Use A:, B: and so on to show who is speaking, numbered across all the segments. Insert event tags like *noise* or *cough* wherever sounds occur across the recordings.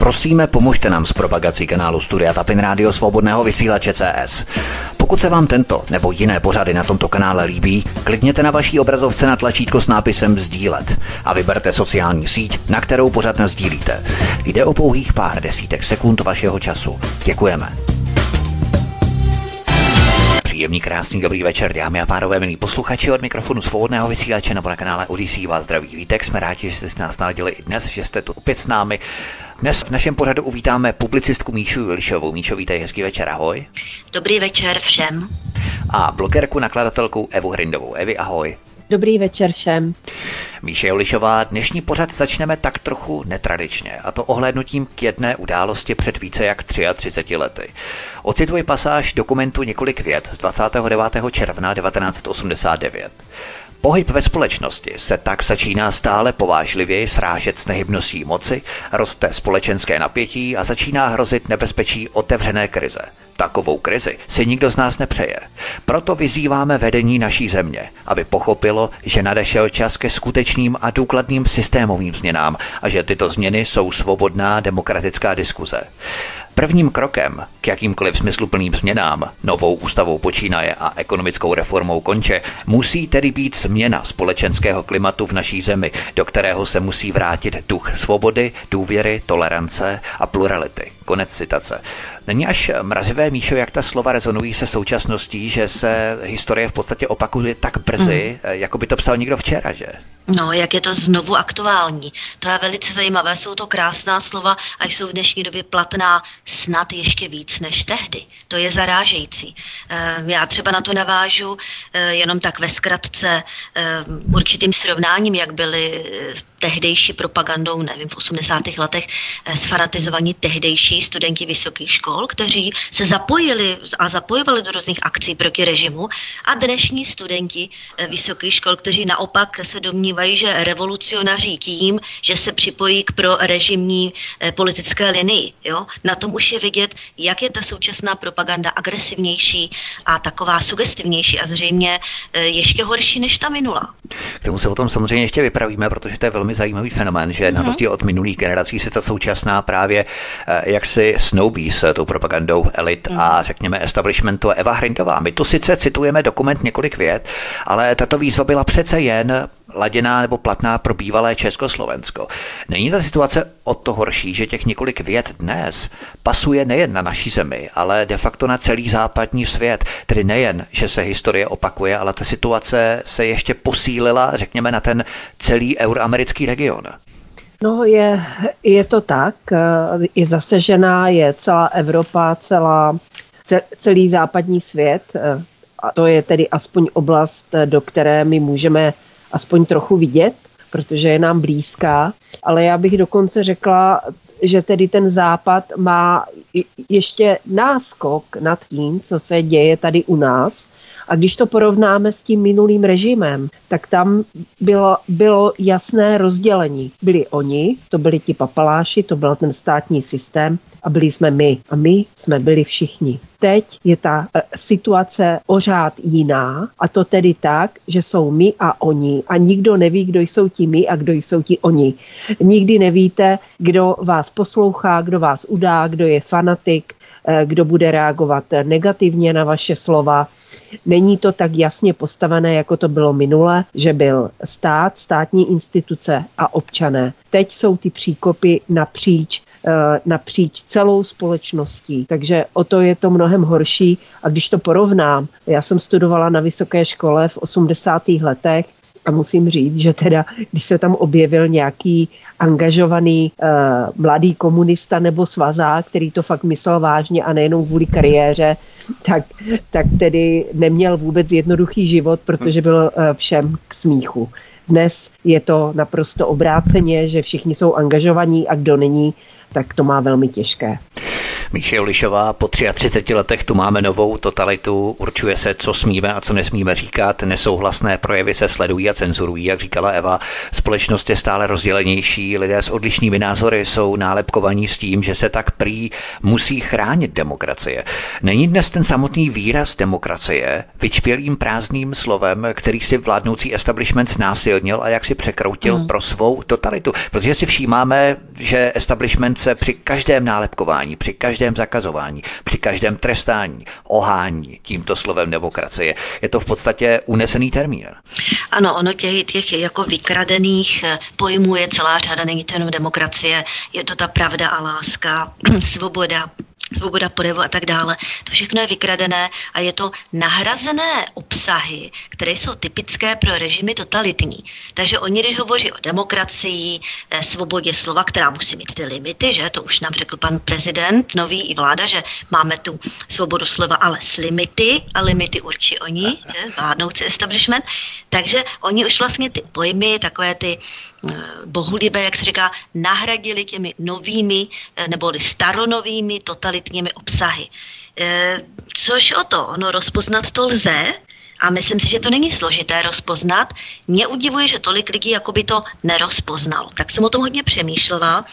A: Prosíme, pomožte nám s propagací kanálu Studia Tapin Rádio Svobodného vysílače CS. Pokud se vám tento nebo jiné pořady na tomto kanále líbí, klikněte na vaší obrazovce na tlačítko s nápisem Sdílet a vyberte sociální síť, na kterou pořad sdílíte. Jde o pouhých pár desítek sekund vašeho času. Děkujeme. Příjemný, krásný, dobrý večer, dámy a pánové, milí posluchači od mikrofonu svobodného vysílače nebo na kanále Odisí vás zdraví vítek. Jsme rádi, že jste s nás naladili i dnes, že jste tu opět s námi. Dnes v našem pořadu uvítáme publicistku Míšu Julišovou. Míšo, vítej, hezký večer, ahoj.
B: Dobrý večer všem.
A: A blogerku, nakladatelku Evu Hrindovou. Evi, ahoj.
C: Dobrý večer všem.
A: Míše Jolišová, dnešní pořad začneme tak trochu netradičně, a to ohlédnutím k jedné události před více jak 33 lety. Ocituji pasáž dokumentu několik vět z 29. června 1989. Pohyb ve společnosti se tak začíná stále povážlivěji srážet s nehybností moci, roste společenské napětí a začíná hrozit nebezpečí otevřené krize. Takovou krizi si nikdo z nás nepřeje. Proto vyzýváme vedení naší země, aby pochopilo, že nadešel čas ke skutečným a důkladným systémovým změnám a že tyto změny jsou svobodná demokratická diskuze. Prvním krokem k jakýmkoliv smysluplným změnám, novou ústavou počínaje a ekonomickou reformou konče, musí tedy být změna společenského klimatu v naší zemi, do kterého se musí vrátit duch svobody, důvěry, tolerance a plurality. Konec citace. Není až mrazivé, Míšo, jak ta slova rezonují se současností, že se historie v podstatě opakuje tak brzy, mm. jako by to psal někdo včera, že?
B: No, jak je to znovu aktuální. To je velice zajímavé, jsou to krásná slova a jsou v dnešní době platná snad ještě víc než tehdy. To je zarážející. Ehm, já třeba na to navážu eh, jenom tak ve zkratce ehm, určitým srovnáním, jak byly eh, tehdejší propagandou, nevím, v 80. letech eh, sfanatizovaní tehdejší studenti vysokých škol, kteří se zapojili a zapojovali do různých akcí proti režimu a dnešní studenti eh, vysokých škol, kteří naopak se domnívají, že revolucionaří tím, že se připojí k pro režimní eh, politické linii. Jo? Na tom už je vidět, jak je ta současná propaganda agresivnější a taková sugestivnější a zřejmě ještě horší než ta minula.
A: K tomu se o tom samozřejmě ještě vypravíme, protože to je velmi velmi zajímavý fenomén, že na mhm. rozdíl od minulých generací se ta současná právě eh, jak si snoubí s tou propagandou elit a mhm. řekněme establishmentu Eva Hrindová. My tu sice citujeme dokument několik vět, ale tato výzva byla přece jen laděná nebo platná pro bývalé Československo. Není ta situace o to horší, že těch několik vět dnes pasuje nejen na naší zemi, ale de facto na celý západní svět. Tedy nejen, že se historie opakuje, ale ta situace se ještě posílila, řekněme, na ten celý euroamerický region.
C: No, je, je to tak. Je zasežená, je celá Evropa, celá, celý západní svět. A to je tedy aspoň oblast, do které my můžeme aspoň trochu vidět, protože je nám blízká. Ale já bych dokonce řekla, že tedy ten západ má ještě náskok nad tím, co se děje tady u nás. A když to porovnáme s tím minulým režimem, tak tam bylo, bylo jasné rozdělení. Byli oni, to byli ti papaláši, to byl ten státní systém a byli jsme my. A my jsme byli všichni. Teď je ta e, situace ořád jiná a to tedy tak, že jsou my a oni a nikdo neví, kdo jsou ti my a kdo jsou ti oni. Nikdy nevíte, kdo vás poslouchá, kdo vás udá, kdo je fanatik, kdo bude reagovat negativně na vaše slova. Není to tak jasně postavené, jako to bylo minule, že byl stát, státní instituce a občané. Teď jsou ty příkopy napříč Eh, napříč celou společností. Takže o to je to mnohem horší. A když to porovnám, já jsem studovala na vysoké škole v 80. letech a musím říct, že teda, když se tam objevil nějaký angažovaný uh, mladý komunista nebo svazák, který to fakt myslel vážně a nejenom kvůli kariéře, tak, tak tedy neměl vůbec jednoduchý život, protože byl uh, všem k smíchu. Dnes je to naprosto obráceně, že všichni jsou angažovaní a kdo není, tak to má velmi těžké.
A: Míše Olišová, po 33 letech tu máme novou totalitu, určuje se, co smíme a co nesmíme říkat, nesouhlasné projevy se sledují a cenzurují, jak říkala Eva. Společnost je stále rozdělenější, lidé s odlišnými názory jsou nálepkovaní s tím, že se tak prý musí chránit demokracie. Není dnes ten samotný výraz demokracie vyčpělým prázdným slovem, který si vládnoucí establishment znásilnil a jak si překroutil hmm. pro svou totalitu. Protože si všímáme, že establishment se při každém nálepkování, při každém zakazování, při každém trestání, ohání tímto slovem demokracie. Je to v podstatě unesený termín.
B: Ano, ono těch, těch jako vykradených eh, pojmů je celá řada, není to jenom demokracie, je to ta pravda a láska, *clears throat* svoboda, svoboda projevu a tak dále. To všechno je vykradené a je to nahrazené obsahy, které jsou typické pro režimy totalitní. Takže oni, když hovoří o demokracii, eh, svobodě slova, která musí mít ty limity, že to už nám řekl pan prezident, nový i vláda, že máme tu svobodu slova, ale s limity a limity určí oni, že, vládnoucí establishment. Takže oni už vlastně ty pojmy, takové ty bohulibé, jak se říká, nahradili těmi novými eh, nebo staronovými totalitními obsahy. Eh, což o to, ono rozpoznat to lze, a myslím si, že to není složité rozpoznat. Mě udivuje, že tolik lidí jakoby to nerozpoznalo. Tak jsem o tom hodně přemýšlela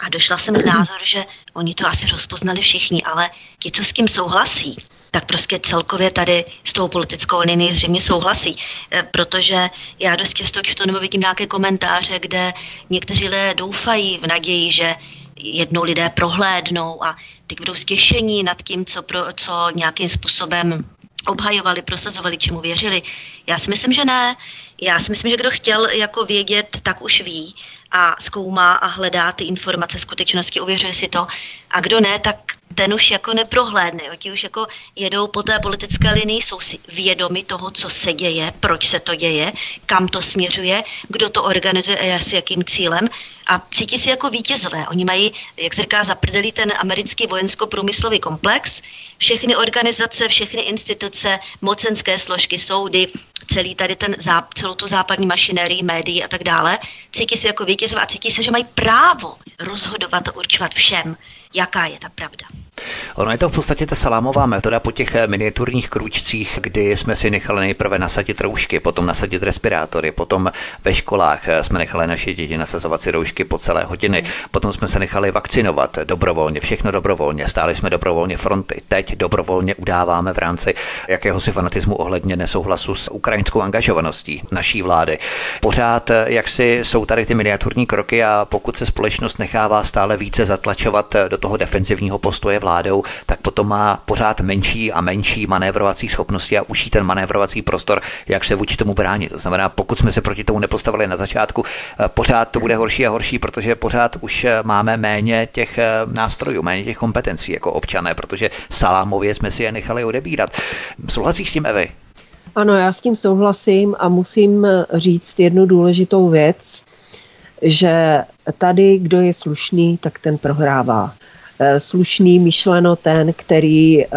B: a došla jsem k názoru, že oni to asi rozpoznali všichni, ale ti, co s tím souhlasí, tak prostě celkově tady s tou politickou linií zřejmě souhlasí. Eh, protože já dost často čtu nebo vidím nějaké komentáře, kde někteří lidé doufají v naději, že jednou lidé prohlédnou a teď budou stěšení nad tím, co, pro, co nějakým způsobem obhajovali, prosazovali, čemu věřili. Já si myslím, že ne. Já si myslím, že kdo chtěl jako vědět, tak už ví a zkoumá a hledá ty informace skutečnosti, uvěřuje si to. A kdo ne, tak ten už jako neprohlédne. Jo. Ti už jako jedou po té politické linii, jsou si vědomi toho, co se děje, proč se to děje, kam to směřuje, kdo to organizuje a s jakým cílem a cítí si jako vítězové. Oni mají, jak se říká, zaprdelý ten americký vojensko-průmyslový komplex. Všechny organizace, všechny instituce, mocenské složky, soudy, celý tady ten, celou tu západní mašinérii, médií a tak dále, cítí se jako vítězové a cítí se, že mají právo rozhodovat a určovat všem, jaká je ta pravda.
A: Ono je to v podstatě ta salámová metoda po těch eh, miniaturních kručcích, kdy jsme si nechali nejprve nasadit roušky, potom nasadit respirátory, potom ve školách eh, jsme nechali naše děti nasazovat si roušky po celé hodiny, potom jsme se nechali vakcinovat dobrovolně, všechno dobrovolně, stáli jsme dobrovolně fronty, teď dobrovolně udáváme v rámci jakéhosi fanatismu ohledně nesouhlasu s ukrajinskou angažovaností naší vlády. Pořád, eh, jak si jsou tady ty miniaturní kroky a pokud se společnost nechává stále více zatlačovat do toho defenzivního postoje vládou, tak potom má pořád menší a menší manévrovací schopnosti a uší ten manévrovací prostor, jak se vůči tomu bránit. To znamená, pokud jsme se proti tomu nepostavili na začátku, eh, pořád to bude horší a horší, protože pořád už eh, máme méně těch eh, nástrojů, méně těch kompetencí jako občané, protože salámově jsme si je nechali odebírat. Souhlasíš s tím, Evy?
C: Ano, já s tím souhlasím a musím říct jednu důležitou věc, že tady, kdo je slušný, tak ten prohrává. Eh, slušný, myšleno ten, který eh,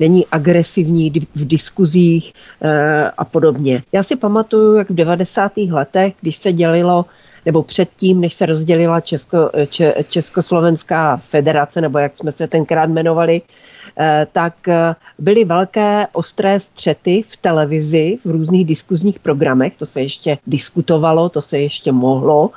C: není agresivní v diskuzích eh, a podobně. Já si pamatuju, jak v 90. letech, když se dělilo nebo předtím, než se rozdělila Česko, Če, Československá federace, nebo jak jsme se tenkrát jmenovali, tak byly velké ostré střety v televizi, v různých diskuzních programech, to se ještě diskutovalo, to se ještě mohlo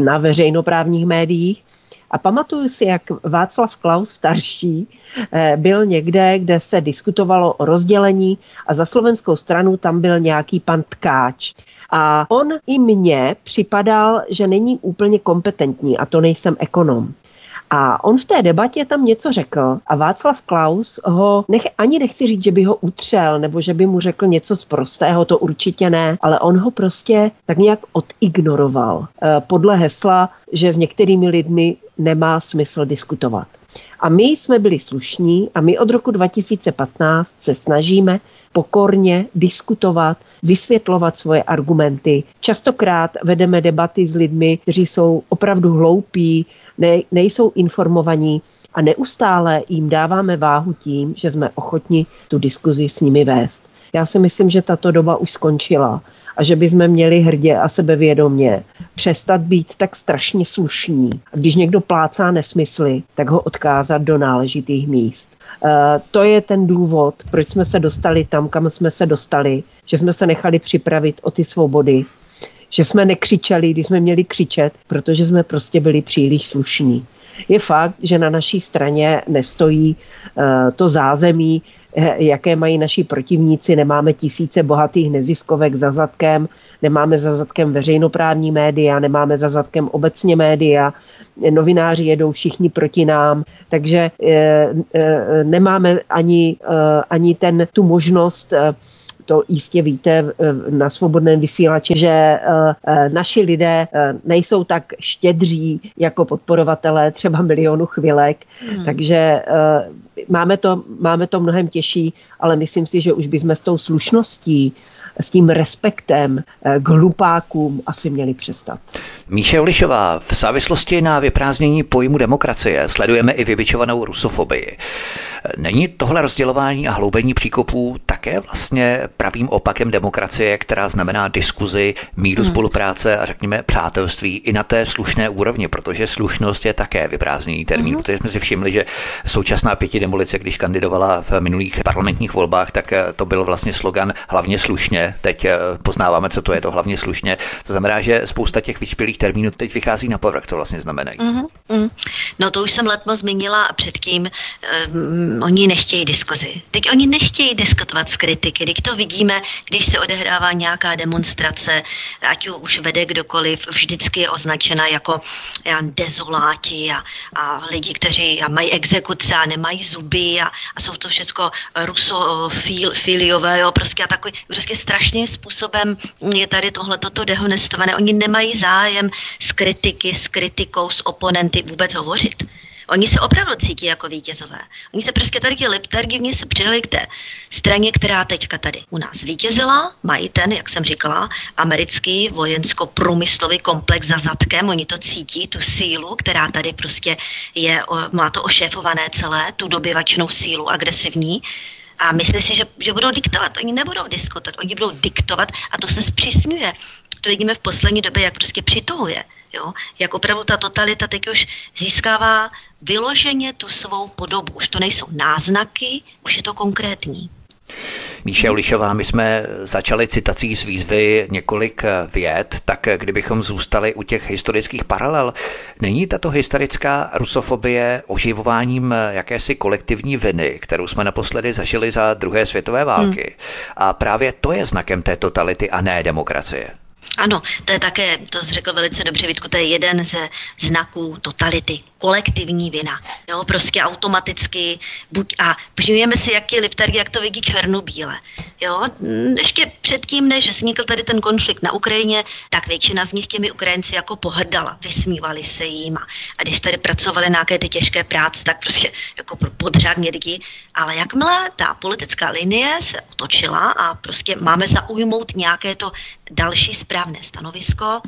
C: na veřejnoprávních médiích. A pamatuju si, jak Václav Klaus starší eh, byl někde, kde se diskutovalo o rozdělení a za slovenskou stranu tam byl nějaký pan Tkáč. A on i mně připadal, že není úplně kompetentní a to nejsem ekonom. A on v té debatě tam něco řekl a Václav Klaus ho, nech, ani nechci říct, že by ho utřel nebo že by mu řekl něco z prostého, to určitě ne, ale on ho prostě tak nějak odignoroval eh, podle hesla, že s některými lidmi nemá smysl diskutovat. A my jsme byli slušní a my od roku 2015 se snažíme pokorně diskutovat, vysvětlovat svoje argumenty. Častokrát vedeme debaty s lidmi, kteří jsou opravdu hloupí, ne, nejsou informovaní a neustále jim dáváme váhu tím, že jsme ochotni tu diskuzi s nimi vést. Já si myslím, že tato doba už skončila a že bychom měli hrdě a sebevědomě přestat být tak strašně slušní. Když někdo plácá nesmysly, tak ho odkázat do náležitých míst. Uh, to je ten důvod, proč jsme se dostali tam, kam jsme se dostali, že jsme se nechali připravit o ty svobody, že jsme nekřičeli, když jsme měli křičet, protože jsme prostě byli příliš slušní. Je fakt, že na naší straně nestojí uh, to zázemí, eh, jaké mají naši protivníci. Nemáme tisíce bohatých neziskovek za zadkem, nemáme za zadkem veřejnoprávní média, nemáme za zadkem obecně média, novináři jedou všichni proti nám, takže e, e, nemáme ani, ani ten, tu možnost to jistě víte na svobodném vysílači, že eh, eh, naši lidé eh, nejsou tak štědří jako podporovatelé třeba milionu chvilek, hmm. takže máme to, máme to mnohem těžší, ale myslím si, že už bychom s tou slušností s tím respektem k hlupákům asi měli přestat.
A: Míše Ulišová, v závislosti na vyprázdnění pojmu demokracie sledujeme i vybičovanou rusofobii. Není tohle rozdělování a hloubení příkopů také vlastně pravým opakem demokracie, která znamená diskuzi, míru hmm. spolupráce a řekněme přátelství i na té slušné úrovni, protože slušnost je také vyprázdněný termín, hmm. protože jsme si všimli, že současná pěti demolice, když kandidovala v minulých parlamentních volbách, tak eh, to byl vlastně slogan hlavně slušně. Teď eh, poznáváme, co to je to hlavně slušně. To znamená, že spousta těch vyšpělých termínů teď vychází na povrch, to vlastně znamená. Mm-hmm.
B: Mm. No to už jsem letmo zmínila předtím. Um, oni nechtějí diskuzi. Teď oni nechtějí diskutovat s kritiky. Teď to vidíme, když se odehrává nějaká demonstrace, ať už vede kdokoliv, vždycky je označena jako já, dezoláti a, a lidi, kteří a mají exekuce a nemají zuby a, a jsou to všechno rusofiliové, jo, prostě a takový, prostě strašným způsobem je tady tohle toto dehonestované. Oni nemají zájem s kritiky, s kritikou, s oponenty vůbec hovořit. Oni se opravdu cítí jako vítězové. Oni se prostě tady letargivně se přidali k té straně, která teďka tady u nás vítězila. Mají ten, jak jsem říkala, americký vojensko-průmyslový komplex za zadkem. Oni to cítí, tu sílu, která tady prostě je, má to ošéfované celé, tu dobyvačnou sílu agresivní a myslí si, že, že budou diktovat. Oni nebudou diskutovat, oni budou diktovat a to se zpřísňuje. To vidíme v poslední době, jak prostě přituhuje. Jo? Jak opravdu ta totalita teď už získává vyloženě tu svou podobu. Už to nejsou náznaky, už je to konkrétní.
A: Míše Lišová, my jsme začali citací z výzvy několik věd, tak kdybychom zůstali u těch historických paralel, není tato historická rusofobie oživováním jakési kolektivní viny, kterou jsme naposledy zažili za druhé světové války? Hmm. A právě to je znakem té totality a ne demokracie.
B: Ano, to je také, to jsi řekl velice dobře, Vítku, to je jeden ze znaků totality, kolektivní vina. Jo, prostě automaticky, buď, a přijmeme si, jak je Liptarg, jak to vidí černobíle. Jo, ještě předtím, než vznikl tady ten konflikt na Ukrajině, tak většina z nich těmi Ukrajinci jako pohrdala, vysmívali se jim a, a když tady pracovali nějaké ty těžké práce, tak prostě jako podřadně lidi. Ale jakmile ta politická linie se otočila a prostě máme zaujmout nějaké to další správné stanovisko,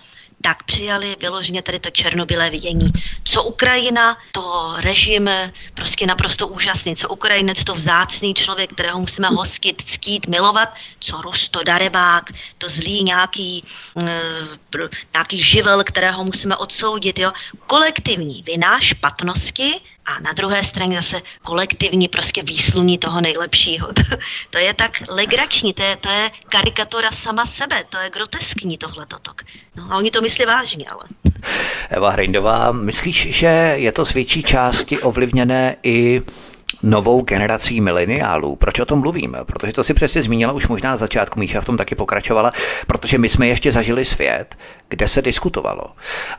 B: tak přijali vyloženě tady to černobylé vidění. Co Ukrajina, to režim prostě naprosto úžasný. Co Ukrajinec, to vzácný člověk, kterého musíme hostit, ctít, milovat. Co Rus, to darebák, to zlý nějaký, uh, nějaký živel, kterého musíme odsoudit. Jo? Kolektivní vina, špatnosti a na druhé straně zase kolektivní prostě výsluní toho nejlepšího. *laughs* to je tak legrační, to je, to je karikatura sama sebe, to je groteskní tohle totok. No a oni to myslí vážně, ale.
A: Eva Hrindová, myslíš, že je to z větší části ovlivněné i novou generací mileniálů. Proč o tom mluvím? Protože to si přesně zmínila už možná na začátku, Míša v tom taky pokračovala, protože my jsme ještě zažili svět, kde se diskutovalo.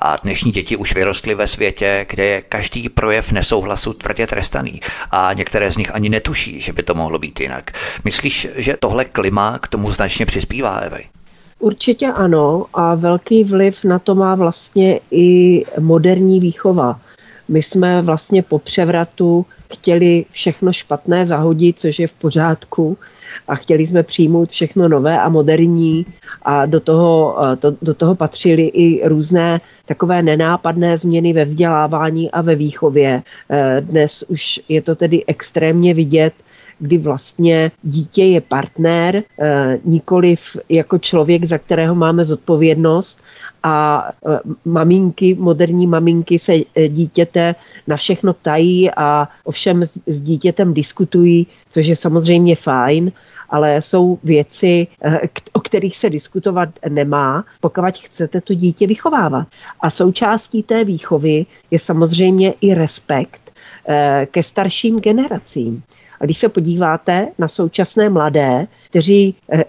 A: A dnešní děti už vyrostly ve světě, kde je každý projev nesouhlasu tvrdě trestaný. A některé z nich ani netuší, že by to mohlo být jinak. Myslíš, že tohle klima k tomu značně přispívá, Evej?
C: Určitě ano a velký vliv na to má vlastně i moderní výchova. My jsme vlastně po převratu chtěli všechno špatné zahodit, což je v pořádku, a chtěli jsme přijmout všechno nové a moderní a do toho, to, do toho patřily i různé takové nenápadné změny ve vzdělávání a ve výchově. E, dnes už je to tedy extrémně vidět, kdy vlastně dítě je partner, nikoliv jako člověk, za kterého máme zodpovědnost a maminky, moderní maminky se dítěte na všechno ptají a ovšem s dítětem diskutují, což je samozřejmě fajn, ale jsou věci, eh, o kterých se diskutovat nemá, pokud chcete to dítě vychovávat. A součástí té výchovy je samozřejmě i respekt ke starším generacím. A když se podíváte na současné mladé, kteří eh,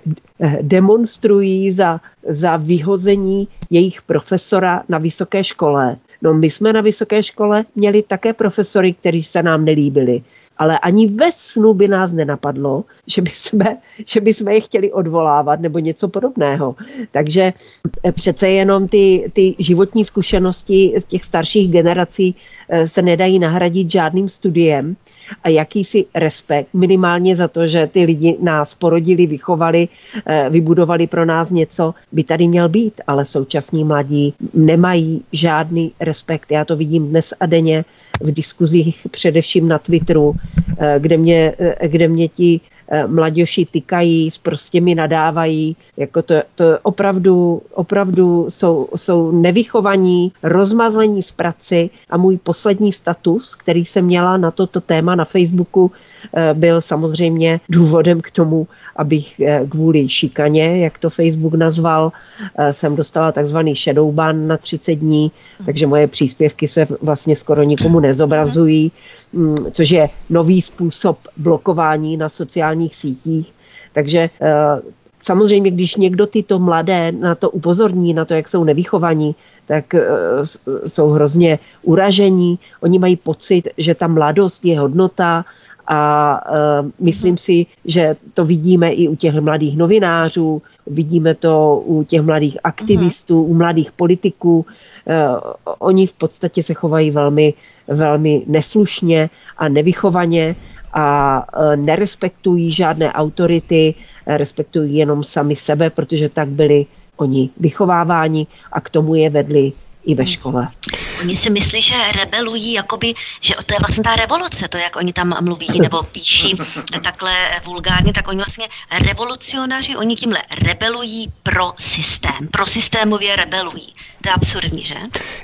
C: demonstrují za, za vyhození jejich profesora na vysoké škole. No my jsme na vysoké škole měli také profesory, kteří se nám nelíbili ale ani ve snu by nás nenapadlo, že by jsme, že by jsme je chtěli odvolávat nebo něco podobného. Takže eh, přece jenom ty, ty životní zkušenosti z těch starších generací eh, se nedají nahradit žádným studiem a jakýsi respekt, minimálně za to, že ty lidi nás porodili, vychovali, eh, vybudovali pro nás něco, by tady měl být, ale současní mladí nemají žádný respekt. Já to vidím dnes a denně v diskuzích, především na Twitteru, eh, kde mě, eh, kde mě ti mladěši tykají, prostě mi nadávají, jako to, to opravdu, opravdu jsou, jsou nevychovaní, rozmazlení z praci. A můj poslední status, který jsem měla na toto téma na Facebooku, eh, byl samozřejmě důvodem k tomu, abych eh, kvůli šikaně, jak to Facebook nazval, jsem dostala takzvaný shadow ban na 30 dní, takže moje příspěvky se vlastně skoro nikomu nezobrazují, mm, což je nový způsob blokování na sociální sociálních sítích. Takže eh, Samozřejmě, když někdo tyto mladé na to upozorní, na to, jak jsou nevychovaní, tak eh, jsou hrozně uražení. Oni mají pocit, že ta mladost je hodnota a uh, myslím si, že to vidíme i u těch mladých novinářů, vidíme to u těch mladých aktivistů, u mladých politiků. Uh, oni v podstatě se chovají velmi, velmi neslušně a nevychovaně a e, nerespektují žádné autority, respektují jenom sami sebe, protože tak byli oni vychováváni a k tomu je vedli i ve škole.
B: Oni si myslí, že rebelují, jakoby, že to je vlastně ta revoluce, to, jak oni tam mluví *laughs* nebo píší takhle vulgárně, tak oni vlastně revolucionáři, oni tímhle rebelují pro systém, pro systémově rebelují. To je absurdní, že?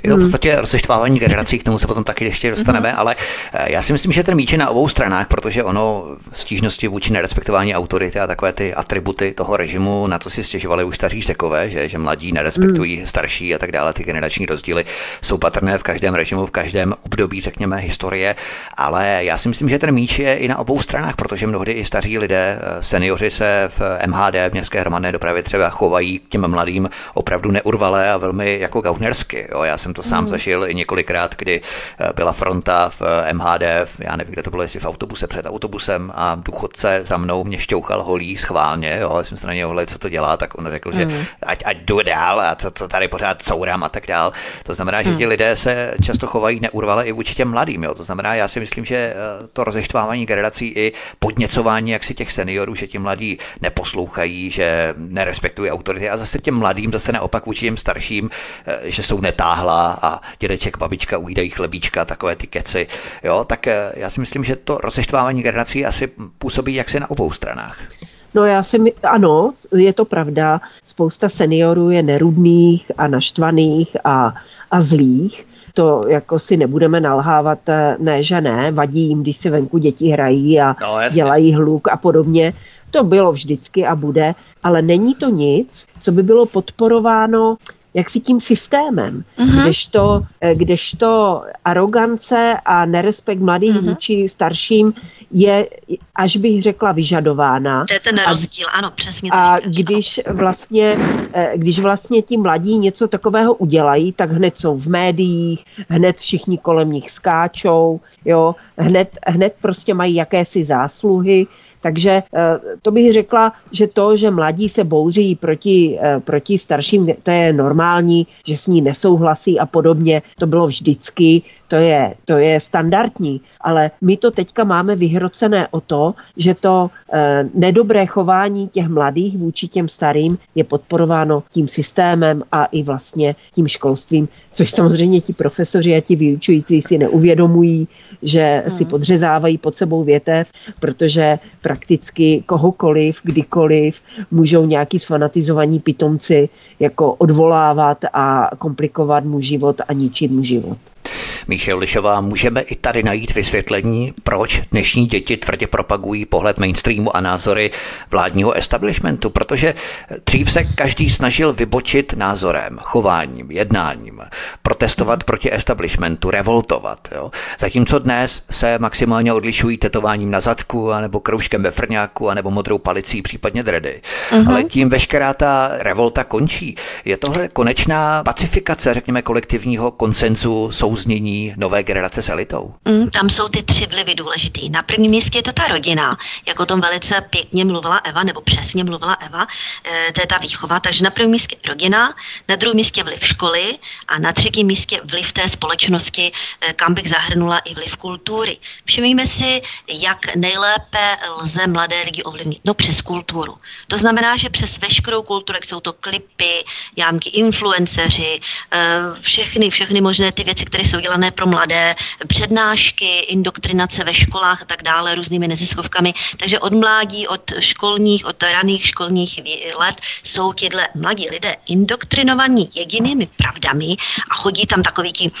A: Je to v podstatě rozeštvávání generací, k tomu se potom taky ještě dostaneme, mm. ale eh, já si myslím, že ten míč je na obou stranách, protože ono stížnosti vůči nerespektování autority a takové ty atributy toho režimu, na to si stěžovali už staří řekové, že, že mladí nerespektují mm. starší a tak dále, ty generační rozdíly jsou patrné v každém režimu, v každém období, řekněme, historie, ale já si myslím, že ten míč je i na obou stranách, protože mnohdy i staří lidé, eh, seniori se v MHD, v městské hromadné dopravě třeba chovají k těm mladým opravdu neurvalé a velmi jako gaunersky. Jo. Já jsem to sám mm. zažil i několikrát, kdy eh, byla fronta v eh, MHD, já nevím, kde to bylo, jestli v autobuse, před autobusem a důchodce za mnou mě šťouchal holí schválně, jo, já jsem se na něj co to dělá, tak on řekl, mm. že ať, ať jdu dál a co, co tady pořád courám a tak dál. To znamená, že ti hmm. lidé se často chovají neurvale i vůči těm mladým. Jo. To znamená, já si myslím, že eh, to rozeštvávání generací i podněcování jaksi těch seniorů, že ti mladí neposlouchají, že nerespektují autority a zase těm mladým, zase naopak vůči těm starším, že jsou netáhla a dědeček, babička ujídají chlebíčka, takové ty keci. Jo, tak eh, já si myslím, že to rozeštvávání generací asi působí jaksi na obou stranách.
C: No já si my, ano, je to pravda. Spousta seniorů je nerudných a naštvaných a, a zlých. To jako si nebudeme nalhávat, eh, ne, že ne. Vadí jim, když si venku děti hrají a no, dělají hluk a podobně. To bylo vždycky a bude, ale není to nic, co by bylo podporováno jak si tím systémem, uh-huh. kdežto, eh, kdežto arogance a nerespekt mladých uh-huh. vůči starším je, až bych řekla, vyžadována.
B: To je ten rozdíl, a, ano, přesně.
C: To a říkáš, když vlastně, eh, když vlastně ti mladí něco takového udělají, tak hned jsou v médiích, hned všichni kolem nich skáčou, jo, hned, hned prostě mají jakési zásluhy, takže eh, to bych řekla, že to, že mladí se bouří proti, eh, proti starším, to je normální, že s ní nesouhlasí a podobně. To bylo vždycky, to je, to je standardní, ale my to teďka máme vyhrocené o to, že to e, nedobré chování těch mladých vůči těm starým je podporováno tím systémem a i vlastně tím školstvím, což samozřejmě ti profesoři a ti vyučující si neuvědomují, že si hmm. podřezávají pod sebou větev, protože prakticky kohokoliv, kdykoliv můžou nějaký sfanatizovaní pitomci jako odvolávat a komplikovat mu život a ničit mu život.
A: Míše Lišová, můžeme i tady najít vysvětlení, proč dnešní děti tvrdě propagují pohled mainstreamu a názory vládního establishmentu, protože dřív se každý snažil vybočit názorem, chováním, jednáním, protestovat proti establishmentu, revoltovat. Jo? Zatímco dnes se maximálně odlišují tetováním na zadku, anebo kroužkem ve frňáku, anebo modrou palicí, případně dredy. Uh-huh. Ale tím veškerá ta revolta končí. Je tohle konečná pacifikace, řekněme, kolektivního konsenzu, souznění nové generace s elitou?
B: Mm, tam jsou ty tři vlivy důležitý. Na prvním místě je to ta rodina, jak o tom velice pěkně mluvila Eva, nebo přesně mluvila Eva, e, to je ta výchova. Takže na prvním místě rodina, na druhém místě vliv školy a na třetím místě vliv té společnosti, e, kam bych zahrnula i vliv kultury. Všimněme si, jak nejlépe lze mladé lidi ovlivnit. No přes kulturu. To znamená, že přes veškerou kulturu, jak jsou to klipy, jámky, influenceři, e, všechny, všechny možné ty věci, které jsou dělané pro mladé, přednášky, indoktrinace ve školách a tak dále, různými neziskovkami. Takže od mládí, od školních, od raných školních let jsou tyhle mladí lidé indoktrinovaní jedinými pravdami a chodí tam takový ti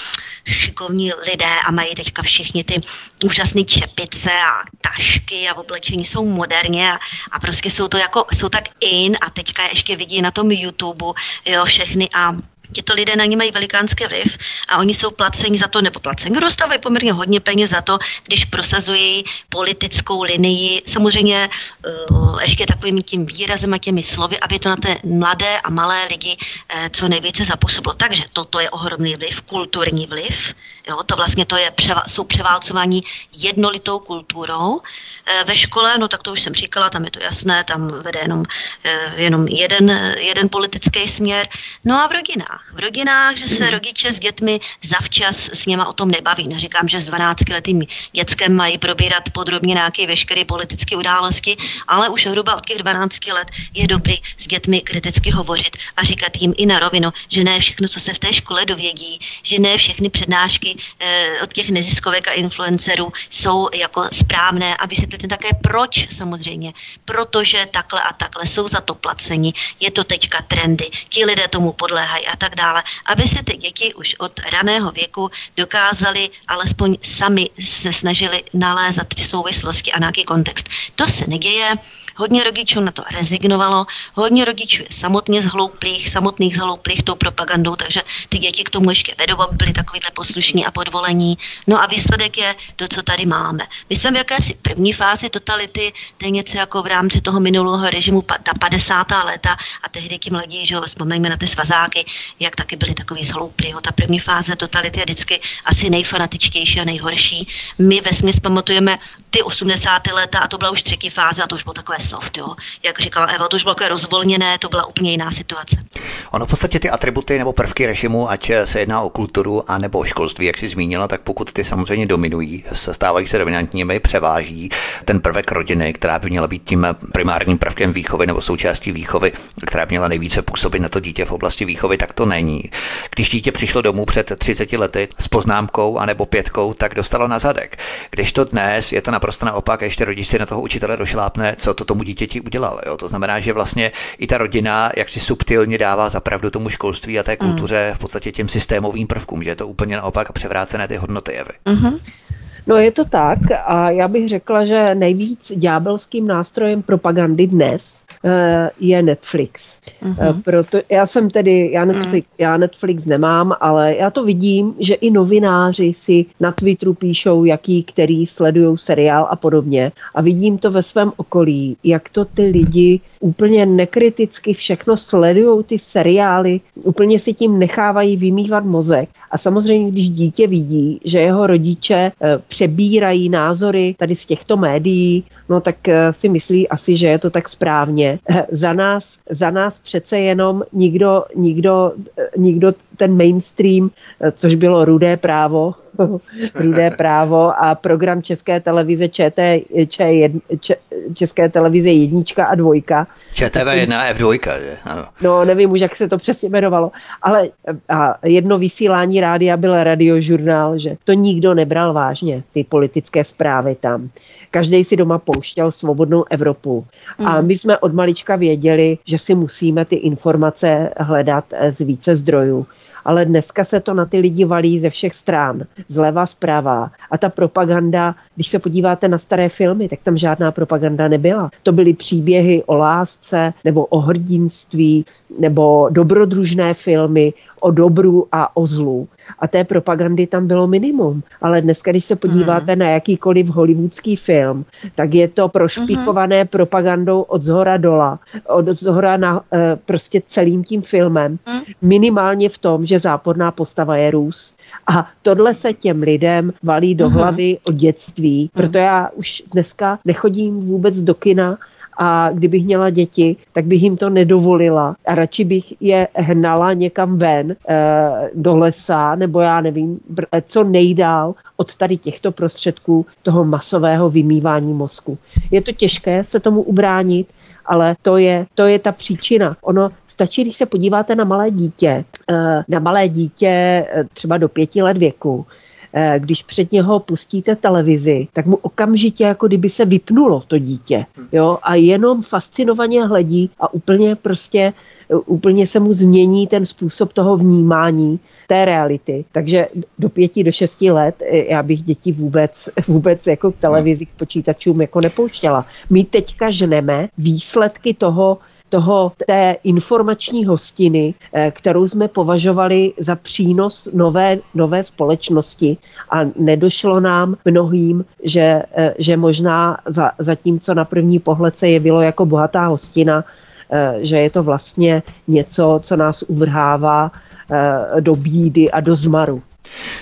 B: šikovní lidé a mají teďka všichni ty úžasné čepice a tašky a oblečení jsou moderně a, a prostě jsou to jako, jsou tak in a teďka ještě vidí na tom YouTube, jo, všechny a Tito lidé na ně mají velikánský vliv a oni jsou placeni za to, nebo placeni, dostávají poměrně hodně peněz za to, když prosazují politickou linii, samozřejmě uh, ještě takovým tím výrazem a těmi slovy, aby to na té mladé a malé lidi uh, co nejvíce zapůsobilo. Takže toto je ohromný vliv, kulturní vliv, jo, to vlastně to je, převa, jsou převálcování jednolitou kulturou, Eh, ve škole, no tak to už jsem říkala, tam je to jasné, tam vede jenom, eh, jenom jeden, jeden politický směr. No a v rodinách. V rodinách, že se rodiče s dětmi zavčas s něma o tom nebaví. Neříkám, že s 12 letým dětskem mají probírat podrobně nějaké veškeré politické události, ale už hruba od těch 12 let je dobrý s dětmi kriticky hovořit a říkat jim i na rovinu, že ne všechno, co se v té škole dovědí, že ne všechny přednášky od těch neziskovek a influencerů jsou jako správné a vysvětlit také proč samozřejmě. Protože takhle a takhle jsou za to placeni, je to teďka trendy, ti lidé tomu podléhají a tak dále. Aby se ty děti už od raného věku dokázali alespoň sami se snažili nalézat ty souvislosti a nějaký kontext. To se neděje, Hodně rodičů na to rezignovalo, hodně rodičů je samotně zhlouplých, samotných zhlouplých tou propagandou, takže ty děti k tomu ještě vedou, aby byly takovýhle poslušní a podvolení. No a výsledek je to, co tady máme. My jsme v jakési první fázi totality, to je něco jako v rámci toho minulého režimu, ta 50. léta a tehdy ti mladí, že jo, vzpomeňme na ty svazáky, jak taky byli takový zhlouplí. Ta první fáze totality je vždycky asi nejfanatičtější a nejhorší. My ve pamatujeme ty 80. léta a to byla už třetí fáze a to už bylo takové soft, jo. Jak říkala Eva, to už bylo rozvolněné, to byla úplně jiná situace.
A: Ono v podstatě ty atributy nebo prvky režimu, ať se jedná o kulturu a nebo o školství, jak jsi zmínila, tak pokud ty samozřejmě dominují, stávají se dominantními, převáží ten prvek rodiny, která by měla být tím primárním prvkem výchovy nebo součástí výchovy, která by měla nejvíce působit na to dítě v oblasti výchovy, tak to není. Když dítě přišlo domů před 30 lety s poznámkou anebo pětkou, tak dostalo na zadek. Když to dnes je to naprosto naopak, a ještě rodič si na toho učitele došlápne, co to tomu dítěti udělal. Jo? To znamená, že vlastně i ta rodina jak si subtilně dává zapravdu tomu školství a té mm. kultuře v podstatě těm systémovým prvkům, že je to úplně naopak převrácené ty hodnoty jevy. Mm-hmm.
C: No je to tak a já bych řekla, že nejvíc ďábelským nástrojem propagandy dnes je Netflix. Uh-huh. Proto já jsem tedy, já Netflix, uh-huh. já Netflix nemám, ale já to vidím, že i novináři si na Twitteru píšou, jaký, který sledují seriál a podobně. A vidím to ve svém okolí, jak to ty lidi úplně nekriticky všechno sledují ty seriály, úplně si tím nechávají vymývat mozek. A samozřejmě, když dítě vidí, že jeho rodiče eh, přebírají názory tady z těchto médií, no tak si myslí asi, že je to tak správně. Za nás, za nás přece jenom nikdo, nikdo, nikdo ten mainstream, což bylo rudé právo, *laughs* rudé právo a program České televize ČT, Č, Č, České televize jednička a dvojka.
A: ČTV 1 F2, že? Ano.
C: No, nevím už, jak se to přesně jmenovalo, ale a jedno vysílání rádia byl radiožurnál, že to nikdo nebral vážně, ty politické zprávy tam. Každý si doma pouštěl svobodnou Evropu. A hmm. my jsme od malička věděli, že si musíme ty informace hledat z více zdrojů ale dneska se to na ty lidi valí ze všech stran, zleva, zprava. A ta propaganda, když se podíváte na staré filmy, tak tam žádná propaganda nebyla. To byly příběhy o lásce nebo o hrdinství nebo dobrodružné filmy o dobru a o zlu. A té propagandy tam bylo minimum. Ale dneska, když se podíváte mm. na jakýkoliv hollywoodský film, tak je to prošpíkované mm. propagandou od zhora dola, od zhora na e, prostě celým tím filmem. Mm. Minimálně v tom, že záporná postava je Rus. A tohle se těm lidem valí do mm. hlavy od dětství. Proto já už dneska nechodím vůbec do kina, a kdybych měla děti, tak bych jim to nedovolila a radši bych je hnala někam ven e, do lesa nebo já nevím, eh, co nejdál od tady těchto prostředků toho masového vymývání mozku. Je to těžké se tomu ubránit, ale to je, to je ta příčina. Ono stačí, když se podíváte na malé dítě, eh, na malé dítě třeba do pěti let věku, Eh, když před něho pustíte televizi, tak mu okamžitě jako kdyby se vypnulo to dítě. Jo? A jenom fascinovaně hledí a úplně prostě úplně se mu změní ten způsob toho vnímání té reality. Takže do pěti, do šesti let eh, já bych děti vůbec, *laughs* vůbec jako k televizi, k počítačům jako nepouštěla. My teďka ženeme výsledky toho, toho té informační hostiny, eh, kterou jsme považovali za přínos nové, nové společnosti a nedošlo nám mnohým, že, eh, že možná za, za tím, co na první pohled se jevilo jako bohatá hostina, eh, že je to vlastně něco, co nás uvrhává do bídy a do zmaru.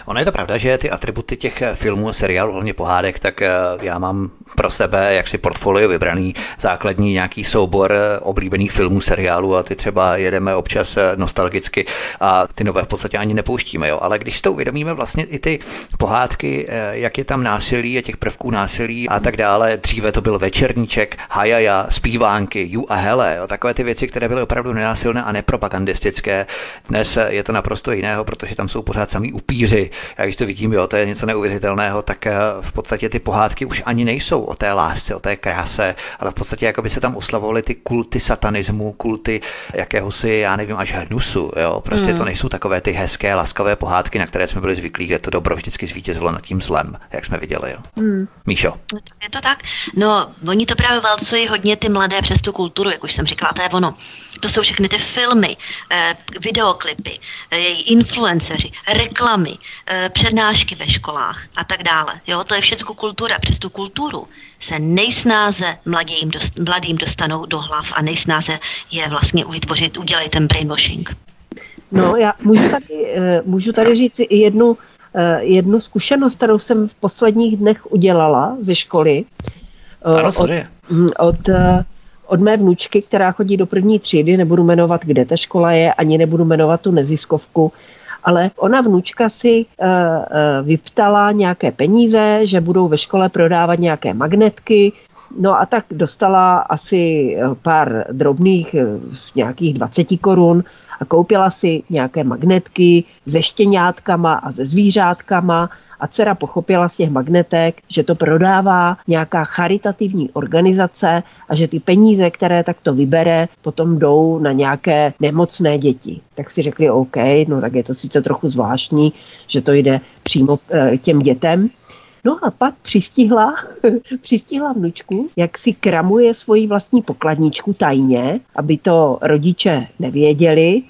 A: Ono je to pravda, že ty atributy těch filmů, seriálů, hlavně pohádek, tak eh, já mám pro sebe jaksi portfolio vybraný základní nějaký soubor eh, oblíbených filmů, seriálů a ty třeba jedeme občas eh, nostalgicky a ty nové v podstatě ani nepouštíme, jo. Ale když to uvědomíme vlastně i ty pohádky, jak je tam násilí a těch prvků násilí a tak dále, dříve to byl večerníček, hajaja, zpívánky, ju a hele, jo. takové ty věci, které byly opravdu nenásilné a nepropagandistické. Dnes je to naprosto jiného, protože tam jsou pořád samý upí upíři. Já když to vidím, jo, to je něco neuvěřitelného, tak eh, v podstatě ty pohádky už ani nejsou o té lásce, o té kráse, ale v podstatě jako by se tam oslavovaly ty kulty satanismu, kulty jakéhosi, já nevím, až hnusu, jo. Prostě mm. to nejsou takové ty hezké, laskavé pohádky, na které jsme byli zvyklí, kde to dobro vždycky zvítězilo nad tím zlem, jak jsme viděli, jo. Mm. Míšo.
B: Je to tak? No, oni to právě valcují hodně ty mladé přes tu kulturu, jak už jsem říkala, to je ono. To jsou všechny ty filmy, eh, videoklipy, eh, influenceři, reklamy, eh, přednášky ve školách a tak dále. Jo, to je všechno kultura. Přes tu kulturu se nejsnáze mladým, dost, mladým dostanou do hlav a nejsnáze je vlastně vytvořit, udělat ten brainwashing.
C: No, já můžu tady, můžu tady říct i jednu, jednu zkušenost, kterou jsem v posledních dnech udělala ze školy.
A: Ano, od,
C: hm, od, od od mé vnučky, která chodí do první třídy, nebudu jmenovat, kde ta škola je, ani nebudu jmenovat tu neziskovku, ale ona vnučka si uh, uh, vyptala nějaké peníze, že budou ve škole prodávat nějaké magnetky, No a tak dostala asi pár drobných, nějakých 20 korun a koupila si nějaké magnetky se štěňátkama a se zvířátkama a dcera pochopila z těch magnetek, že to prodává nějaká charitativní organizace a že ty peníze, které takto vybere, potom jdou na nějaké nemocné děti. Tak si řekli, OK, no tak je to sice trochu zvláštní, že to jde přímo eh, těm dětem, No a pak přistihla, *laughs* přistihla vnučku, jak si kramuje svoji vlastní pokladničku tajně, aby to rodiče nevěděli,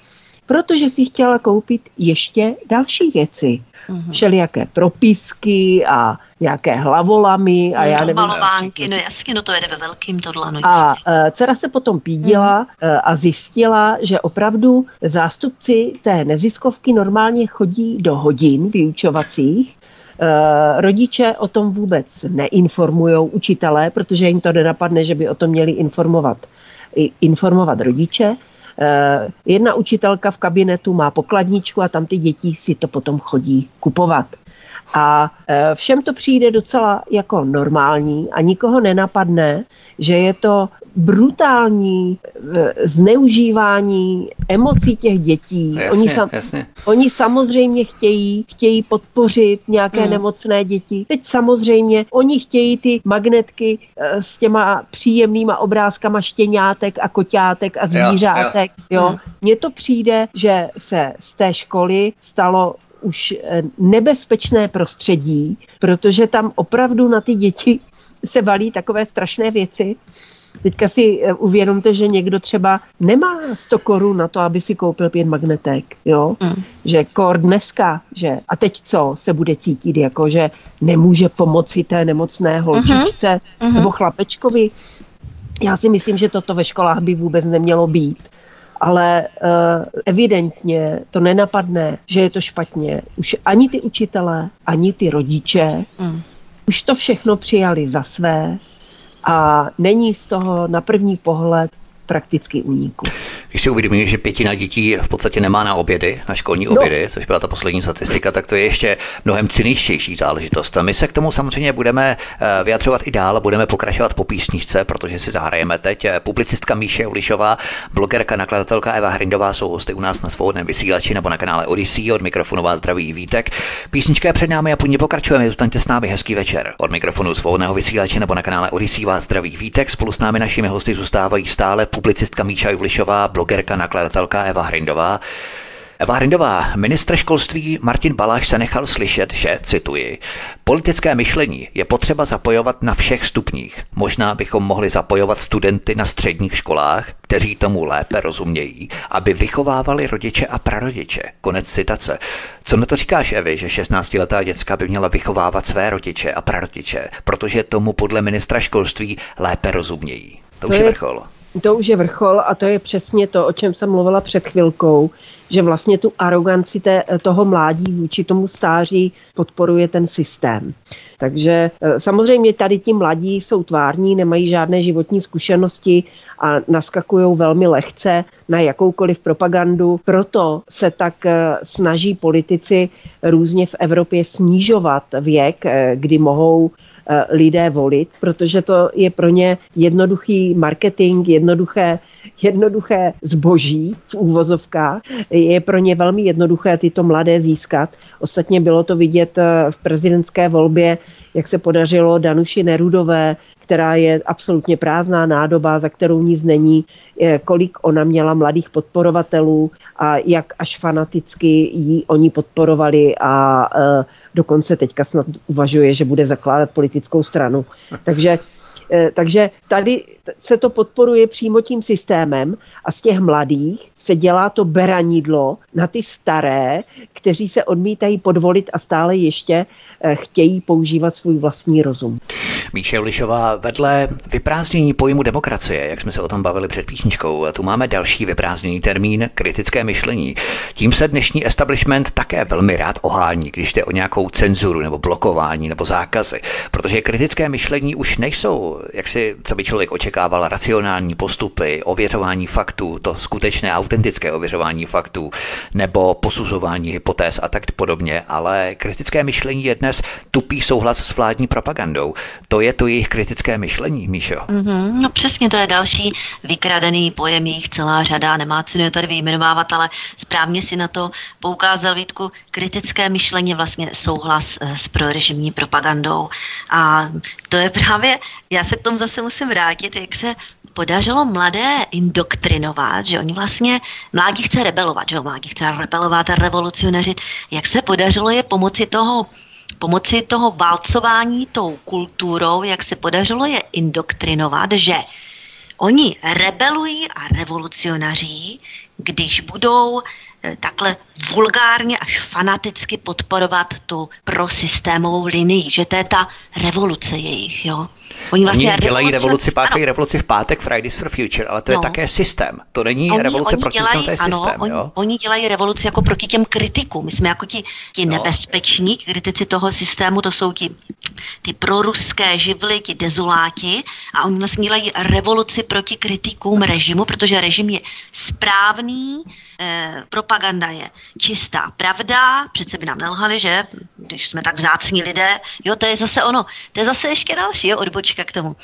C: protože si chtěla koupit ještě další věci. Mm-hmm. Všelijaké propisky a nějaké hlavolamy a já nevím.
B: Malovánky, no jasně, no to jede ve velkým tohle. No
C: a uh, dcera se potom pídila mm. uh, a zjistila, že opravdu zástupci té neziskovky normálně chodí do hodin vyučovacích Uh, rodiče o tom vůbec neinformují učitelé, protože jim to nenapadne, že by o tom měli informovat, informovat rodiče. Eh, jedna učitelka v kabinetu má pokladničku a tam ty děti si to potom chodí kupovat. A e, všem to přijde docela jako normální a nikoho nenapadne, že je to brutální e, zneužívání emocí těch dětí.
A: Jasně,
C: oni, sam,
A: jasně.
C: oni samozřejmě chtějí, chtějí podpořit nějaké hmm. nemocné děti. Teď samozřejmě oni chtějí ty magnetky e, s těma příjemnýma obrázkama štěňátek a koťátek a zvířátek. Jo, jo. Jo. Mně to přijde, že se z té školy stalo už eh, nebezpečné prostředí, protože tam opravdu na ty děti se valí takové strašné věci. Teďka si eh, uvědomte, že někdo třeba nemá 100 korun na to, aby si koupil pět magnetek, jo? Mm. Že kor dneska, že a teď co se bude cítit, jako že nemůže pomoci té nemocné holčičce mm-hmm. nebo chlapečkovi. Já si myslím, že toto ve školách by vůbec nemělo být ale uh, evidentně to nenapadne, že je to špatně. Už ani ty učitelé, ani ty rodiče mm. už to všechno přijali za své a není z toho na první pohled prakticky úniku.
A: Když si uvědomíme, že pětina dětí v podstatě nemá na obědy, na školní no. obědy, no. což byla ta poslední statistika, tak to je ještě mnohem cyničtější záležitost. A my se k tomu samozřejmě budeme eh, vyjadřovat i dál, budeme pokračovat po písničce, protože si zahrajeme teď. Eh, publicistka Míše Ulišová, blogerka, nakladatelka Eva Hrindová jsou hosty u nás na svobodném vysílači nebo na kanále Odyssey. Od mikrofonu vás zdraví Vítek. Písnička je před námi a půjde pokračujeme. Zůstaňte s námi hezký večer. Od mikrofonu svobodného vysílače nebo na kanále Odyssey vás zdraví Vítek. Spolu s námi našimi hosty zůstávají stále publicistka Míša Julišová, blogerka, nakladatelka Eva Hrindová. Eva Hrindová, ministr školství Martin Baláš se nechal slyšet, že, cituji, politické myšlení je potřeba zapojovat na všech stupních. Možná bychom mohli zapojovat studenty na středních školách, kteří tomu lépe rozumějí, aby vychovávali rodiče a prarodiče. Konec citace. Co na to říkáš, Evi, že 16-letá děcka by měla vychovávat své rodiče a prarodiče, protože tomu podle ministra školství lépe rozumějí? To, to už je vrchol
C: to už je vrchol a to je přesně to, o čem jsem mluvila před chvilkou, že vlastně tu aroganci té, toho mládí vůči tomu stáří podporuje ten systém. Takže e, samozřejmě tady ti mladí jsou tvární, nemají žádné životní zkušenosti a naskakují velmi lehce na jakoukoliv propagandu. Proto se tak e, snaží politici různě v Evropě snižovat věk, e, kdy mohou Eh, lidé volit, protože to je pro ně jednoduchý marketing, jednoduché, jednoduché zboží v úvozovkách. Je pro ně velmi jednoduché tyto mladé získat. Ostatně bylo to vidět eh, v prezidentské volbě, jak se podařilo Danuši Nerudové, která je absolutně prázdná nádoba, za kterou nic není, eh, kolik ona měla mladých podporovatelů a jak až fanaticky ji oni podporovali a dokonce teďka snad uvažuje, že bude zakládat politickou stranu. Takže eh, takže tady se to podporuje přímo tím systémem a z těch mladých se dělá to beranidlo na ty staré, kteří se odmítají podvolit a stále ještě eh, chtějí používat svůj vlastní rozum.
A: Míše Ulišová, vedle vyprázdnění pojmu demokracie, jak jsme se o tom bavili před písničkou, tu máme další vyprázdněný termín kritické myšlení. Tím se dnešní establishment také velmi rád ohání, když jde o nějakou cenzuru nebo blokování nebo zákazy, protože kritické myšlení už nejsou, jak si, co by člověk očekával, racionální postupy, ověřování faktů, to skutečné autentické ověřování faktů nebo posuzování hypotéz a tak podobně, ale kritické myšlení je dnes tupý souhlas s vládní propagandou. To je to jejich kritické myšlení, Míšo.
B: Mm-hmm, no přesně, to je další vykradený pojem, jich celá řada, nemá cenu je tady vyjmenovávat, ale správně si na to poukázal Vítku, kritické myšlení vlastně souhlas eh, s prorežimní propagandou. A to je právě, já se k tomu zase musím vrátit, jak se podařilo mladé indoktrinovat, že oni vlastně, mládí chce rebelovat, že mládí chce rebelovat a revolucionařit, jak se podařilo je pomoci toho pomoci toho válcování tou kulturou, jak se podařilo je indoktrinovat, že oni rebelují a revolucionaří, když budou Eh, takhle vulgárně až fanaticky podporovat tu prosystémovou linii, že to je ta revoluce jejich, jo.
A: Oni vlastně oni dělají revoluci, páchají revoluci v pátek, Fridays for Future, ale to no. je také systém. To není oni, revoluce oni proti dělají, ano, systém.
B: Oni,
A: jo?
B: oni dělají revoluci jako proti těm kritikům. My jsme jako ti, ti no. nebezpeční kritici toho systému, to jsou ti ty proruské živly, ti dezoláti a oni vlastně dělají revoluci proti kritikům režimu, protože režim je správný, eh, propaganda je čistá pravda, přece by nám nelhali, že, když jsme tak vzácní lidé, jo, to je zase ono, to je zase ještě další jo, odbočka k tomu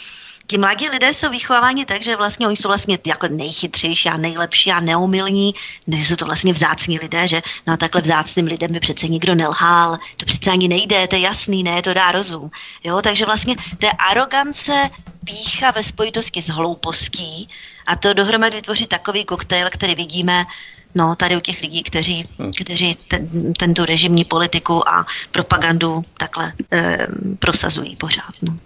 B: ti mladí lidé jsou vychováváni tak, že vlastně oni jsou vlastně jako nejchytřejší a nejlepší a neumilní, než jsou to vlastně vzácní lidé, že no a takhle vzácným lidem by přece nikdo nelhal, to přece ani nejde, to je jasný, ne, to dá rozum. Jo, takže vlastně té arogance, pícha ve spojitosti s hloupostí a to dohromady tvoří takový koktejl, který vidíme no, tady u těch lidí, kteří, hmm. kteří ten, tento režimní politiku a propagandu takhle e, prosazují pořád. No.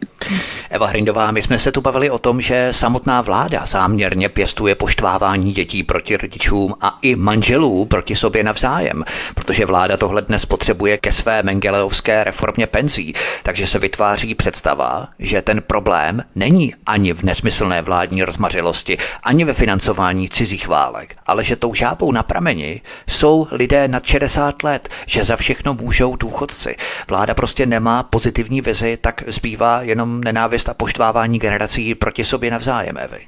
A: Eva Hrindová, my jsme se tu bavili o tom, že samotná vláda záměrně pěstuje poštvávání dětí proti rodičům a i manželů proti sobě navzájem, protože vláda tohle dnes potřebuje ke své mengeleovské reformě penzí, takže se vytváří představa, že ten problém není ani v nesmyslné vládní rozmařilosti, ani ve financování cizích válek, ale že tou žábou na prameni jsou lidé nad 60 let, že za všechno můžou důchodci. Vláda prostě nemá pozitivní vizi, tak zbývá jenom nenávist a poštvávání generací proti sobě navzájem, Evy.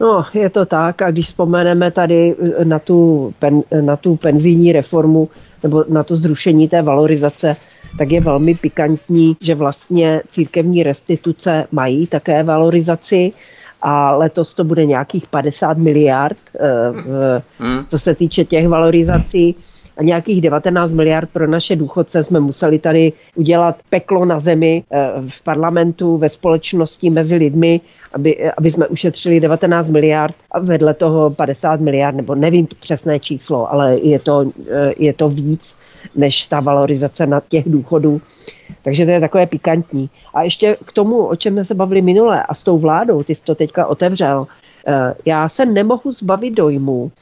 C: No, je to tak a když vzpomeneme tady eh, na tu, pen, na tu penzijní reformu nebo na to zrušení té valorizace, tak je velmi pikantní, že vlastně církevní restituce mají také valorizaci a letos to bude nějakých 50 miliard, eh, hmm. co se týče těch valorizací a nějakých 19 miliard pro naše důchodce jsme museli tady udělat peklo na zemi eh, v parlamentu, ve společnosti, mezi lidmi, aby, aby jsme ušetřili 19 miliard a vedle toho 50 miliard, nebo nevím přesné číslo, ale je to, eh, je to víc než ta valorizace na těch důchodů. Takže to je takové pikantní. A ještě k tomu, o čem jsme se bavili minule a s tou vládou, ty jsi to teďka otevřel, eh, já se nemohu zbavit dojmu,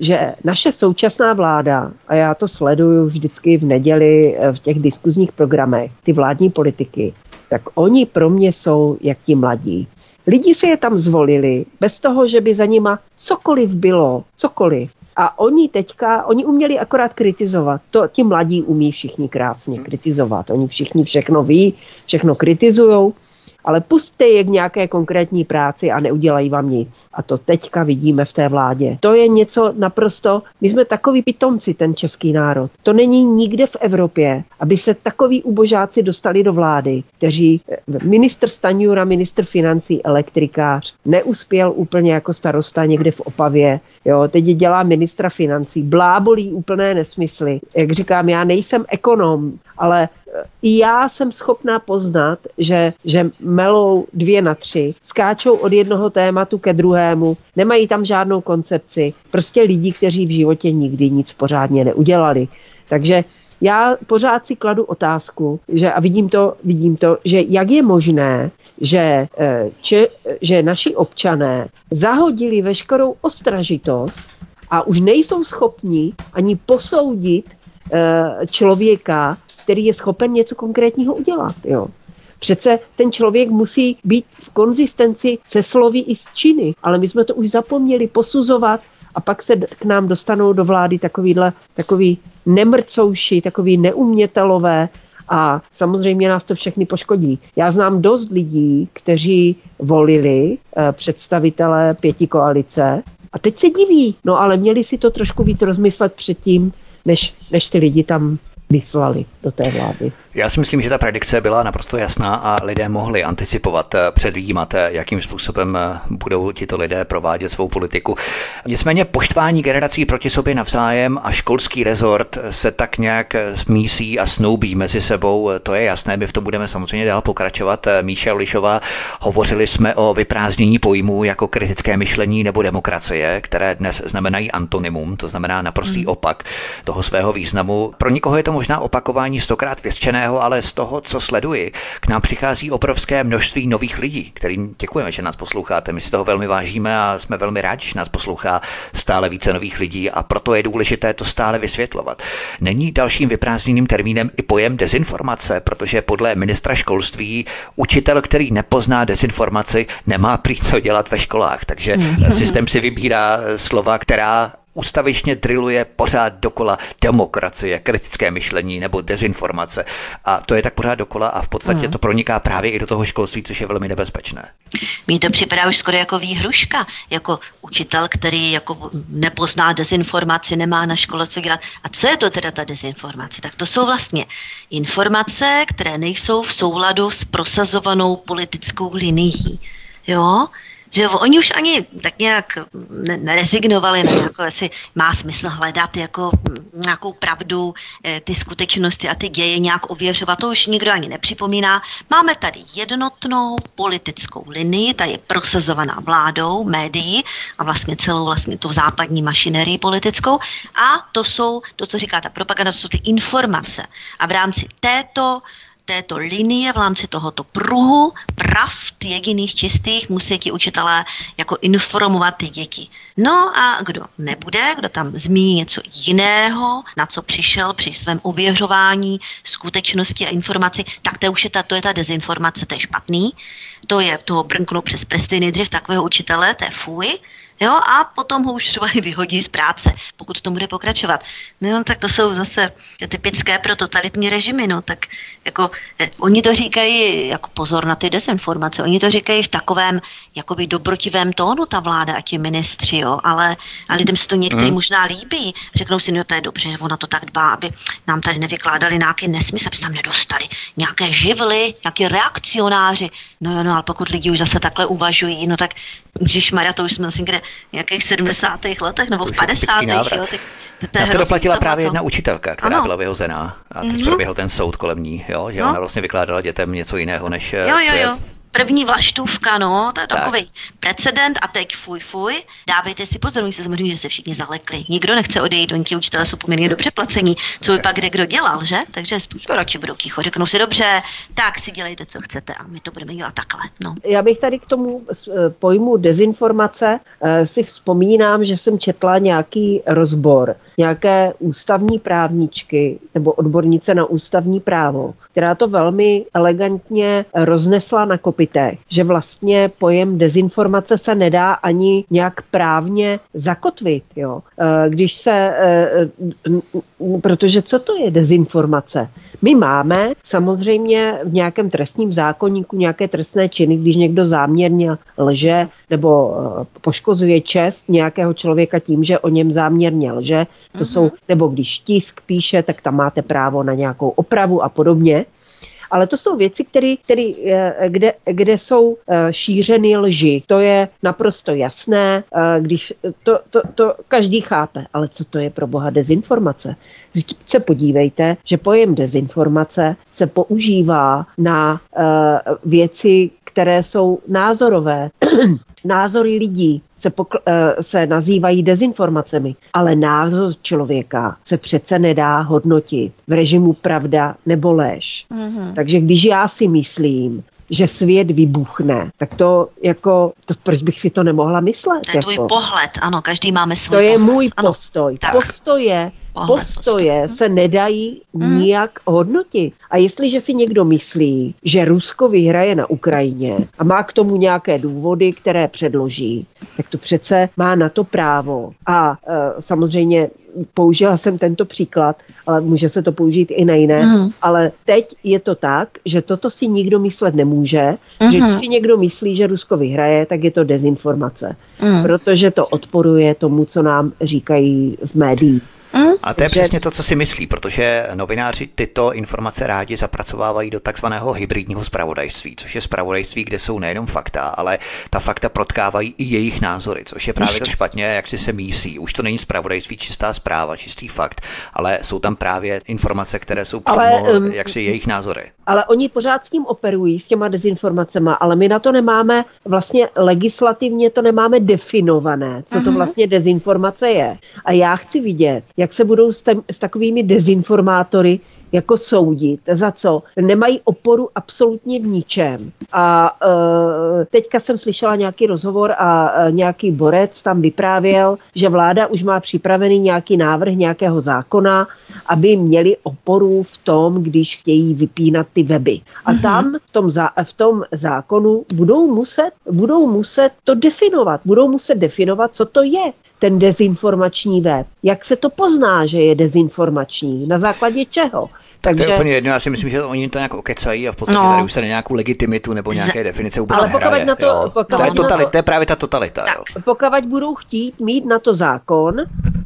C: že naše současná vláda, a já to sleduju vždycky v neděli eh, v těch diskuzních programech, ty vládní politiky, tak oni pro mě jsou jak ti mladí. Lidi si je tam zvolili bez toho, že by za nima cokoliv bylo, cokoliv. A oni teďka, oni uměli akorát kritizovat. To ti mladí umí všichni krásně kritizovat. Oni všichni všechno ví, všechno kritizujou ale pustte je k nějaké konkrétní práci a neudělají vám nic. A to teďka vidíme v té vládě. To je něco naprosto, my jsme takový pitomci, ten český národ. To není nikde v Evropě, aby se takový ubožáci dostali do vlády, kteří eh, ministr Stanjura, ministr financí, elektrikář, neuspěl úplně jako starosta někde v Opavě. Jo, teď dělá ministra financí, blábolí úplné nesmysly. Jak říkám, já nejsem ekonom, ale i já jsem schopná poznat, že, že melou dvě na tři, skáčou od jednoho tématu ke druhému, nemají tam žádnou koncepci. Prostě lidi, kteří v životě nikdy nic pořádně neudělali. Takže já pořád si kladu otázku, že a vidím to, vidím to, že jak je možné, že, eh, če, že naši občané zahodili veškerou ostražitost a už nejsou schopni ani posoudit eh, člověka, který je schopen něco konkrétního udělat. Jo. Přece ten člověk musí být v konzistenci se slovy i s činy, ale my jsme to už zapomněli posuzovat a pak se k nám dostanou do vlády takovýhle, takový nemrcouši, takový neumětelové a samozřejmě nás to všechny poškodí. Já znám dost lidí, kteří volili eh, představitele pěti koalice a teď se diví, no ale měli si to trošku víc rozmyslet předtím, než, než ty lidi tam vyslali do té vlády.
A: Já si myslím, že ta predikce byla naprosto jasná a lidé mohli anticipovat, eh, předvímat, eh, jakým způsobem eh, budou tito lidé provádět svou politiku. Nicméně poštvání generací proti sobě navzájem a školský rezort se tak nějak smísí a snoubí mezi sebou. To je jasné, my v tom budeme samozřejmě dál pokračovat. Míša Lišová, hovořili jsme o vyprázdnění pojmů jako kritické myšlení nebo demokracie, které dnes znamenají antonymum, to znamená naprostý hmm. opak toho svého významu. Pro nikoho je to možná opakování stokrát věřčeného, ale z toho, co sleduji, k nám přichází obrovské množství nových lidí, kterým děkujeme, že nás posloucháte. My si toho velmi vážíme a jsme velmi rádi, že nás poslouchá stále více nových lidí a proto je důležité to stále vysvětlovat. Není dalším vyprázdněným termínem i pojem dezinformace, protože podle ministra školství učitel, který nepozná dezinformaci, nemá prý co dělat ve školách. Takže systém si vybírá slova, která ustavičně driluje pořád dokola demokracie, kritické myšlení nebo dezinformace. A to je tak pořád dokola a v podstatě hmm. to proniká právě i do toho školství, což je velmi nebezpečné.
B: Mně to připadá už skoro jako výhruška, jako učitel, který jako nepozná dezinformaci, nemá na škole co dělat. A co je to teda ta dezinformace? Tak to jsou vlastně informace, které nejsou v souladu s prosazovanou politickou linií. Jo? Že oni už ani tak nějak nerezignovali na jako, jestli má smysl hledat jako nějakou pravdu, eh, ty skutečnosti a ty děje nějak ověřovat, to už nikdo ani nepřipomíná. Máme tady jednotnou politickou linii, ta je prosazovaná vládou, médií a vlastně celou vlastně tu západní mašinerii politickou a to jsou, to, co říká ta propaganda, to jsou ty informace. A v rámci této této linie, v rámci tohoto pruhu pravd jediných čistých musí ti učitelé jako informovat ty děti. No a kdo nebude, kdo tam zmíní něco jiného, na co přišel při svém ověřování skutečnosti a informaci, tak to už je ta, to je ta dezinformace, to je špatný. To je toho brnknout přes prsty nejdřív takového učitele, to je fuj. Jo, a potom ho už třeba i vyhodí z práce, pokud to bude pokračovat. No, tak to jsou zase typické pro totalitní režimy, no, tak jako eh, oni to říkají, jako pozor na ty dezinformace, oni to říkají v takovém jakoby dobrotivém tónu ta vláda a ti ministři, jo, ale a lidem se to některý hmm. možná líbí. Řeknou si, no to je dobře, že ona to tak dbá, aby nám tady nevykládali nějaké nesmysly, aby se tam nedostali nějaké živly, nějaké reakcionáři. No jo, no, ale pokud lidi už zase takhle uvažují, no tak když Maria, to už jsme zase nějakých 70. letech nebo v 50. Jo,
A: tak, to na to doplatila právě jedna učitelka, která ano. byla vyhozená a teď mm-hmm. proběhl ten soud kolem ní, jo, že no. ona vlastně vykládala dětem něco jiného, než
B: jo, jo, jo první vlaštůvka, no, to je tak. takový precedent a teď fuj, fuj. Dávejte si pozor, se samozřejmě, že se všichni zalekli. Nikdo nechce odejít, oni ti učitelé jsou poměrně dobře placení, co by pak kde kdo dělal, že? Takže radši budou ticho, řeknou si dobře, tak si dělejte, co chcete a my to budeme dělat takhle. No.
C: Já bych tady k tomu eh, pojmu dezinformace eh, si vzpomínám, že jsem četla nějaký rozbor nějaké ústavní právničky nebo odbornice na ústavní právo, která to velmi elegantně roznesla na kopitech, že vlastně pojem dezinformace se nedá ani nějak právně zakotvit. Jo? Eh, když se, eh, protože co to je dezinformace? My máme samozřejmě v nějakém trestním zákonníku nějaké trestné činy, když někdo záměrně lže nebo poškozuje čest nějakého člověka tím, že o něm záměrně lže. To mm-hmm. jsou, nebo když tisk píše, tak tam máte právo na nějakou opravu a podobně ale to jsou věci, které, které, eh, kde, kde jsou eh, šířeny lži. To je naprosto jasné, eh, když to, to, to každý chápe. Ale co to je pro boha dezinformace? Vždyť se podívejte, že pojem dezinformace se používá na věci, které jsou názorové. *clears throat* názory lidí se, pokl- eh, se nazývají dezinformacemi, ale názor člověka se přece nedá hodnotit v režimu pravda nebo lež. Mm-hmm. Takže když já si myslím, že svět vybuchne, tak to jako, to, proč bych si to nemohla myslet?
B: To je
C: jako?
B: tvůj pohled, ano, každý máme svůj
C: To je pohled. můj ano, postoj. Tak. Postoje pohled, postoje postoj. se nedají hmm. nijak hodnotit. A jestliže si někdo myslí, že Rusko vyhraje na Ukrajině a má k tomu nějaké důvody, které předloží, tak to přece má na to právo. A e, samozřejmě použila jsem tento příklad, ale může se to použít i na jiné, mm. ale teď je to tak, že toto si nikdo myslet nemůže, mm-hmm. že když si někdo myslí, že Rusko vyhraje, tak je to dezinformace, mm. protože to odporuje tomu, co nám říkají v médiích.
A: Mm. A to je přesně to, co si myslí, protože novináři tyto informace rádi zapracovávají do takzvaného hybridního spravodajství, což je spravodajství, kde jsou nejenom fakta, ale ta fakta protkávají i jejich názory, což je právě to špatně, jak si se mísí. Už to není spravodajství, čistá zpráva, čistý fakt, ale jsou tam právě informace, které jsou přímo ale, um, jaksi jejich názory.
C: Ale oni pořád s tím operují, s těma dezinformacemi, ale my na to nemáme, vlastně legislativně to nemáme definované, co to mhm. vlastně dezinformace je. A já chci vidět, jak se budou s, tem, s takovými dezinformátory jako soudit. Za co? Nemají oporu absolutně v ničem. A e, teďka jsem slyšela nějaký rozhovor a e, nějaký borec tam vyprávěl, že vláda už má připravený nějaký návrh nějakého zákona, aby měli oporu v tom, když chtějí vypínat ty weby. A mm-hmm. tam v tom, zá, v tom zákonu budou muset, budou muset to definovat. Budou muset definovat, co to je ten dezinformační web. Jak se to pozná, že je dezinformační? Na základě čeho?
A: Takže... To je úplně jedno, já si myslím, že oni to nějak okecají a v podstatě no. tady už se nějakou legitimitu nebo nějaké definice vůbec Ale
C: pokud na to, pokud
A: to, je totalita, to, to je právě ta totalita. Tak,
C: jo. Pokud budou chtít mít na to zákon,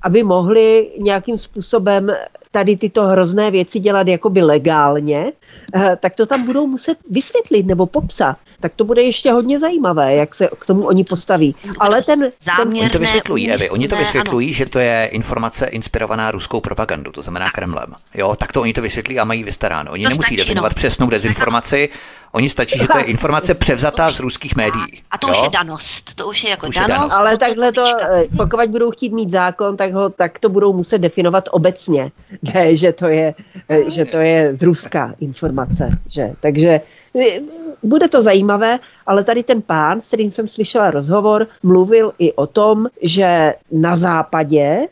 C: aby mohli nějakým způsobem tady tyto hrozné věci dělat jakoby legálně, eh, tak to tam budou muset vysvětlit nebo popsat. Tak to bude ještě hodně zajímavé, jak se k tomu oni postaví.
B: Ale ten, ten
A: oni to vysvětlují, Evi, oni to vysvětlují, ano. že to je informace inspirovaná ruskou propagandu, to znamená Kremlem. Jo, tak to oni to vysvětlí a mají vystaráno. Oni to nemusí stačí, definovat no. přesnou dezinformaci, Oni stačí, že to je *laughs* informace převzatá z ruských médií.
B: A to jo? už je danost. To už je jako už danost. Je danost.
C: Ale takhle to, eh, pokud budou chtít mít zákon, tak, ho, tak to budou muset definovat obecně. *laughs* Ne, že to je, eh, že to je z Ruska informace. Že? Takže eh, bude to zajímavé, ale tady ten pán, s kterým jsem slyšela rozhovor, mluvil i o tom, že na západě,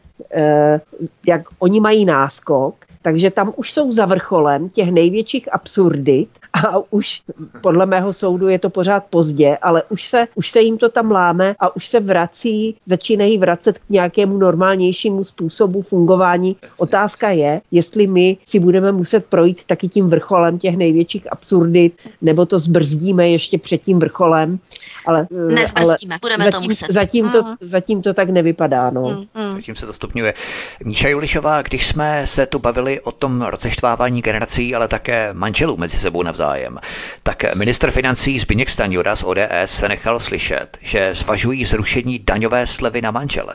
C: jak oni mají náskok, takže tam už jsou za vrcholem těch největších absurdit a už podle mého soudu je to pořád pozdě, ale už se, už se jim to tam láme a už se vrací, začínají vracet k nějakému normálnějšímu způsobu fungování. Otázka je, jestli my si budeme muset projít taky tím vrcholem těch největších absurdit, nebo to zbrzdíme ještě před tím vrcholem.
B: Ale, Nezbrzdíme, ale budeme zatím, to muset.
C: Zatím to, mm. zatím to tak nevypadá. No.
A: Mm, mm. Zatím se to stupňuje. Míša Julišová, když jsme se tu bavili o tom rozeštvávání generací, ale také manželů mezi sebou navzájem, tak minister financí Zbigněk Stanjura z ODS se nechal slyšet, že zvažují zrušení daňové slevy na manžele.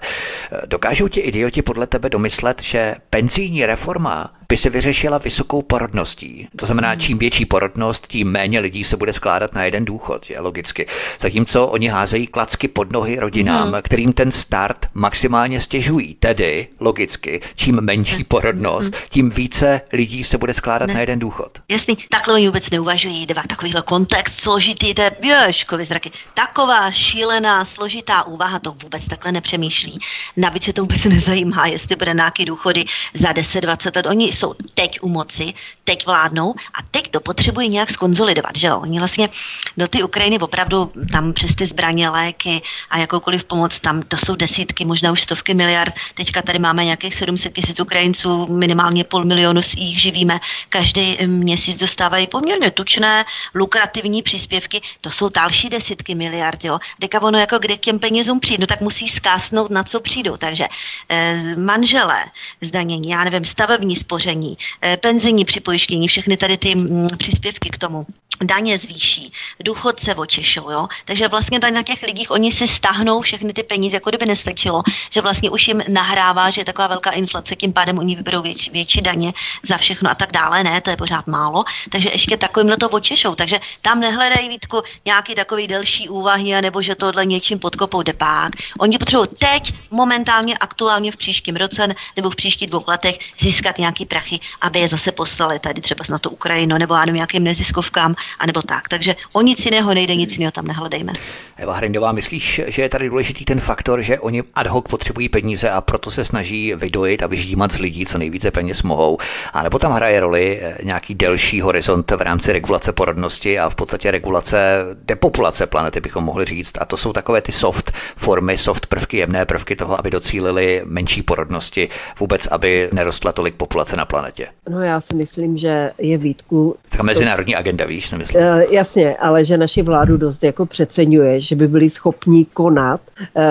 A: Dokážou ti idioti podle tebe domyslet, že penzijní reforma by se vyřešila vysokou porodností. To znamená, čím větší porodnost, tím méně lidí se bude skládat na jeden důchod, je logicky. Zatímco oni házejí klacky pod nohy rodinám, hmm. kterým ten start maximálně stěžují. Tedy, logicky, čím menší porodnost, tím více lidí se bude skládat ne. na jeden důchod.
B: Jasný, takhle oni vůbec neuvažují, dva takovýhle kontext složitý, to je běžkový zraky. Taková šílená, složitá úvaha to vůbec takhle nepřemýšlí. Navíc se to vůbec nezajímá, jestli bude nějaký důchody za 10-20 let. Oni jsou teď u moci, teď vládnou a teď to potřebují nějak skonzolidovat, že jo? Oni vlastně do ty Ukrajiny opravdu tam přes ty zbraně, léky a jakoukoliv pomoc, tam to jsou desítky, možná už stovky miliard. Teďka tady máme nějakých 700 tisíc Ukrajinců, minimálně půl milionu z jich živíme. Každý měsíc dostávají poměrně tučné, lukrativní příspěvky. To jsou další desítky miliard, jo? Deka ono jako kde k těm penězům přijít, no tak musí skásnout, na co přijdou. Takže eh, manželé, zdanění, já nevím, stavební spoření, spoření, eh, penzijní připojištění, všechny tady ty mm, příspěvky k tomu daně zvýší, důchodce očešou, jo? Takže vlastně tady na těch lidích oni si stáhnou všechny ty peníze, jako kdyby nestačilo, že vlastně už jim nahrává, že je taková velká inflace, tím pádem oni vyberou větší, větší daně za všechno a tak dále, ne, to je pořád málo, takže ještě takovýmhle to očešou, takže tam nehledají Vítku nějaký takový delší úvahy, nebo že tohle něčím podkopou depák. Oni potřebují teď, momentálně, aktuálně v příštím roce nebo v příštích dvou letech získat nějaký prachy, aby je zase poslali tady třeba na to Ukrajinu nebo ano, nějakým neziskovkám, anebo tak. Takže o nic jiného nejde, nic jiného tam nehledejme.
A: Eva Hrindová, myslíš, že je tady důležitý ten faktor, že oni ad hoc potřebují peníze a proto se snaží vydojit a vyždímat z lidí co nejvíce peněz mohou? A nebo tam hraje roli eh, nějaký delší horizont v rámci regulace porodnosti a v podstatě regulace depopulace planety, bychom mohli říct. A to jsou takové ty soft formy, soft prvky, jemné prvky toho, aby docílili menší porodnosti, vůbec aby nerostla tolik populace na planetě.
C: No já si myslím, že je výtku.
A: Tak mezinárodní agenda, víš, si myslím.
C: Uh, jasně, ale že naši vládu dost jako přeceňuje, že by byli schopni konat uh,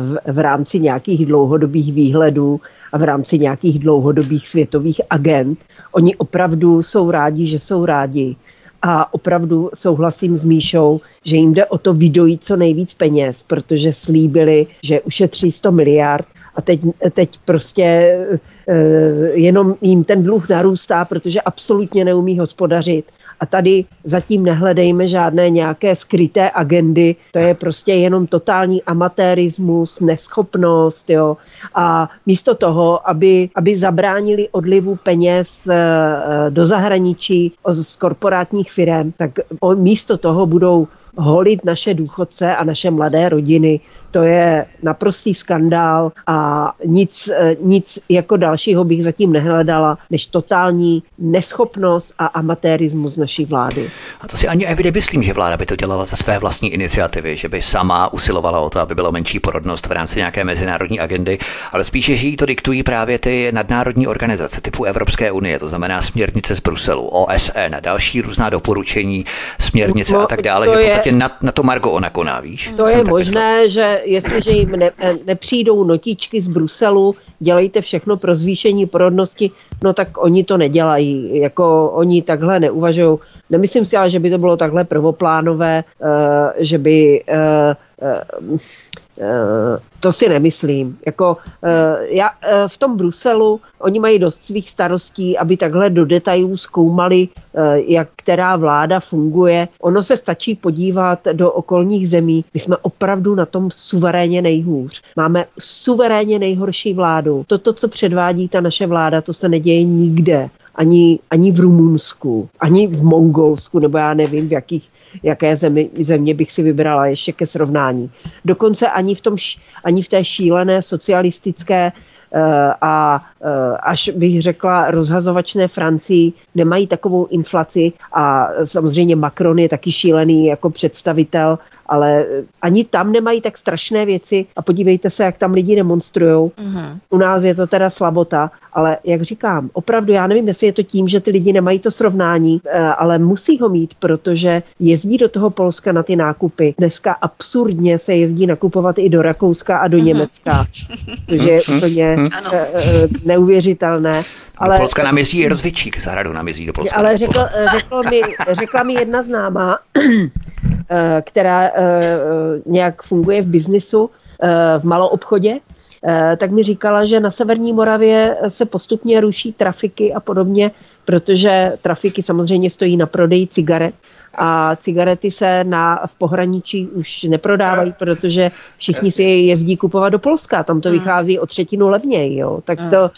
C: v, v rámci nějakých dlouhodobých výhledů a v rámci nějakých dlouhodobých světových agent. Oni opravdu jsou rádi, že jsou rádi. A opravdu souhlasím s Míšou, že jim jde o to vydojít co nejvíc peněz, protože slíbili, že ušetří 100 miliard a teď, teď prostě e, jenom jim ten dluh narůstá, protože absolutně neumí hospodařit a tady zatím nehledejme žádné nějaké skryté agendy, to je prostě jenom totální amatérismus, neschopnost, jo. A místo toho, aby, aby zabránili odlivu peněz eh, do zahraničí z korporátních firm, tak místo toho budou holit naše důchodce a naše mladé rodiny. To je naprostý skandál a nic, eh, nic jako dalšího bych zatím nehledala, než totální neschopnost a amatérismus naší vlády.
A: A to si ani Evidy myslím, že vláda by to dělala ze své vlastní iniciativy, že by sama usilovala o to, aby byla menší porodnost v rámci nějaké mezinárodní agendy, ale spíše, že jí to diktují právě ty nadnárodní organizace typu Evropské unie, to znamená směrnice z Bruselu, OSN a další různá doporučení, směrnice no, a tak dále, že v podstatě je, na, na to Margo ona koná, víš?
C: To je možné, že jestliže jim ne, nepřijdou notičky z Bruselu, dělejte všechno pro zvýšení porodnosti, no tak oni to nedělají, jako oni takhle neuvažují. Nemyslím si ale, že by to bylo takhle prvoplánové, uh, že by Eh, to si nemyslím. Jako, eh, já, eh, v tom Bruselu oni mají dost svých starostí, aby takhle do detailů zkoumali, jak která vláda funguje. Ono se stačí podívat do okolních zemí. My jsme opravdu na tom suverénně nejhůř. Máme suverénně nejhorší vládu. Toto, co předvádí ta naše vláda, to se neděje nikde ani, ani v Rumunsku, ani v Mongolsku, nebo já nevím, v jakých jaké zemi, země bych si vybrala ještě ke srovnání. Dokonce ani v, tom, ani v té šílené socialistické a eh, až bych řekla rozhazovačné Francii nemají takovou inflaci a samozřejmě Macron je taky šílený jako představitel ale ani tam nemají tak strašné věci a podívejte se, jak tam lidi demonstrují. Mm-hmm. U nás je to teda slabota, ale jak říkám, opravdu já nevím, jestli je to tím, že ty lidi nemají to srovnání, eh, ale musí ho mít, protože jezdí do toho Polska na ty nákupy. Dneska absurdně se jezdí nakupovat i do Rakouska a do mm-hmm. Německa, *laughs* což je mhm. úplně mm-hmm. neuvěřitelné.
A: Ale, do Polska nám jezdí i rozvědčík, z hradu nám jezdí do Polska.
C: Ale řekl, řekl mi, řekla mi jedna známá, *clears throat* Eh, která eh, nějak funguje v biznisu, eh, v maloobchodě, tak mi říkala, že na Severní Moravě se postupně ruší trafiky a podobně, protože trafiky samozřejmě stojí na prodeji cigaret a cigarety se na, v pohraničí už neprodávají, protože všichni si je jezdí kupovat do Polska, tam to hmm. vychází o třetinu levněji, jo. Tak hmm. to,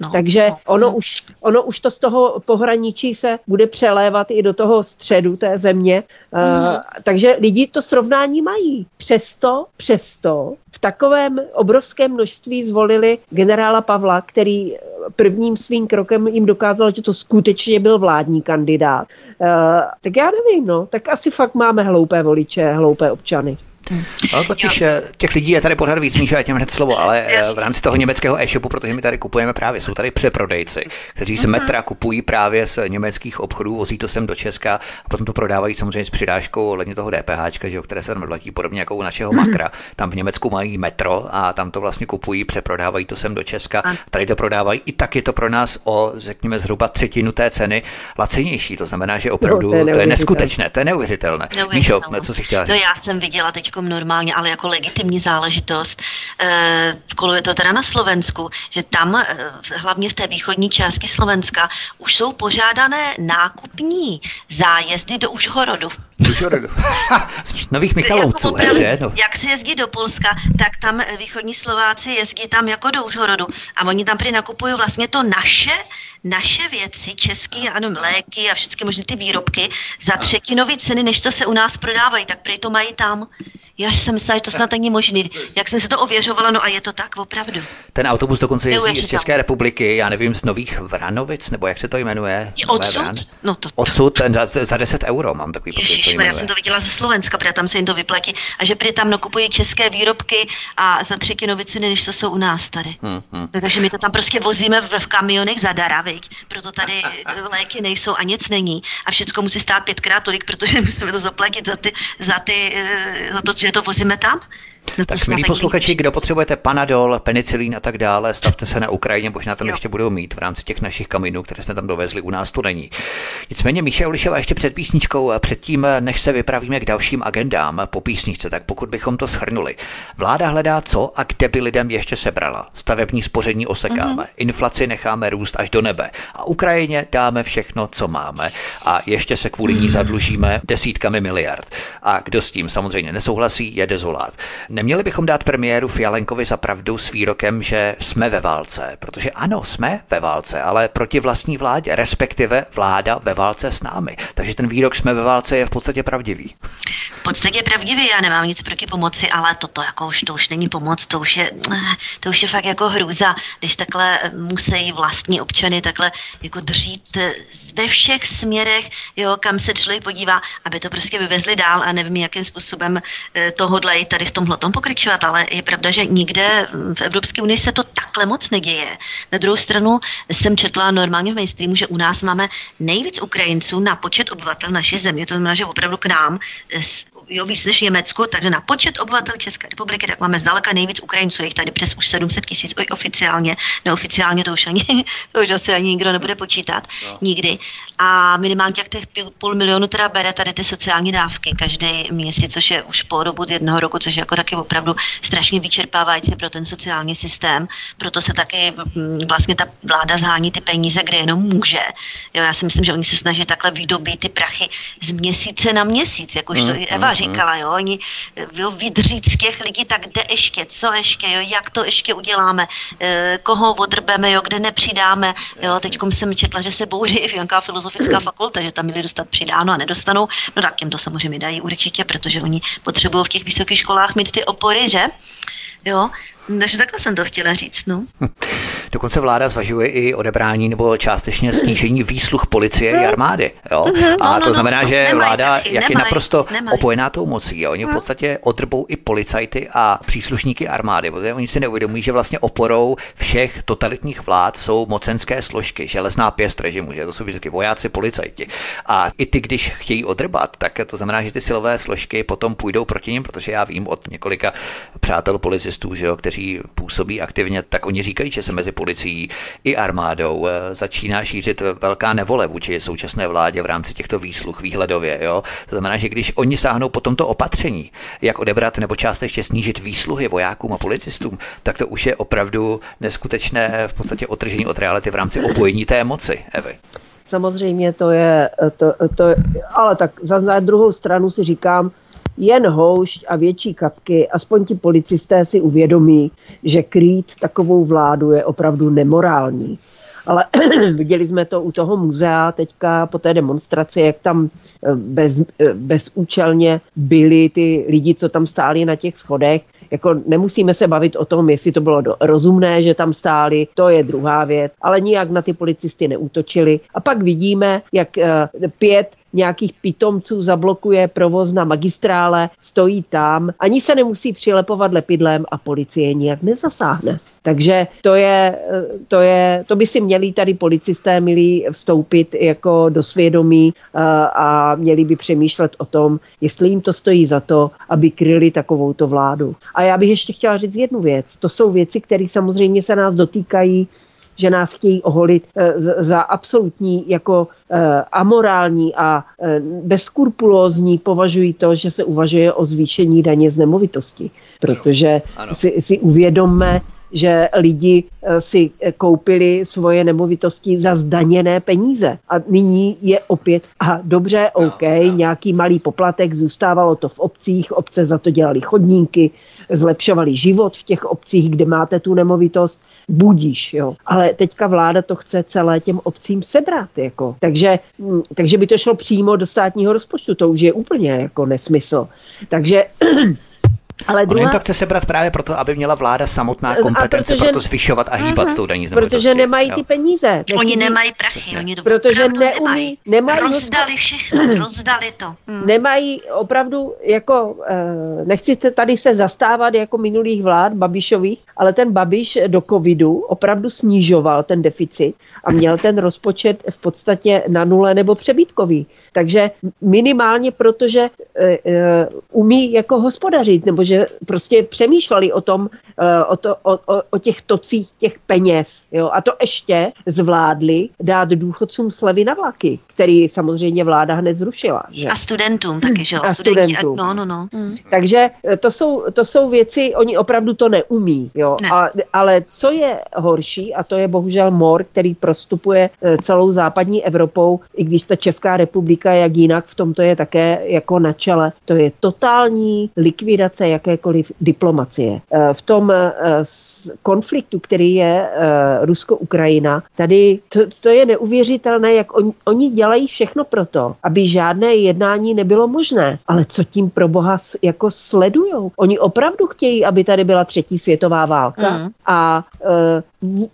C: no. Takže no. ono už, ono už to z toho pohraničí se bude přelévat i do toho středu té země, uh, takže lidi to srovnání mají. Přesto, přesto v takovém obrovském množství zvolili generála Pavla, který prvním svým krokem jim dokázal, že to skutečně byl vládní kandidát. Uh, tak já nevím, no, tak asi fakt máme hloupé voliče, hloupé občany.
A: No, totiž jo. těch lidí je tady pořád víc, Míša, těm hned slovo, ale v rámci toho německého e-shopu, protože my tady kupujeme právě, jsou tady přeprodejci, kteří z metra kupují právě z německých obchodů, vozí to sem do Česka a potom to prodávají samozřejmě s přidáškou ohledně toho DPH, že, které se tam platí podobně jako u našeho makra. Tam v Německu mají metro a tam to vlastně kupují, přeprodávají to sem do Česka, tady to prodávají. I tak je to pro nás o, řekněme, zhruba třetinu té ceny lacenější. To znamená, že opravdu no, to, je to je neskutečné, to je neuvěřitelné. Míšo, co si chtěla
B: říct? No já jsem viděla teď normálně, ale jako legitimní záležitost. E, koluje to teda na Slovensku, že tam, e, hlavně v té východní části Slovenska, už jsou pořádané nákupní zájezdy do Užhorodu. *laughs*
A: Nových Michalovců,
B: jako že? No. Jak se jezdí do Polska, tak tam východní Slováci jezdí tam jako do Užhorodu a oni tam prý nakupují vlastně to naše, naše věci, české, ano, léky a všechny možné ty výrobky za třetinové ceny, než to se u nás prodávají, tak prý to mají tam. Já jsem myslela, že to snad není možný. Jak jsem se to ověřovala, no a je to tak opravdu.
A: Ten autobus dokonce jezdí z České republiky, já nevím, z Nových Vranovic, nebo jak se to jmenuje?
B: Odsud? No to,
A: Odsud, ten za, za 10 euro mám takový
B: pocit. Já jsem to viděla ze Slovenska, protože tam se jim to vyplatí. A že prý tam nakupují české výrobky a za třetinu ceny, než to jsou u nás tady. Hmm, hmm. No, takže my to tam prostě vozíme v, v kamionech zadara, viď? proto tady *laughs* léky nejsou a nic není. A všechno musí stát pětkrát tolik, protože *laughs* musíme to zaplatit za, ty, za, ty, eh, za to, že to vozíme tam.
A: No tak milí posluchači, kdo potřebujete panadol, penicilín a tak dále, stavte se na Ukrajině, možná tam jo. ještě budou mít v rámci těch našich kamínů, které jsme tam dovezli, u nás to není. Nicméně Míša Ulišová ještě před písničkou, předtím, než se vypravíme k dalším agendám po písničce, tak pokud bychom to shrnuli. Vláda hledá co a kde by lidem ještě sebrala. Stavební spoření osekáme, mm-hmm. inflaci necháme růst až do nebe a Ukrajině dáme všechno, co máme a ještě se kvůli ní mhm. zadlužíme desítkami miliard. A kdo s tím samozřejmě nesouhlasí, je dezolát. Neměli bychom dát premiéru Fialenkovi za pravdu s výrokem, že jsme ve válce, protože ano, jsme ve válce, ale proti vlastní vládě, respektive vláda ve válce s námi. Takže ten výrok jsme ve válce je v podstatě pravdivý.
B: V podstatě pravdivý, já nemám nic proti pomoci, ale toto jako už, to už není pomoc, to už je, to už je fakt jako hrůza, když takhle musí vlastní občany takhle jako dřít ve všech směrech, jo, kam se člověk podívá, aby to prostě vyvezli dál a nevím, jakým způsobem eh, to hodlají tady v tomhle tom pokračovat, ale je pravda, že nikde v Evropské unii se to takhle moc neděje. Na druhou stranu jsem četla normálně v mainstreamu, že u nás máme nejvíc Ukrajinců na počet obyvatel naší země, to znamená, že opravdu k nám jo, víc než v Německu, takže na počet obyvatel České republiky, tak máme zdaleka nejvíc Ukrajinců, jich tady přes už 700 tisíc oficiálně, neoficiálně to už ani, *laughs* to už asi ani nikdo nebude počítat, no. nikdy. A minimálně těch, těch půl milionu teda bere tady ty sociální dávky každý měsíc, což je už po dobu jednoho roku, což je jako taky opravdu strašně vyčerpávající pro ten sociální systém. Proto se taky mm, vlastně ta vláda zhání ty peníze, kde jenom může. Jo, já si myslím, že oni se snaží takhle vydobít ty prachy z měsíce na měsíc, jakož to mm, Eva říkala, jo, oni jo, vydřít z těch lidí, tak kde ještě, co ještě, jo, jak to ještě uděláme, e, koho odrbeme, jo, kde nepřidáme, jo, teď jsem četla, že se bouří *laughs* i nějaká filozofická *clears throat* fakulta, že tam měli dostat přidáno a nedostanou, no tak těm to samozřejmě dají určitě, protože oni potřebují v těch vysokých školách mít ty opory, že? Jo, takže takhle jsem to chtěla říct, no. *laughs*
A: Dokonce vláda zvažuje i odebrání nebo částečně snížení výsluh policie i armády. Jo? Mhm, a no, no, to no, znamená, že vláda, jak je naprosto opojená tou mocí, jo? oni v podstatě odrbou i policajty a příslušníky armády, protože oni si neuvědomují, že vlastně oporou všech totalitních vlád jsou mocenské složky, železná pěst režimu, že to jsou vždycky vojáci, policajti. A i ty, když chtějí odrbat, tak to znamená, že ty silové složky potom půjdou proti ním, protože já vím od několika přátel policistů, že jo, kteří kteří působí aktivně, tak oni říkají, že se mezi policií i armádou eh, začíná šířit velká nevole vůči současné vládě v rámci těchto výsluh výhledově. Jo? To znamená, že když oni sáhnou po tomto opatření, jak odebrat nebo částečně snížit výsluhy vojákům a policistům, tak to už je opravdu neskutečné v podstatě otržení od reality v rámci opojení té moci. Evy.
C: Samozřejmě to je, to, to, ale tak za druhou stranu si říkám, jen houšť a větší kapky, aspoň ti policisté si uvědomí, že krýt takovou vládu je opravdu nemorální. Ale *clears throat* viděli jsme to u toho muzea teďka po té demonstraci, jak tam eh, bez, eh, bezúčelně byli ty lidi, co tam stáli na těch schodech. Jako nemusíme se bavit o tom, jestli to bylo rozumné, že tam stáli, to je druhá věc, ale nijak na ty policisty neútočili. A pak vidíme, jak eh, pět nějakých pitomců zablokuje provoz na magistrále, stojí tam, ani se nemusí přilepovat lepidlem a policie nijak nezasáhne. Takže to je, to je, to by si měli tady policisté milí vstoupit jako do svědomí a, a měli by přemýšlet o tom, jestli jim to stojí za to, aby kryli takovouto vládu. A já bych ještě chtěla říct jednu věc. To jsou věci, které samozřejmě se nás dotýkají že nás chtějí oholit eh, za absolutní jako eh, amorální a eh, bezkurpulózní považují to, že se uvažuje o zvýšení daně z nemovitosti. Protože si, si uvědomme, že lidi si koupili svoje nemovitosti za zdaněné peníze. A nyní je opět, a dobře, OK, no, no. nějaký malý poplatek, zůstávalo to v obcích, obce za to dělali chodníky, zlepšovali život v těch obcích, kde máte tu nemovitost, budíš, jo. Ale teďka vláda to chce celé těm obcím sebrat, jako. Takže, mm, takže by to šlo přímo do státního rozpočtu, to už je úplně jako nesmysl. Takže *clears throat*
A: ale druhá... On to chce sebrat právě proto, aby měla vláda samotná kompetence protože... pro to zvyšovat a hýbat uh-huh. s tou daní
C: Protože nemají jo. ty peníze.
B: Nechý... Oni nemají prachy, Přesně. oni to
C: Protože neumí, nemají.
B: Rozdali všechno, *clears throat* rozdali to.
C: Hmm. Nemají opravdu, jako, eh, nechci tady se zastávat jako minulých vlád Babišových, ale ten Babiš do covidu opravdu snižoval ten deficit a měl ten rozpočet v podstatě na nule nebo přebytkový. Takže minimálně protože e, e, umí jako hospodařit, nebo že prostě přemýšleli o tom, e, o, to, o, o, o těch tocích těch peněz. Jo? A to ještě zvládli dát důchodcům slevy na vlaky, který samozřejmě vláda hned zrušila. Že?
B: A studentům taky, že jo?
C: A studentům.
B: No, no, no. Hmm.
C: Takže to jsou, to jsou věci, oni opravdu to neumí. Jo? Ne. A, ale co je horší, a to je bohužel mor, který prostupuje celou západní Evropou, i když ta Česká republika jak jinak v tomto je také jako na čele. To je totální likvidace jakékoliv diplomacie. V tom konfliktu, který je Rusko-Ukrajina, tady to, to je neuvěřitelné, jak on, oni dělají všechno proto, aby žádné jednání nebylo možné. Ale co tím pro boha jako sledujou? Oni opravdu chtějí, aby tady byla třetí světová válka mm. a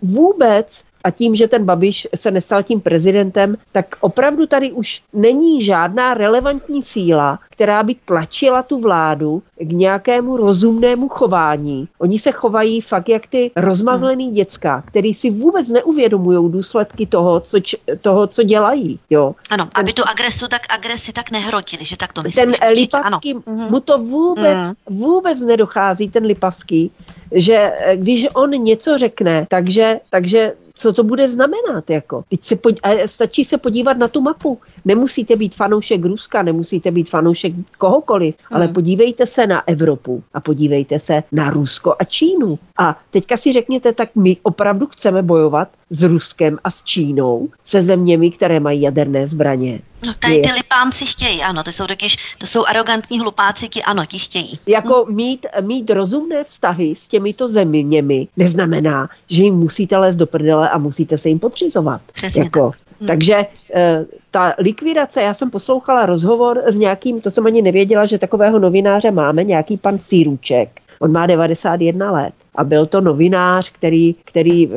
C: vůbec a tím, že ten Babiš se nestal tím prezidentem, tak opravdu tady už není žádná relevantní síla, která by tlačila tu vládu k nějakému rozumnému chování. Oni se chovají fakt jak ty rozmazlený hmm. děcka, který si vůbec neuvědomují důsledky toho, co, toho, co dělají. Jo.
B: Ano, ten, aby tu agresu tak agresi tak nehrotili, že tak to myslíš.
C: Ten Lipavský, ano. mu to vůbec, hmm. vůbec nedochází, ten Lipavský, že když on něco řekne, takže, takže co to bude znamenat. Jako. se pod, stačí se podívat na tu mapu. Nemusíte být fanoušek Ruska, nemusíte být fanoušek kohokoliv, hmm. ale podívejte se na Evropu a podívejte se na Rusko a Čínu. A teďka si řekněte, tak my opravdu chceme bojovat s Ruskem a s Čínou, se zeměmi, které mají jaderné zbraně.
B: No tady ty lipánci chtějí, ano, to jsou takyž, to jsou arrogantní hlupáci, ti ano, ti chtějí.
C: Jako mít, mít rozumné vztahy s těmito zeměmi neznamená, že jim musíte lézt do prdele a musíte se jim podřizovat.
B: Přesně jako, tak.
C: Hm. Takže e, ta likvidace, já jsem poslouchala rozhovor s nějakým, to jsem ani nevěděla, že takového novináře máme, nějaký pan Círuček. On má 91 let a byl to novinář, který, který eh,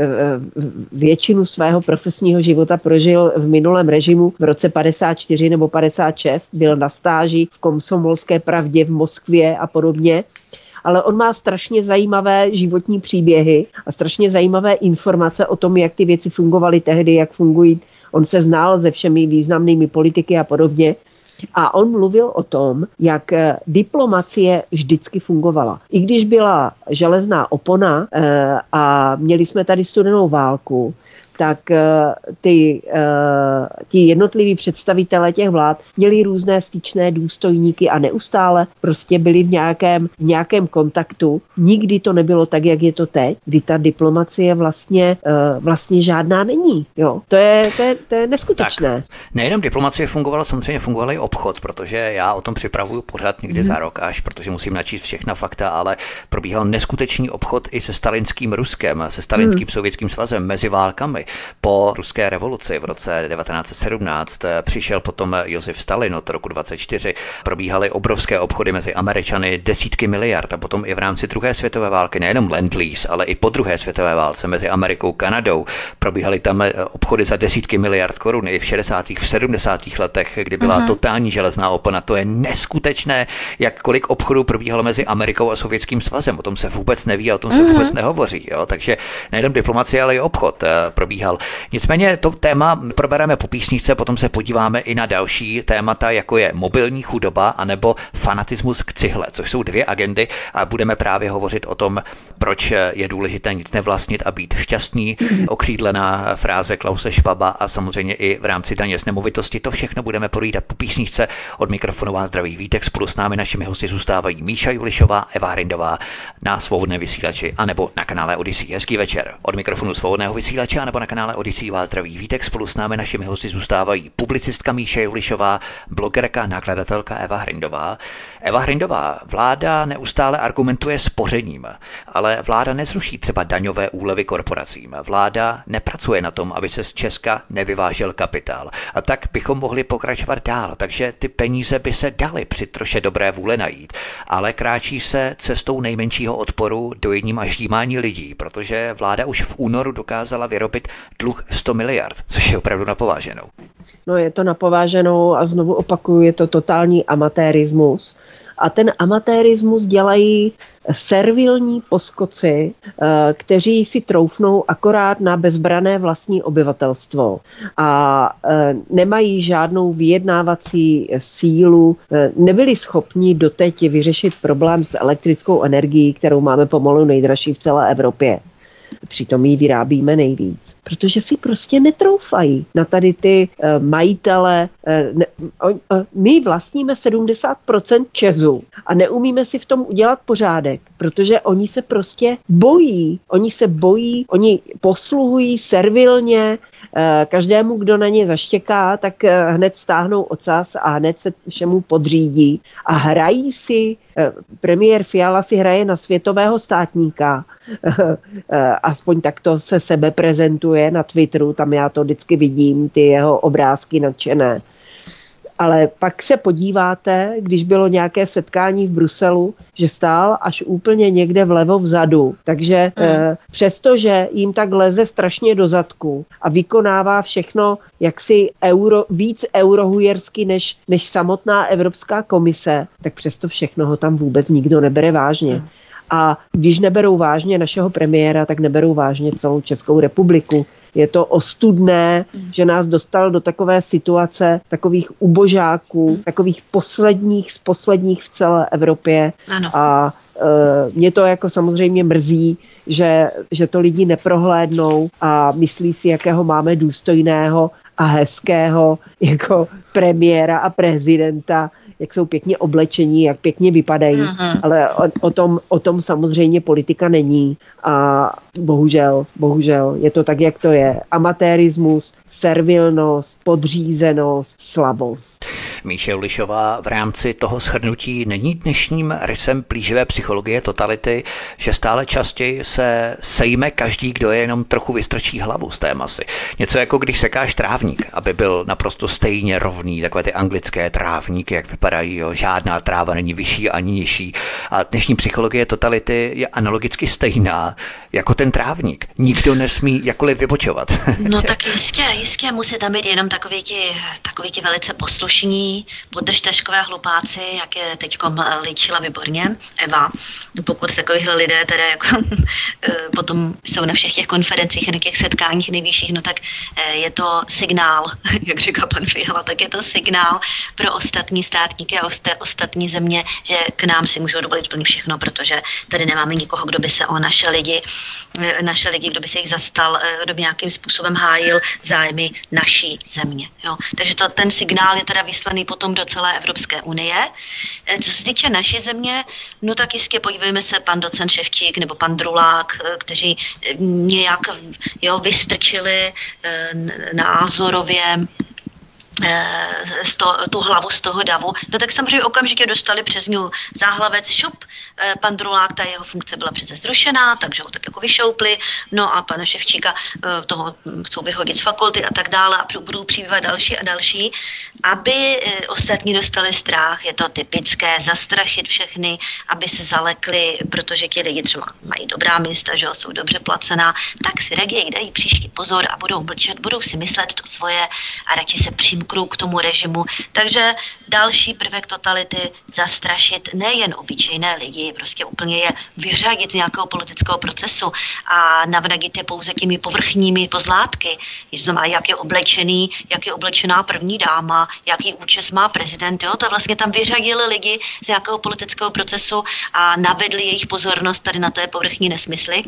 C: většinu svého profesního života prožil v minulém režimu v roce 54 nebo 56, byl na stáži v komsomolské pravdě v Moskvě a podobně ale on má strašně zajímavé životní příběhy a strašně zajímavé informace o tom, jak ty věci fungovaly tehdy, jak fungují. On se znal se všemi významnými politiky a podobně. A on mluvil o tom, jak eh, diplomacie vždycky fungovala. I když byla železná opona eh, a měli jsme tady studenou válku, tak eh, ty, eh, ti jednotliví představitelé těch vlád měli různé styčné důstojníky a neustále prostě byli v nějakém, v nějakém kontaktu. Nikdy to nebylo tak, jak je to teď, kdy ta diplomacie vlastně, eh, vlastně žádná není. Jo? To, je, to, je, to je neskutečné. Tak,
A: nejenom diplomacie fungovala, samozřejmě fungoval i obchod, protože já o tom připravuju pořád někdy hmm. za rok až, protože musím načíst všechna fakta, ale probíhal neskutečný obchod i se stalinským Ruskem, se stalinským hmm. sovětským svazem mezi válkami. Po ruské revoluci v roce 1917 eh, přišel potom Josef Stalin od roku 24. Probíhaly obrovské obchody mezi Američany, desítky miliard a potom i v rámci druhé světové války nejenom Lend-Lease, ale i po druhé světové válce mezi Amerikou a Kanadou. Probíhaly tam eh, obchody za desítky miliard korun i v 60. v 70. letech, kdy byla uh-huh. totální železná opona. To je neskutečné, jak kolik obchodů probíhalo mezi Amerikou a Sovětským svazem. O tom se vůbec neví a o tom se uh-huh. vůbec nehovoří. Jo? Takže nejenom diplomacie, ale i obchod eh, probíhal. Nicméně to téma probereme po písničce, potom se podíváme i na další témata, jako je mobilní chudoba anebo fanatismus k cihle, což jsou dvě agendy a budeme právě hovořit o tom, proč je důležité nic nevlastnit a být šťastný, okřídlená fráze Klause Švaba a samozřejmě i v rámci daně z nemovitosti. To všechno budeme povídat po písničce. Od mikrofonu vás zdraví Vítek, spolu s námi našimi hosty zůstávají Míša Julišová, Eva Hrindová na svobodné vysílači anebo na kanále Odyssey. Hezký večer. Od mikrofonu svobodného vysílače anebo na kanále Odyssey vás zdraví Vítek. Spolu s námi našimi hosty zůstávají publicistka Míše Julišová, blogerka, nakladatelka Eva Hrindová. Eva Hrindová, vláda neustále argumentuje spořením, ale vláda nezruší třeba daňové úlevy korporacím. Vláda nepracuje na tom, aby se z Česka nevyvážel kapitál. A tak bychom mohli pokračovat dál, takže ty peníze by se daly při troše dobré vůle najít. Ale kráčí se cestou nejmenšího odporu do jedním a ždímání lidí, protože vláda už v únoru dokázala vyrobit dluh 100 miliard, což je opravdu napováženou.
C: No je to napováženou a znovu opakuju, je to totální amatérismus. A ten amatérismus dělají servilní poskoci, eh, kteří si troufnou akorát na bezbrané vlastní obyvatelstvo a eh, nemají žádnou vyjednávací sílu, eh, nebyli schopni doteď vyřešit problém s elektrickou energií, kterou máme pomalu nejdražší v celé Evropě. Přitom ji vyrábíme nejvíc. Protože si prostě netroufají na tady ty uh, majitele. Uh, ne, uh, my vlastníme 70% Česu a neumíme si v tom udělat pořádek, protože oni se prostě bojí. Oni se bojí, oni posluhují servilně každému, kdo na ně zaštěká, tak eh, hned stáhnou ocas a hned se všemu podřídí. A hrají si, premiér Fiala si hraje na světového státníka, aspoň takto se sebe prezentuje na Twitteru, tam já to vždycky vidím, ty jeho obrázky nadšené ale pak se podíváte, když bylo nějaké setkání v Bruselu, že stál až úplně někde vlevo vzadu. Takže mm. eh, přestože jim tak leze strašně do zadku a vykonává všechno jaksi euro, víc eurohujersky než, než samotná Evropská komise, tak přesto všechno ho tam vůbec nikdo nebere vážně. Mm. A když neberou vážně našeho premiéra, tak neberou vážně celou Českou republiku. Je to ostudné, že nás dostal do takové situace takových ubožáků, takových posledních z posledních v celé Evropě. Ano. A e, mě to jako samozřejmě mrzí, že, že to lidi neprohlédnou a myslí si, jakého máme důstojného a hezkého jako premiéra a prezidenta jak jsou pěkně oblečení, jak pěkně vypadají, uh-huh. ale o, o, tom, o tom samozřejmě politika není a bohužel, bohužel je to tak, jak to je. Amatérismus, servilnost, podřízenost, slabost.
A: Míše Ulišová v rámci toho shrnutí není dnešním rysem plíživé psychologie totality, že stále častěji se sejme každý, kdo je jenom trochu vystrčí hlavu z té masy. Něco jako když sekáš trávník, aby byl naprosto stejně rovný, takové ty anglické trávníky, jak vypadají, jo, žádná tráva není vyšší ani nižší. A dnešní psychologie totality je analogicky stejná jako ten trávník. Nikdo nesmí jakkoliv vybočovat. *laughs*
B: No tak jistě, jistě musí tam být jenom takový ti, takový ti velice poslušní, podržtaškové hlupáci, jak je teď líčila výborně Eva. Pokud takovýhle lidé tedy jako, *laughs* eh, potom jsou na všech těch konferencích, na těch setkáních nejvyšších, no tak eh, je to signál, *laughs* jak říká pan Fiala, tak je to signál pro ostatní státníky a ostatní země, že k nám si můžou dovolit plně všechno, protože tady nemáme nikoho, kdo by se o naše lidi Eh, naše lidi, kdo by se jich zastal, eh, kdo by nějakým způsobem hájil zájmy naší země. Jo. Takže to, ten signál je teda vyslaný potom do celé Evropské unie. Eh, co se týče naší země, no tak jistě podívejme se pan docent Ševčík nebo pan Drulák, kteří nějak jo, vystrčili názorově z to, tu hlavu z toho davu, no tak samozřejmě okamžitě dostali přes ní záhlavec šup. Eh, pan Drulák, ta jeho funkce byla přece zrušená, takže ho tak jako vyšoupli, no a pana Ševčíka eh, toho chcou vyhodit z fakulty a tak dále a budou přibývat další a další, aby eh, ostatní dostali strach, je to typické, zastrašit všechny, aby se zalekli, protože ti lidi třeba mají dobrá místa, že jsou dobře placená, tak si raději dají příští pozor a budou mlčet, budou si myslet to svoje a radši se přijmou přimknou k tomu režimu. Takže další prvek totality zastrašit nejen obyčejné lidi, prostě úplně je vyřadit z nějakého politického procesu a navnadit je pouze těmi povrchními pozlátky. Znamená, jak je oblečený, jak je oblečená první dáma, jaký účes má prezident. Jo? To vlastně tam vyřadili lidi z nějakého politického procesu a navedli jejich pozornost tady na té povrchní nesmysly,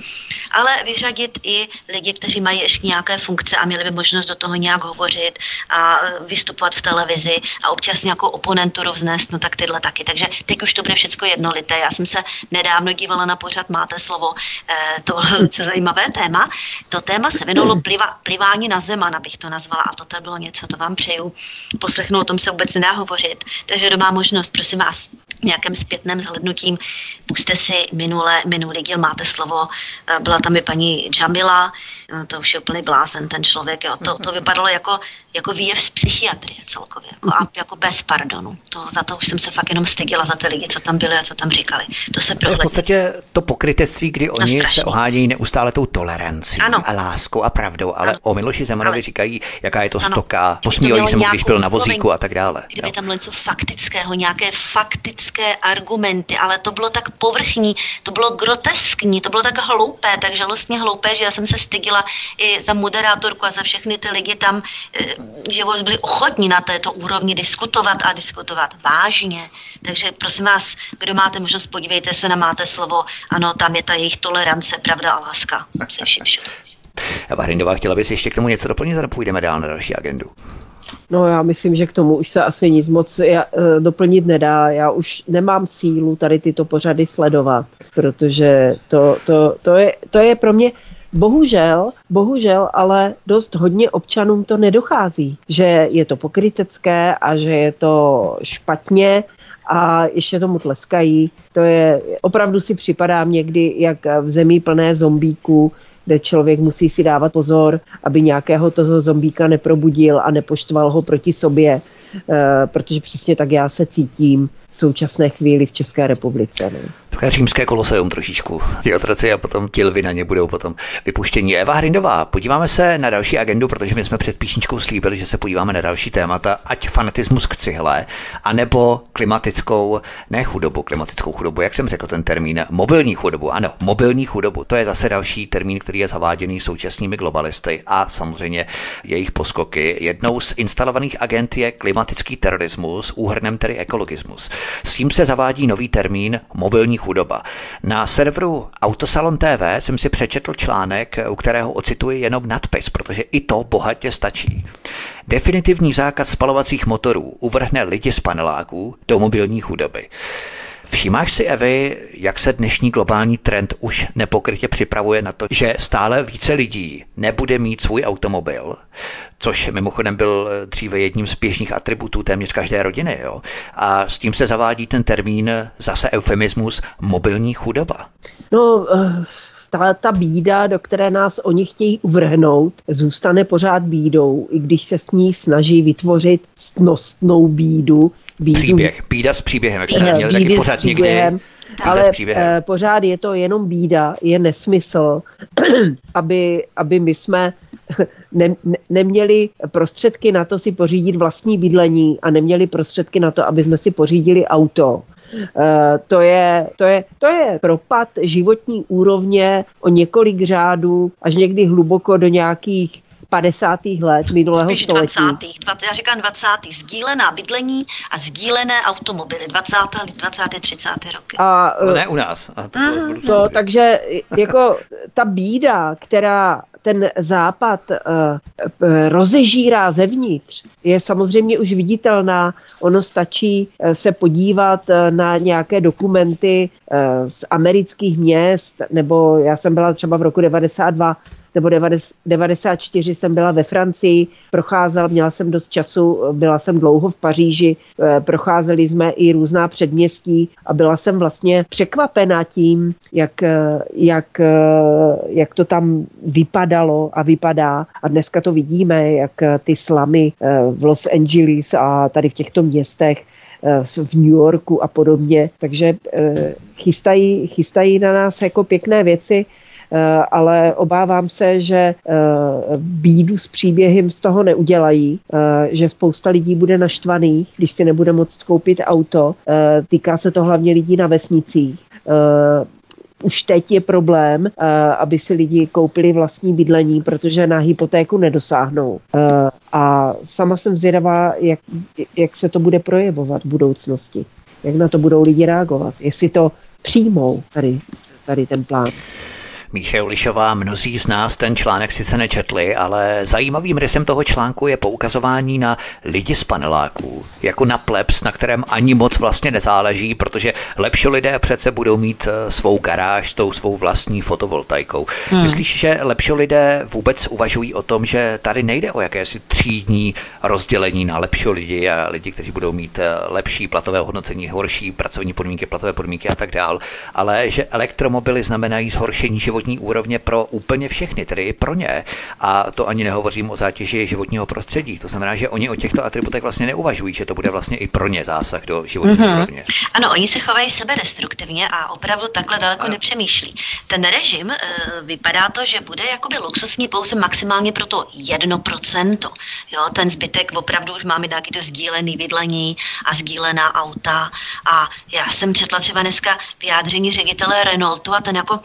B: ale vyřadit i lidi, kteří mají ještě nějaké funkce a měli by možnost do toho nějak hovořit a vystupovat v televizi a občas nějakou oponenturu vznést, no tak tyhle taky. Takže teď už to bude všechno jednolité. Já jsem se nedávno dívala na pořad Máte slovo, eh, to bylo velice *laughs* zajímavé téma. To téma se věnovalo pliva, plivání na Zemana, bych to nazvala, a to tady bylo něco, to vám přeju. Poslechnout, o tom se vůbec nedá hovořit. Takže kdo má možnost, prosím vás, nějakém zpětném zhlednutím. Puste si minule, minulý díl, máte slovo, eh, byla tam i paní Jamila, to už je úplný blázen ten člověk, jo. To, to vypadalo jako, jako výjev z psychiatrie celkově, jako, a, jako bez pardonu. To, za to už jsem se fakt jenom styděla za ty lidi, co tam byli a co tam říkali. To se
A: prohledně. v podstatě to pokrytectví, kdy oni no, se ohádějí neustále tou tolerancí ano. a láskou a pravdou, ale ano. o Miloši Zemanovi ale... říkají, jaká je to ano. stoka, posmívají se mu, když byl na vozíku a tak dále.
B: Kdyby jo. tam bylo něco faktického, nějaké faktické argumenty, ale to bylo tak povrchní, to bylo groteskní, to bylo tak hloupé, tak žalostně hloupé, že já jsem se stydila i za moderátorku a za všechny ty lidi tam, eh, že byli ochotní na této úrovni diskutovat a diskutovat vážně. Takže prosím vás, kdo máte možnost, podívejte se na Máte slovo, ano, tam je ta jejich tolerance, pravda a láska se vším.
A: Eva chtěla bys ještě k tomu něco doplnit, a půjdeme dál na další agendu.
C: No já myslím, že k tomu už se asi nic moc já, e, doplnit nedá. Já už nemám sílu tady tyto pořady sledovat, protože to, to, to, je, to je pro mě bohužel, bohužel, ale dost hodně občanům to nedochází, že je to pokrytecké a že je to špatně a ještě tomu tleskají. To je, opravdu si připadám někdy, jak v zemi plné zombíků, kde člověk musí si dávat pozor, aby nějakého toho zombíka neprobudil a nepoštval ho proti sobě, eh, protože přesně tak já se cítím v současné chvíli v České republice. Ne?
A: Římské koloseum trošičku. Ty otroci a potom ti lvy na ně budou potom vypuštění. Eva Hrindová, podíváme se na další agendu, protože my jsme před píšničkou slíbili, že se podíváme na další témata, ať fanatismus k cihle, anebo klimatickou, ne chudobu, klimatickou chudobu, jak jsem řekl ten termín, mobilní chudobu. Ano, mobilní chudobu, to je zase další termín, který je zaváděný současnými globalisty a samozřejmě jejich poskoky. Jednou z instalovaných agent je klimatický terorismus, úhrnem tedy ekologismus. S tím se zavádí nový termín mobilní chudoba. Na serveru Autosalon TV jsem si přečetl článek, u kterého ocituji jenom nadpis, protože i to bohatě stačí. Definitivní zákaz spalovacích motorů uvrhne lidi z paneláků do mobilní chudoby. Všímáš si, Evy, jak se dnešní globální trend už nepokrytě připravuje na to, že stále více lidí nebude mít svůj automobil, což mimochodem byl dříve jedním z běžných atributů téměř každé rodiny. Jo? A s tím se zavádí ten termín, zase eufemismus, mobilní chudoba.
C: No, uh ta, ta bída, do které nás oni chtějí uvrhnout, zůstane pořád bídou, i když se s ní snaží vytvořit ctnostnou bídu,
A: bídu. Příběh, bída s příběhem, jak jsme měli taky pořád někdy.
C: Ale eh, pořád je to jenom bída, je nesmysl, *clears throat* aby, aby my jsme *clears throat* ne, ne, neměli prostředky na to si pořídit vlastní bydlení a neměli prostředky na to, aby jsme si pořídili auto. Uh, to, je, to, je, to je propad životní úrovně o několik řádů, až někdy hluboko do nějakých 50. let minulého Spíš století.
B: 20. 20. Já říkám 20. Sdílená bydlení a sdílené automobily 20. 20. 30. roky.
A: A, no ne u nás. A
C: to, to, takže jako ta bída, která ten západ uh, rozežírá zevnitř, je samozřejmě už viditelná. Ono stačí uh, se podívat uh, na nějaké dokumenty uh, z amerických měst, nebo já jsem byla třeba v roku 92 nebo 94 jsem byla ve Francii, procházela, měla jsem dost času, byla jsem dlouho v Paříži, eh, procházeli jsme i různá předměstí a byla jsem vlastně překvapena tím, jak, eh, jak, eh, jak to tam vypadalo a vypadá. A dneska to vidíme, jak ty slamy v Los Angeles a tady v těchto městech v New Yorku a podobně. Takže chystají, chystají na nás jako pěkné věci ale obávám se, že eh, bídu s příběhem z toho neudělají, eh, že spousta lidí bude naštvaných, když si nebude moct koupit auto. Týká se to hlavně lidí na vesnicích už teď je problém, aby si lidi koupili vlastní bydlení, protože na hypotéku nedosáhnou. A sama jsem zvědavá, jak, jak se to bude projevovat v budoucnosti. Jak na to budou lidi reagovat. Jestli to přijmou tady, tady ten plán.
A: Míše Ulišová, mnozí z nás ten článek sice nečetli, ale zajímavým rysem toho článku je poukazování na lidi z paneláků, jako na plebs, na kterém ani moc vlastně nezáleží, protože lepší lidé přece budou mít eh, svou garáž s tou svou vlastní fotovoltaikou. Hmm. Myslíš, že lepší lidé vůbec uvažují o tom, že tady nejde o jakési třídní rozdělení na lepší lidi a lidi, kteří budou mít eh, lepší platové hodnocení, horší pracovní podmínky, platové podmínky a tak dál, ale že elektromobily znamenají zhoršení životní životní úrovně pro úplně všechny, tedy i pro ně. A to ani nehovořím o zátěži životního prostředí. To znamená, že oni o těchto atributech vlastně neuvažují, že to bude vlastně i pro ně zásah do životní mm-hmm. úrovně.
B: Ano, oni se chovají sebe destruktivně a opravdu takhle daleko ano. nepřemýšlí. Ten režim e, vypadá to, že bude jakoby luxusní pouze maximálně pro to 1%. Jo, ten zbytek opravdu už máme nějaký to sdílený bydlení a sdílená auta. A já jsem četla třeba dneska vyjádření ředitele Renaultu a ten jako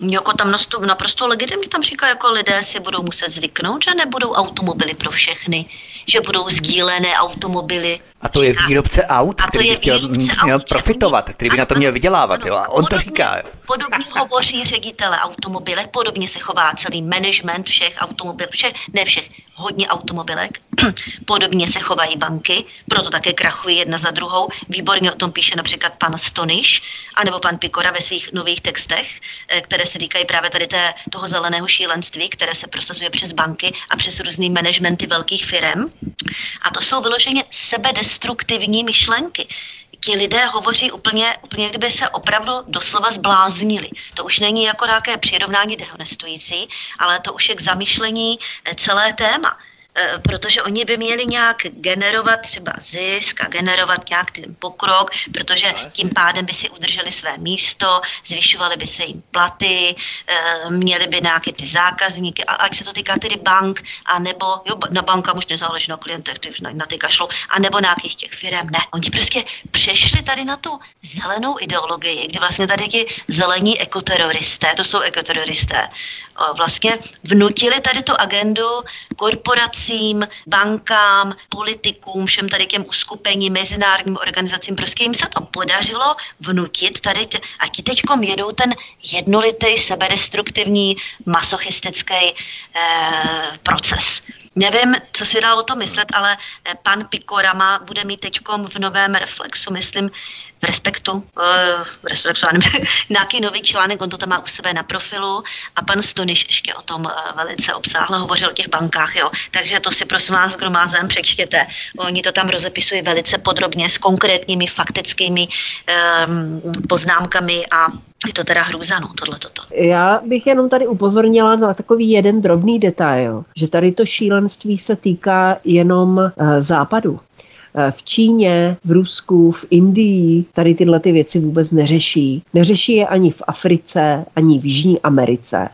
B: jako tam nastup, naprosto legitimně tam říká, jako lidé si budou muset zvyknout, že nebudou automobily pro všechny, že budou sdílené automobily
A: A to je výrobce aut, který by chtěl měl profitovat, který by na to měl vydělávat. Jo? A on to říká.
B: Podobně hovoří ředitele automobilek, podobně se chová celý management všech automobilů, všech, ne všech, hodně automobilek. *clears throat* Podobně se chovají banky, proto také krachují jedna za druhou. Výborně o tom píše například pan Stoniš, anebo pan Pikora ve svých nových textech, eh, které se týkají právě tady té, toho zeleného šílenství, které se prosazuje přes banky a přes různé managementy velkých firm. A to jsou vyloženě sebedestruktivní myšlenky ti lidé hovoří úplně, úplně kdyby se opravdu doslova zbláznili. To už není jako nějaké přirovnání dehonestující, ale to už je k zamýšlení eh, celé téma. Eh, protože oni by měli nějak generovat třeba zisk a generovat nějak ten pokrok, protože tím pádem by si udrželi své místo, zvyšovaly by se jim platy, eh, měli by nějaké ty zákazníky, a ať se to týká tedy bank, a nebo, jo, na banka už nezáleží na klientech, ty už na, na ty kašlou, a nebo nějakých těch firm. Ne, oni prostě přešli tady na tu zelenou ideologii, kdy vlastně tady ti zelení ekoteroristé, to jsou ekoteroristé, vlastně vnutili tady tu agendu korporacím, bankám, politikům, všem tady těm uskupením, mezinárodním organizacím. Prostě jim se to podařilo vnutit tady, t- a ti teď jedou ten jednolitý, sebedestruktivní, masochistický eh, proces. Nevím, co si dá o to myslet, ale eh, pan Pikorama bude mít teď v novém reflexu, myslím, v Respektu, uh, v Respektu, nevím, *laughs* nějaký nový článek, on to tam má u sebe na profilu a pan Stoniš ještě o tom uh, velice obsáhle hovořil o těch bankách, jo. Takže to si prosím vás gromázem přečtěte. Oni to tam rozepisují velice podrobně s konkrétními faktickými um, poznámkami a je to teda hrůza, no, tohle toto.
C: Já bych jenom tady upozornila na takový jeden drobný detail, že tady to šílenství se týká jenom uh, západu. Eh, v Číně, v Rusku, v Indii tady tyhle ty věci vůbec neřeší. Neřeší je ani v Africe, ani v Jižní Americe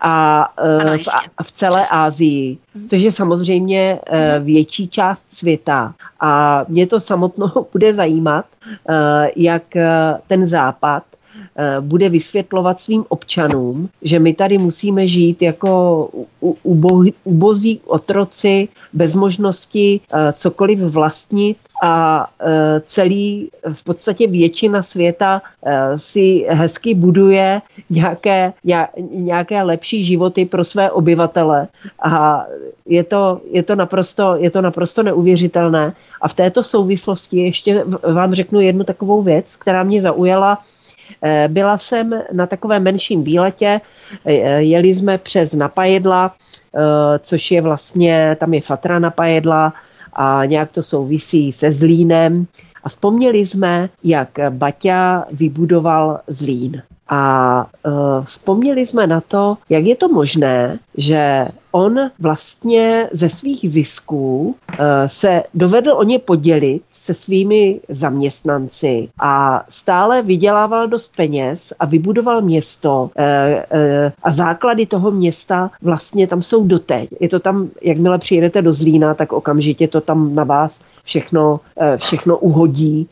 C: a eh, v, v celé Asii, mhm. což je samozřejmě eh, větší část světa. A mě to samotnou *laughs* bude zajímat, jak ten západ bude vysvětlovat svým občanům, že my tady musíme žít jako ubozí otroci bez možnosti eh, cokoliv vlastnit a eh, celý, v podstatě většina světa si hezky buduje nějaké, nějaké lepší životy pro své obyvatele a je to, je to, naprosto, je to naprosto neuvěřitelné. A v této souvislosti ještě vám řeknu jednu takovou věc, která mě zaujala Eh, byla jsem na takovém menším výletě, eh, jeli jsme přes Napajedla, eh, což je vlastně, tam je Fatra Napajedla a nějak to souvisí se Zlínem. A vzpomněli jsme, jak Baťa vybudoval Zlín. A uh, vzpomněli jsme na to, jak je to možné, že on vlastně ze svých zisků uh, se dovedl o ně podělit se svými zaměstnanci a stále vydělával dost peněz a vybudoval město eh, eh, a základy toho města vlastně tam jsou doteď. Je to tam, jakmile přijedete do Zlína, tak okamžitě to tam na vás všechno, eh, všechno uhodí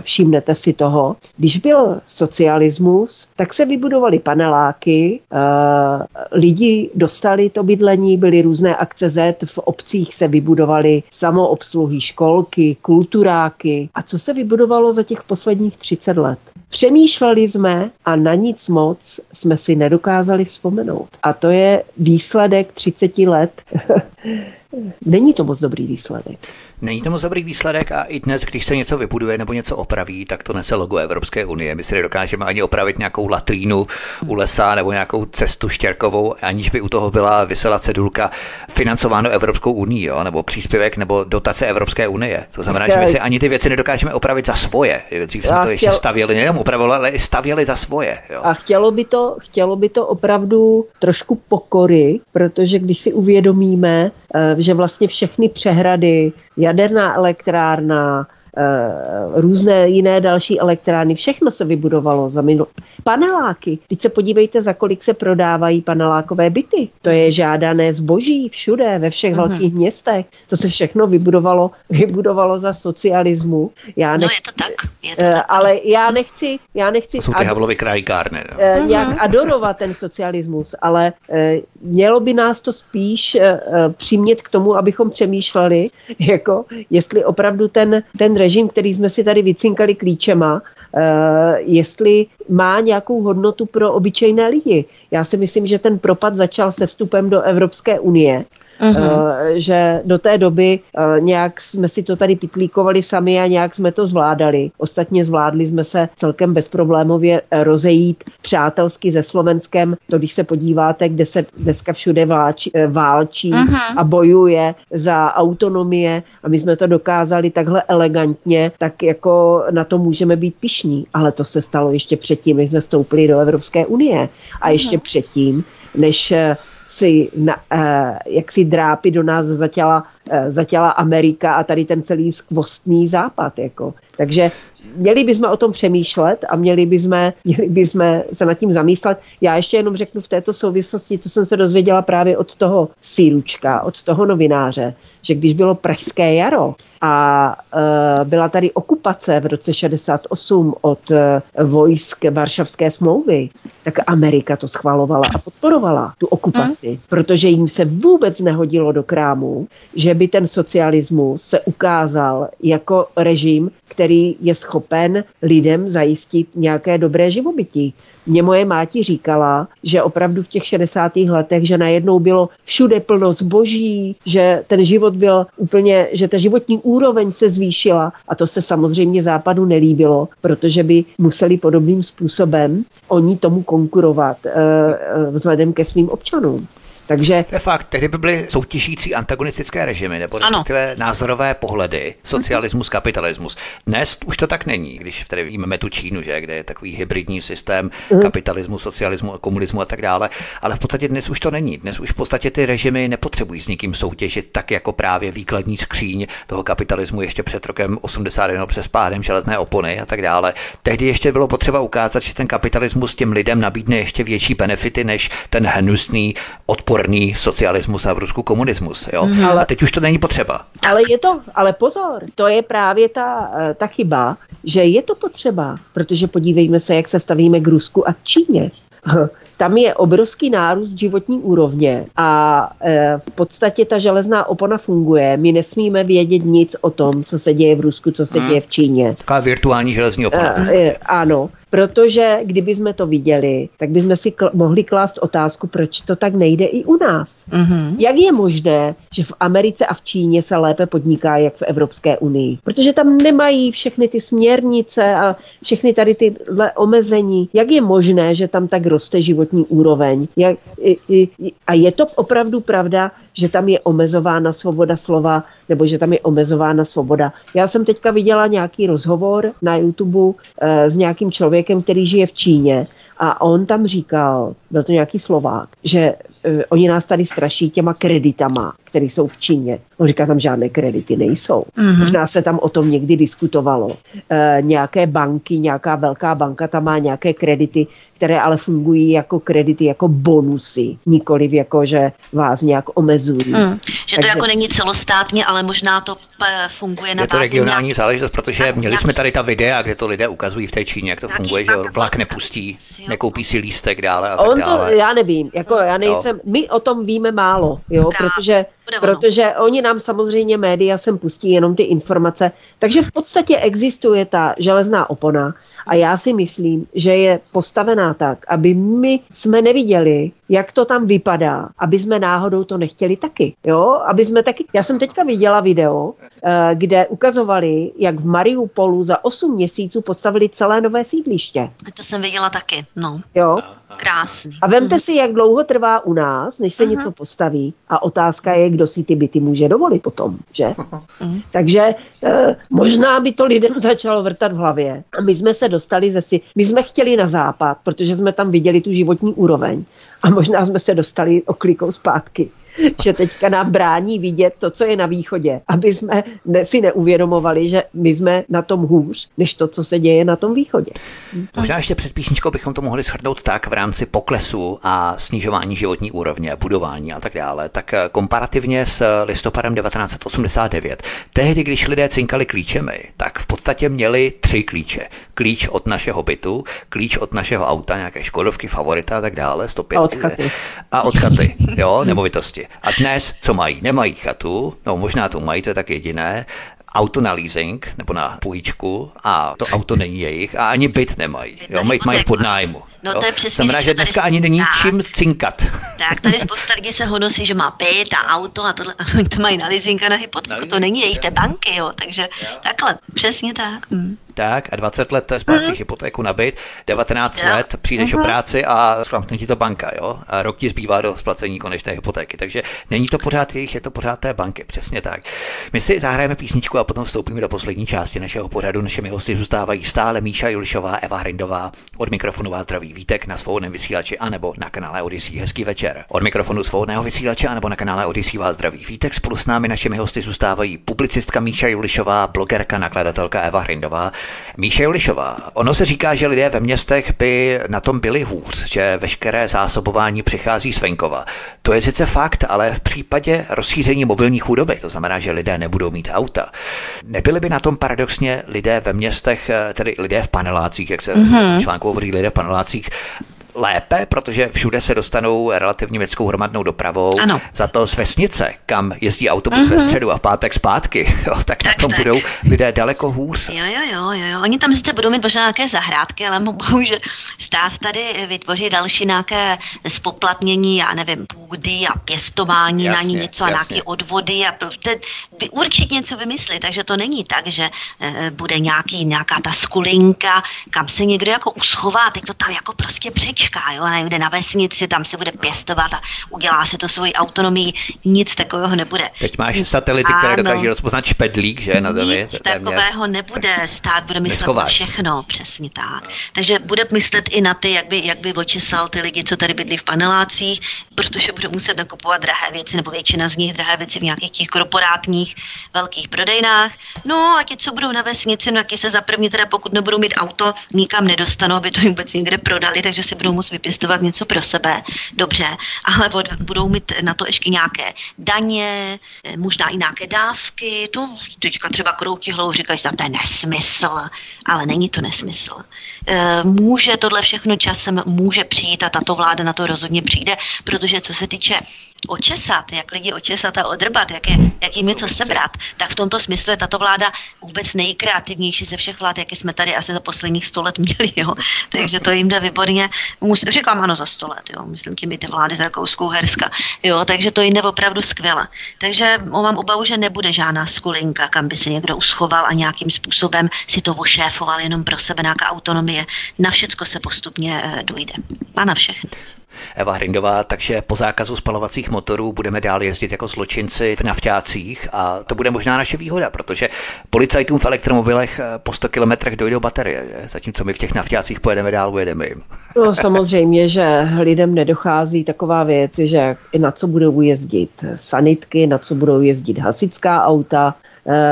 C: všimnete si toho. Když byl socialismus, tak se vybudovaly paneláky, eh, lidi dostali to bydlení, byly různé akce Z, v obcích se vybudovaly samoobsluhy, školky, kulturáky. A co se vybudovalo za těch posledních 30 let? Přemýšleli jsme a na nic moc jsme si nedokázali vzpomenout. A to je výsledek 30 let. *laughs* Není to moc dobrý výsledek.
A: Není to moc dobrý výsledek a i dnes, když se něco vybuduje nebo něco opraví, tak to nese logo Evropské unie. My si nedokážeme ani opravit nějakou latrínu u lesa nebo nějakou cestu štěrkovou, aniž by u toho byla vysela cedulka financováno Evropskou unii, jo? nebo příspěvek nebo dotace Evropské unie. To znamená, že my si ani ty věci nedokážeme opravit za svoje. Dřív jsme to ještě stavěli, nejenom upravovali, ale i stavěli za svoje. Jo?
C: A chtělo by, to, chtělo by to opravdu trošku pokory, protože když si uvědomíme, eh, že vlastně všechny přehrady, jaderná elektrárna, různé jiné další elektrárny, všechno se vybudovalo za minul... Paneláky, teď se podívejte, za kolik se prodávají panelákové byty. To je žádané zboží všude, ve všech uh-huh. velkých městech. To se všechno vybudovalo, *laughs* vybudovalo za socialismu.
B: Já no, nech... No je to tak. Je to
C: tak. Ale já nechci, já nechci... To
A: jsou ty Havlovy krajkárny.
C: No. Nějak uh-huh. adorovat ten socialismus, ale mělo by nás to spíš přimět k tomu, abychom přemýšleli, *laughs* jako jestli opravdu ten, ten režim, který jsme si tady vycinkali klíčema, Uh, jestli má nějakou hodnotu pro obyčejné lidi. Já si myslím, že ten propad začal se vstupem do Evropské unie Uh-huh. že do té doby eh, nějak jsme si to tady pitlíkovali sami a nějak jsme to zvládali. Ostatně zvládli jsme se celkem bezproblémově rozejít přátelsky se Slovenskem. To, když se podíváte, kde se dneska všude vláčí, eh, válčí uh-huh. a bojuje za autonomie a my jsme to dokázali takhle elegantně, tak jako na to můžeme být pišní. Ale to se stalo ještě předtím, než jsme vstoupili do Evropské unie. A ještě uh-huh. předtím, než si, na, uh, jak si drápy do nás zatěla, uh, zatěla Amerika a tady ten celý skvostný západ. Jako. Takže měli bychom o tom přemýšlet a měli bychom, měli bychom se nad tím zamýšlet. Já ještě jenom řeknu v této souvislosti, co jsem se dozvěděla právě od toho síručka, od toho novináře, že když bylo Pražské jaro a e, byla tady okupace v roce 68 od e, vojsk Varšavské smlouvy, tak Amerika to schvalovala a podporovala tu okupaci, hmm. protože jim se vůbec nehodilo do krámu, že by ten socialismus se ukázal jako režim, který je schopen lidem zajistit nějaké dobré živobytí. Mě moje máti říkala, že opravdu v těch 60. letech, že najednou bylo všude plno zboží, že ten život byl úplně, že ta životní úroveň se zvýšila a to se samozřejmě západu nelíbilo, protože by museli podobným způsobem oni tomu konkurovat e, vzhledem ke svým občanům. Takže...
A: To je fakt, tehdy by byly soutěžící antagonistické režimy, nebo respektive názorové pohledy, socialismus, kapitalismus. Dnes už to tak není, když tady víme tu Čínu, že, kde je takový hybridní systém mhm. kapitalismu, socialismu, komunismu a tak dále, ale v podstatě dnes už to není. Dnes už v podstatě ty režimy nepotřebují s nikým soutěžit, tak jako právě výkladní skříň toho kapitalismu ještě před rokem 81 přes pádem železné opony a tak dále. Tehdy ještě bylo potřeba ukázat, že ten kapitalismus těm lidem nabídne ještě větší benefity než ten hnusný odpor odporný socialismus a v Rusku komunismus. Jo? Mm, ale, a teď už to není potřeba.
C: Ale je to, ale pozor, to je právě ta, eh, ta chyba, že je to potřeba, protože podívejme se, jak se stavíme k Rusku a Číně. *laughs* Tam je obrovský nárůst životní úrovně a e, v podstatě ta železná opona funguje. My nesmíme vědět nic o tom, co se děje v Rusku, co se hmm. děje v Číně.
A: Taková virtuální železní opona.
C: E, ano. Protože kdyby jsme to viděli, tak bychom si kl- mohli klást otázku, proč to tak nejde i u nás. Mm-hmm. Jak je možné, že v Americe a v Číně se lépe podniká, jak v Evropské unii? Protože tam nemají všechny ty směrnice a všechny tady tyhle omezení. Jak je možné, že tam tak roste životní úroveň? Jak, i, i, a je to opravdu pravda, že tam je omezována svoboda slova nebo že tam je omezována svoboda. Já jsem teďka viděla nějaký rozhovor na YouTube e, s nějakým člověkem, který žije v Číně a on tam říkal, byl to nějaký Slovák, že e, oni nás tady straší těma kreditama, které jsou v Číně. On říká, tam žádné kredity nejsou. Mm-hmm. Možná se tam o tom někdy diskutovalo. E, nějaké banky, nějaká velká banka tam má nějaké kredity, které ale fungují jako kredity, jako bonusy, nikoliv jako, že vás nějak omezují. Mm.
B: Že Takže... to jako není celostátně, ale možná to e, funguje na
A: Je to regionální nějak... záležitost, protože tak, měli nějak... jsme tady ta videa, kde to lidé ukazují v té Číně, jak to funguje, že vlak nepustí, nekoupí si lístek dále a tak
C: On to, dále. já nevím, jako já nejsem, jo. my o tom víme málo, jo, Právě. protože Protože oni nám samozřejmě média sem pustí jenom ty informace. Takže v podstatě existuje ta železná opona a já si myslím, že je postavená tak, aby my jsme neviděli, jak to tam vypadá, aby jsme náhodou to nechtěli taky. Jo? Aby jsme taky... Já jsem teďka viděla video, eh, kde ukazovali, jak v Mariupolu za 8 měsíců postavili celé nové sídliště.
B: To jsem viděla taky, no.
C: Jo?
B: Krásný.
C: A vemte si, jak dlouho trvá u nás, než se uh-huh. něco postaví. A otázka je, kdo si ty byty může dovolit potom, že? Uh-huh. Takže eh, možná by to lidem *laughs* začalo vrtat v hlavě. A my jsme se dostali zase, my jsme chtěli na západ, protože jsme tam viděli tu životní úroveň. A možná jsme se dostali oklikou zpátky *laughs* že teďka nám brání vidět to, co je na východě, aby jsme si neuvědomovali, že my jsme na tom hůř, než to, co se děje na tom východě.
A: Možná ještě před písničkou bychom to mohli shrnout tak v rámci poklesu a snižování životní úrovně, budování a tak dále. Tak eh, komparativně s listopadem 1989, tehdy, když lidé cinkali klíčemi, tak v podstatě měli tři klíče. Klíč od našeho bytu, klíč od našeho auta, nějaké Škodovky, Favorita a tak dále, 105.
C: A od chaty.
A: A od chaty, jo, *laughs* nemovitosti. A dnes, co mají? Nemají chatu, no možná to mají, to je tak jediné, auto na leasing nebo na půjčku a to auto není jejich a ani byt nemají. Jo, mají, mají pod nájmu.
B: No
A: jo.
B: to je přesně.
A: Znamená, že dneska ani není tak, čím cinkat.
B: Tak, tady spousta lidí se honosí, že má byt a auto a tohle, *laughs* to mají na leasing a na hypotéku. To není jejich, té banky, jo. Takže jo. takhle, přesně tak. Hm
A: tak a 20 let splácíš mm-hmm. hypotéku na byt, 19 yeah. let přijdeš mm-hmm. o práci a sklapne ti to banka, jo? A rok ti zbývá do splacení konečné hypotéky. Takže není to pořád jejich, je to pořád té banky, přesně tak. My si zahrajeme písničku a potom vstoupíme do poslední části našeho pořadu. Našimi hosty zůstávají stále Míša Julišová, Eva Hrindová, od mikrofonu vás zdraví Vítek na svobodném vysílači anebo na kanále Odyssey. Hezký večer. Od mikrofonu svobodného vysílače anebo na kanále Odyssey vás zdraví Vítek. Spolu s námi našimi hosty zůstávají publicistka Míša Julišová, blogerka, nakladatelka Eva Hrindová. Míša Julišová Julišová, ono se říká, že lidé ve městech by na tom byli hůř, že veškeré zásobování přichází z venkova. To je sice fakt, ale v případě rozšíření mobilní chudoby, to znamená, že lidé nebudou mít auta, nebyli by na tom paradoxně lidé ve městech, tedy lidé v panelácích, jak se mm-hmm. článku hovoří lidé v panelácích, lépe, protože všude se dostanou relativně městskou hromadnou dopravou.
B: Ano.
A: Za to z vesnice, kam jezdí autobus mm-hmm. ve mhm. středu a v pátek zpátky, *laughs* jo, tak, tak na tom tak. budou lidé daleko hůř.
B: Jo, jo, jo, jo. Oni tam sice budou mít možná nějaké zahrádky, ale bohužel stát tady vytvoří další nějaké spoplatnění, já nevím, půdy a pěstování jasně, na ní něco jasně. a nějaké odvody a prostě určitě něco vymyslit, takže to není tak, že e, bude nějaký, nějaká ta skulinka, kam se někdo jako uschová, teď to tam jako prostě přeč mačka, jo, někde na vesnici, tam se bude pěstovat a udělá se to svoji autonomii, nic takového nebude.
A: Teď máš satelity, ano, které dokáží rozpoznat špedlík, že na zemi.
B: Nic takového nebude, stát bude myslet neschováš. na všechno, přesně tak. Takže bude myslet i na ty, jak by, jak by očesal ty lidi, co tady bydlí v panelácích, protože bude muset nakupovat drahé věci, nebo většina z nich drahé věci v nějakých těch korporátních velkých prodejnách. No a ti, co budou na vesnici, no taky se za první teda pokud nebudou mít auto, nikam nedostanou, aby to vůbec někde prodali, takže se budou moct vypěstovat něco pro sebe, dobře, ale budou mít na to ještě nějaké daně, eh, možná i nějaké dávky, to teďka třeba kroutí hlavou, říkají, že to je nesmysl, ale není to nesmysl. Eh, může tohle všechno časem, může přijít a tato vláda na to rozhodně přijde, protože co se týče očesat, jak lidi očesat a odrbat, jak, je, jak jim něco sebrat, tak v tomto smyslu je tato vláda vůbec nejkreativnější ze všech vlád, jaké jsme tady asi za posledních sto let *laughs* měli. Jo. Takže to jim jde výborně. Říkám ano za sto let, jo. myslím tím i ty vlády z Rakouskou Herska. Jo. Takže to jde opravdu skvěle. Takže mám obavu, že nebude žádná skulinka, kam by se někdo uschoval a nějakým způsobem si to ošéfoval jenom pro sebe nějaká autonomie. Na všecko se postupně eh, dojde. A na všechny.
A: Eva Hrindová, takže po zákazu spalovacích motorů budeme dál jezdit jako zločinci v naftácích a to bude možná naše výhoda, protože policajtům v elektromobilech eh, po 100 kilometrech dojdou baterie, že? zatímco my v těch naftácích pojedeme dál, ujedeme jim. *laughs*
C: No samozřejmě, že lidem nedochází taková věc, že na co budou jezdit sanitky, na co budou jezdit hasická auta,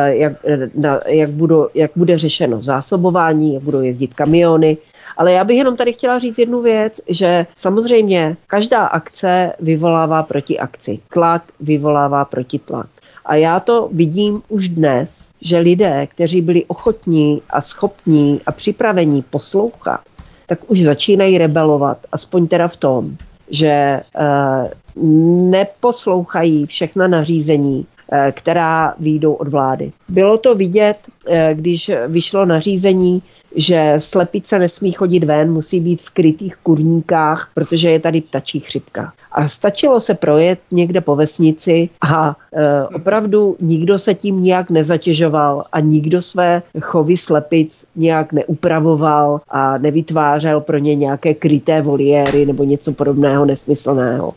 C: jak, na, jak, budou, jak bude řešeno zásobování, jak budou jezdit kamiony, ale já bych jenom tady chtěla říct jednu věc, že samozřejmě každá akce vyvolává proti akci. Tlak vyvolává proti tlak. A já to vidím už dnes, že lidé, kteří byli ochotní a schopní a připravení poslouchat, tak už začínají rebelovat, aspoň teda v tom, že uh, neposlouchají všechna nařízení, která výjdou od vlády. Bylo to vidět, uh, když vyšlo nařízení že slepice nesmí chodit ven, musí být v krytých kurníkách, protože je tady ptačí chřipka. A stačilo se projet někde po vesnici a e, opravdu nikdo se tím nějak nezatěžoval a nikdo své chovy slepic nějak neupravoval a nevytvářel pro ně nějaké kryté voliéry nebo něco podobného nesmyslného.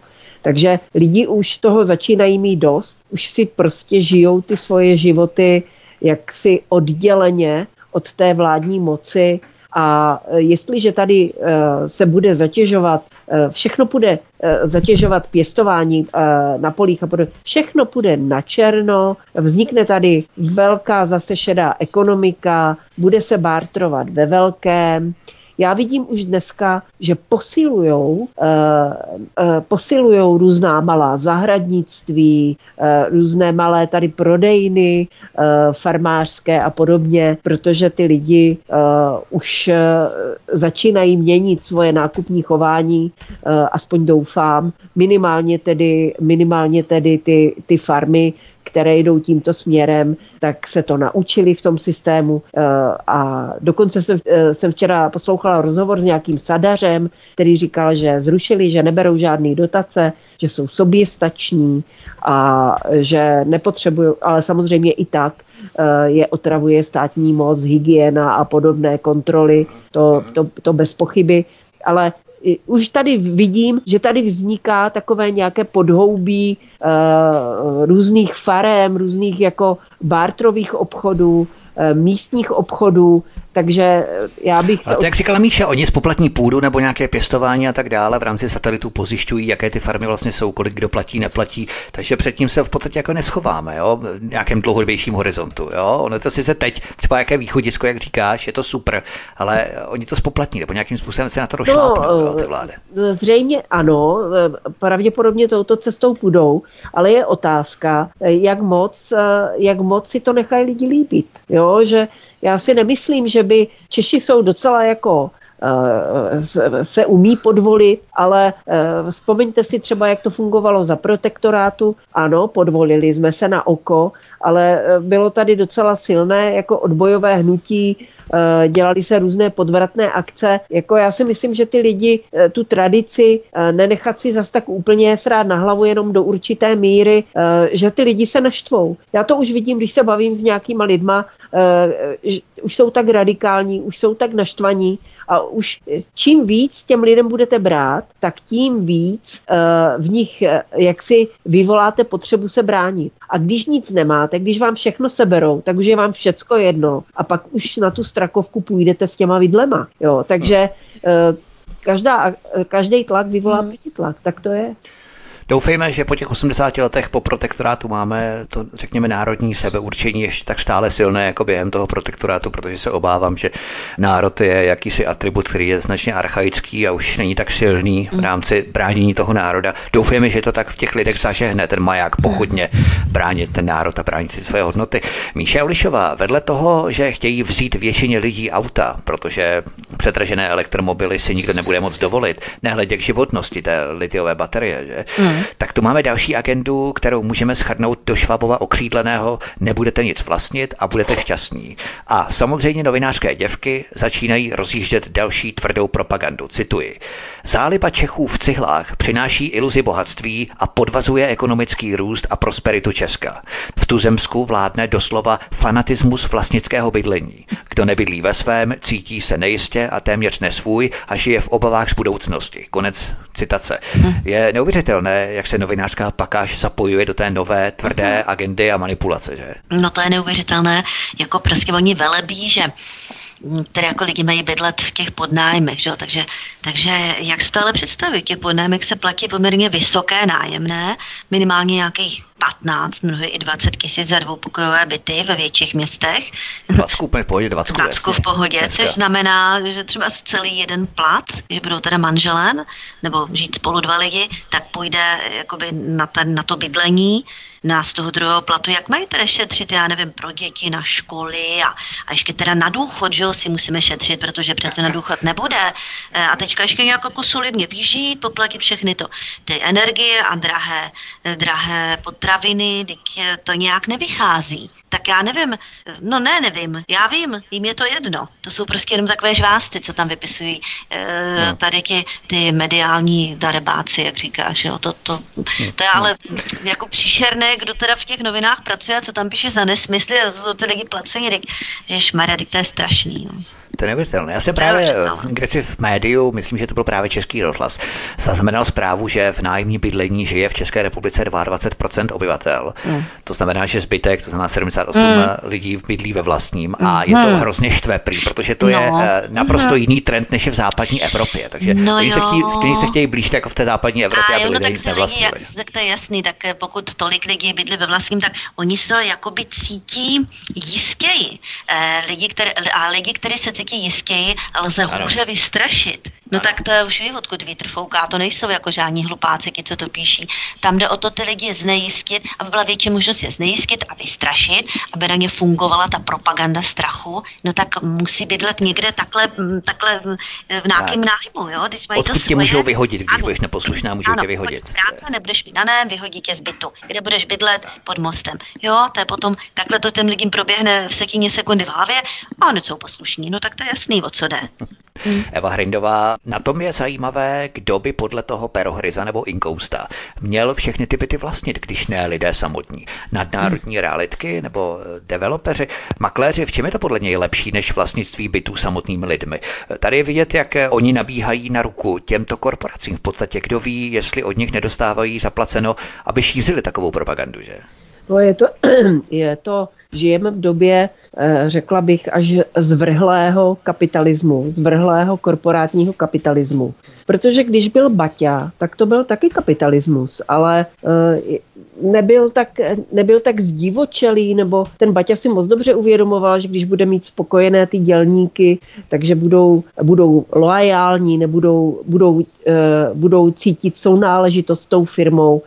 C: Takže lidi už toho začínají mít dost, už si prostě žijou ty svoje životy jaksi odděleně od té vládní moci. A jestliže tady se bude zatěžovat, všechno bude zatěžovat pěstování na polích a podobně, všechno půjde na černo, vznikne tady velká zase šedá ekonomika, bude se bártrovat ve velkém, já vidím už dneska, že posilujou, uh, uh, posilujou různá malá zahradnictví, uh, různé malé tady prodejny farmářské a podobně, protože ty lidi už začínají měnit svoje nákupní chování, aspoň doufám, minimálně tedy, minimálně tedy ty, ty farmy které jdou tímto směrem, tak se to naučili v tom systému eh, a dokonce jsem, eh, jsem včera poslouchala rozhovor s nějakým sadařem, který říkal, že zrušili, že neberou žádné dotace, že jsou soběstační a že nepotřebují, ale samozřejmě i tak eh, je otravuje státní moc, hygiena a podobné kontroly, to, to, to bez pochyby, ale už tady vidím, že tady vzniká takové nějaké podhoubí uh, různých farem, různých jako bartrových obchodů, uh, místních obchodů, takže já bych...
A: Se... Ale to, jak říkala Míša, oni spoplatní půdu nebo nějaké pěstování a tak dále v rámci satelitů pozjišťují, jaké ty farmy vlastně jsou, kolik kdo platí, neplatí, takže předtím se v podstatě jako neschováme, jo, v nějakém dlouhodobějším horizontu, jo. Ono to sice teď, třeba jaké východisko, jak říkáš, je to super, ale oni to spoplatní, nebo nějakým způsobem se na to došlápnou, no, jo, ty vlády.
C: No, zřejmě ano, pravděpodobně touto cestou půjdou, ale je otázka, jak moc, jak moc si to nechají lidi líbit, jo, že já si nemyslím, že by Češi jsou docela jako eh, se umí podvolit, ale eh, vzpomeňte si třeba, jak to fungovalo za protektorátu. Ano, podvolili jsme se na oko, ale eh, bylo tady docela silné jako odbojové hnutí, dělali se různé podvratné akce. Jako já si myslím, že ty lidi tu tradici nenechat si zas tak úplně srát na hlavu jenom do určité míry, že ty lidi se naštvou. Já to už vidím, když se bavím s nějakýma lidma, už jsou tak radikální, už jsou tak naštvaní a už čím víc těm lidem budete brát, tak tím víc uh, v nich uh, jak si vyvoláte potřebu se bránit. A když nic nemáte, když vám všechno seberou, tak už je vám všecko jedno a pak už na tu strakovku půjdete s těma vidlema. Jo, takže uh, každá, každý tlak vyvolá hmm. protitlak, tak to je.
A: Doufejme, že po těch 80 letech po protektorátu máme to, řekněme, národní sebeurčení ještě tak stále silné jako během toho protektorátu, protože se obávám, že národ je jakýsi atribut, který je značně archaický a už není tak silný v rámci bránění toho národa. Doufejme, že to tak v těch lidech zažehne, ten maják pochodně bránit ten národ a bránit si své hodnoty. Míša Ulišová, vedle toho, že chtějí vzít většině lidí auta, protože přetržené elektromobily si nikdo nebude moc dovolit, nehledě k životnosti té litiové baterie, že? Mm tak tu máme další agendu, kterou můžeme schrnout do Švabova okřídleného nebudete nic vlastnit a budete šťastní. A samozřejmě novinářské děvky začínají rozjíždět další tvrdou propagandu. Cituji. Záliba Čechů v cihlách přináší iluzi bohatství a podvazuje ekonomický růst a prosperitu Česka. V tuzemsku vládne doslova fanatismus vlastnického bydlení. Kdo nebydlí ve svém, cítí se nejistě a téměř nesvůj a žije v obavách z budoucnosti. Konec citace. Je neuvěřitelné, jak se novinářská pakáž zapojuje do té nové tvrdé agendy a manipulace, že?
B: No to je neuvěřitelné, jako prostě oni velebí, že které jako lidi mají bydlet v těch podnájmech, že? Takže, takže jak si to ale představit? těch podnájmech se platí poměrně vysoké nájemné, minimálně nějakých 15, mnohdy i 20 tisíc za dvoupokojové byty ve větších městech.
A: 20 úplně v pohodě, 20,
B: 20 v pohodě, Dneska. což znamená, že třeba celý jeden plat, že budou teda manželen, nebo žít spolu dva lidi, tak půjde jakoby na, ten, na to bydlení, z toho druhého platu, jak mají teda šetřit, já nevím, pro děti, na školy a, a ještě teda na důchod, že jo, si musíme šetřit, protože přece na důchod nebude. E, a teďka ještě nějak jako solidně vyžít, poplatit všechny to, ty energie a drahé, drahé potraviny, to nějak nevychází tak já nevím, no ne, nevím, já vím, jim je to jedno. To jsou prostě jenom takové žvásty, co tam vypisují e, tady ti, ty mediální darebáci, jak říkáš, jo, to, to, to je ale jako příšerné, kdo teda v těch novinách pracuje a co tam píše za nesmysly a co ty lidi placení, že šmarja, to je strašný. No.
A: To je neuvěřitelné. Já jsem právě kde si v médiu, myslím, že to byl právě Český rozhlas, zaznamenal zprávu, že v nájemní bydlení žije v České republice 22% obyvatel. Mm. To znamená, že zbytek, to znamená 78 mm. lidí bydlí ve vlastním a je to mm. hrozně štve prý, protože to no. je eh, naprosto mm. jiný trend, než je v západní Evropě. Takže no když, se chtějí, když se chtějí blíž jako v té západní Evropě, a,
B: jo,
A: no,
B: tak, nic lidi, tak to je jasný, tak eh, pokud tolik lidí bydlí ve vlastním, tak oni se jakoby cítí jistěji. Eh, lidi, které, a lidi, kteří se cítí jistěji, lze ano. hůře vystrašit. No tak to už ví, odkud vítr fouká, to nejsou jako žádní hlupáci, co to píší. Tam jde o to ty lidi znejistit, aby byla větší možnost je znejistit a vystrašit, aby na ně fungovala ta propaganda strachu, no tak musí bydlet někde takhle, takhle v nějakém nájmu, jo?
A: Když mají odkud to svoje... tě můžou vyhodit, když ano. budeš neposlušná, můžou ano, tě vyhodit.
B: práce, nebudeš mít dané, vyhodí tě z bytu. Kde budeš bydlet? Pod mostem. Jo, to je potom, takhle to těm lidem proběhne v sekundy v hlavě a oni jsou poslušní, no tak to je jasný, o co jde. *laughs*
A: Eva Hrindová, na tom je zajímavé, kdo by podle toho Perohryza nebo Inkousta měl všechny ty byty vlastnit, když ne lidé samotní. Nadnárodní realitky nebo eh, developeři, makléři, v čem je to podle něj lepší než vlastnictví bytů samotnými lidmi? Tady je vidět, jak eh, oni nabíhají na ruku těmto korporacím. V podstatě kdo ví, jestli od nich nedostávají zaplaceno, aby šířili takovou propagandu, že?
C: No je to, je to *clears throat* žijeme v době, eh, řekla bych, až zvrhlého kapitalismu, zvrhlého korporátního kapitalismu. Protože když byl Baťa, tak to byl taky kapitalismus, ale eh, nebyl tak, nebyl tak zdivočelý, nebo ten Baťa si moc dobře uvědomoval, že když bude mít spokojené ty dělníky, takže budou, budou loajální, nebudou, budou, eh, budou cítit sounáležitost s tou firmou,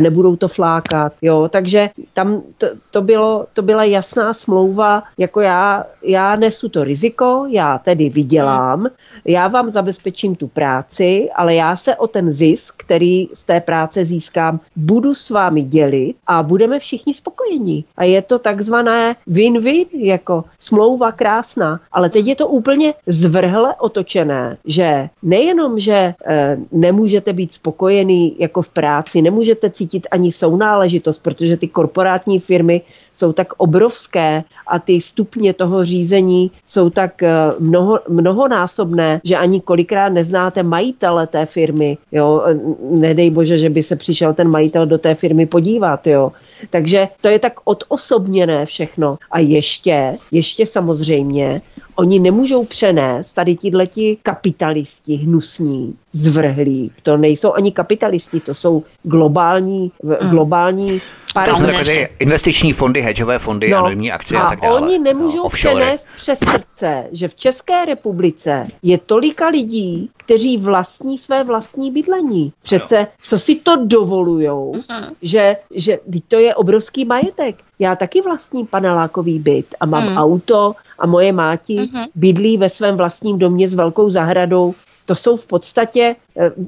C: nebudou to flákat, jo, takže tam to, to, bylo, to byla jasná smlouva, jako já, já nesu to riziko, já tedy vydělám, já vám zabezpečím tu práci, ale já se o ten zisk, který z té práce získám, budu s vámi dělit a budeme všichni spokojení. A je to takzvané win-win, jako smlouva krásná, ale teď je to úplně zvrhle otočené, že nejenom, že e, nemůžete být spokojený jako v práci, nemůžete cítit ani sounáležitost, protože ty korporátní firmy jsou tak obrovské a ty stupně toho řízení jsou tak eh, mnoho, mnohonásobné, že ani kolikrát neznáte majitele té firmy. Jo? Nedej bože, že by se přišel ten majitel do té firmy podívat. Jo? Takže to je tak odosobněné všechno. A ještě, ještě samozřejmě, oni nemůžou přenést tady tihleti kapitalisti hnusní, zvrhlí. To nejsou ani kapitalisti, to jsou globální, mm. globální
A: parametry. investiční fondy, hedžové fondy, no, anonimní akcie a, a tak dále.
C: oni nemůžou no, přenést přes srdce, že v České republice je tolika lidí, kteří vlastní své vlastní bydlení. Přece, co si to dovolujou, uh-huh. že, že to je obrovský majetek. Já taky vlastním panelákový byt a mám uh-huh. auto a moje máti uh-huh. bydlí ve svém vlastním domě s velkou zahradou to jsou v podstatě,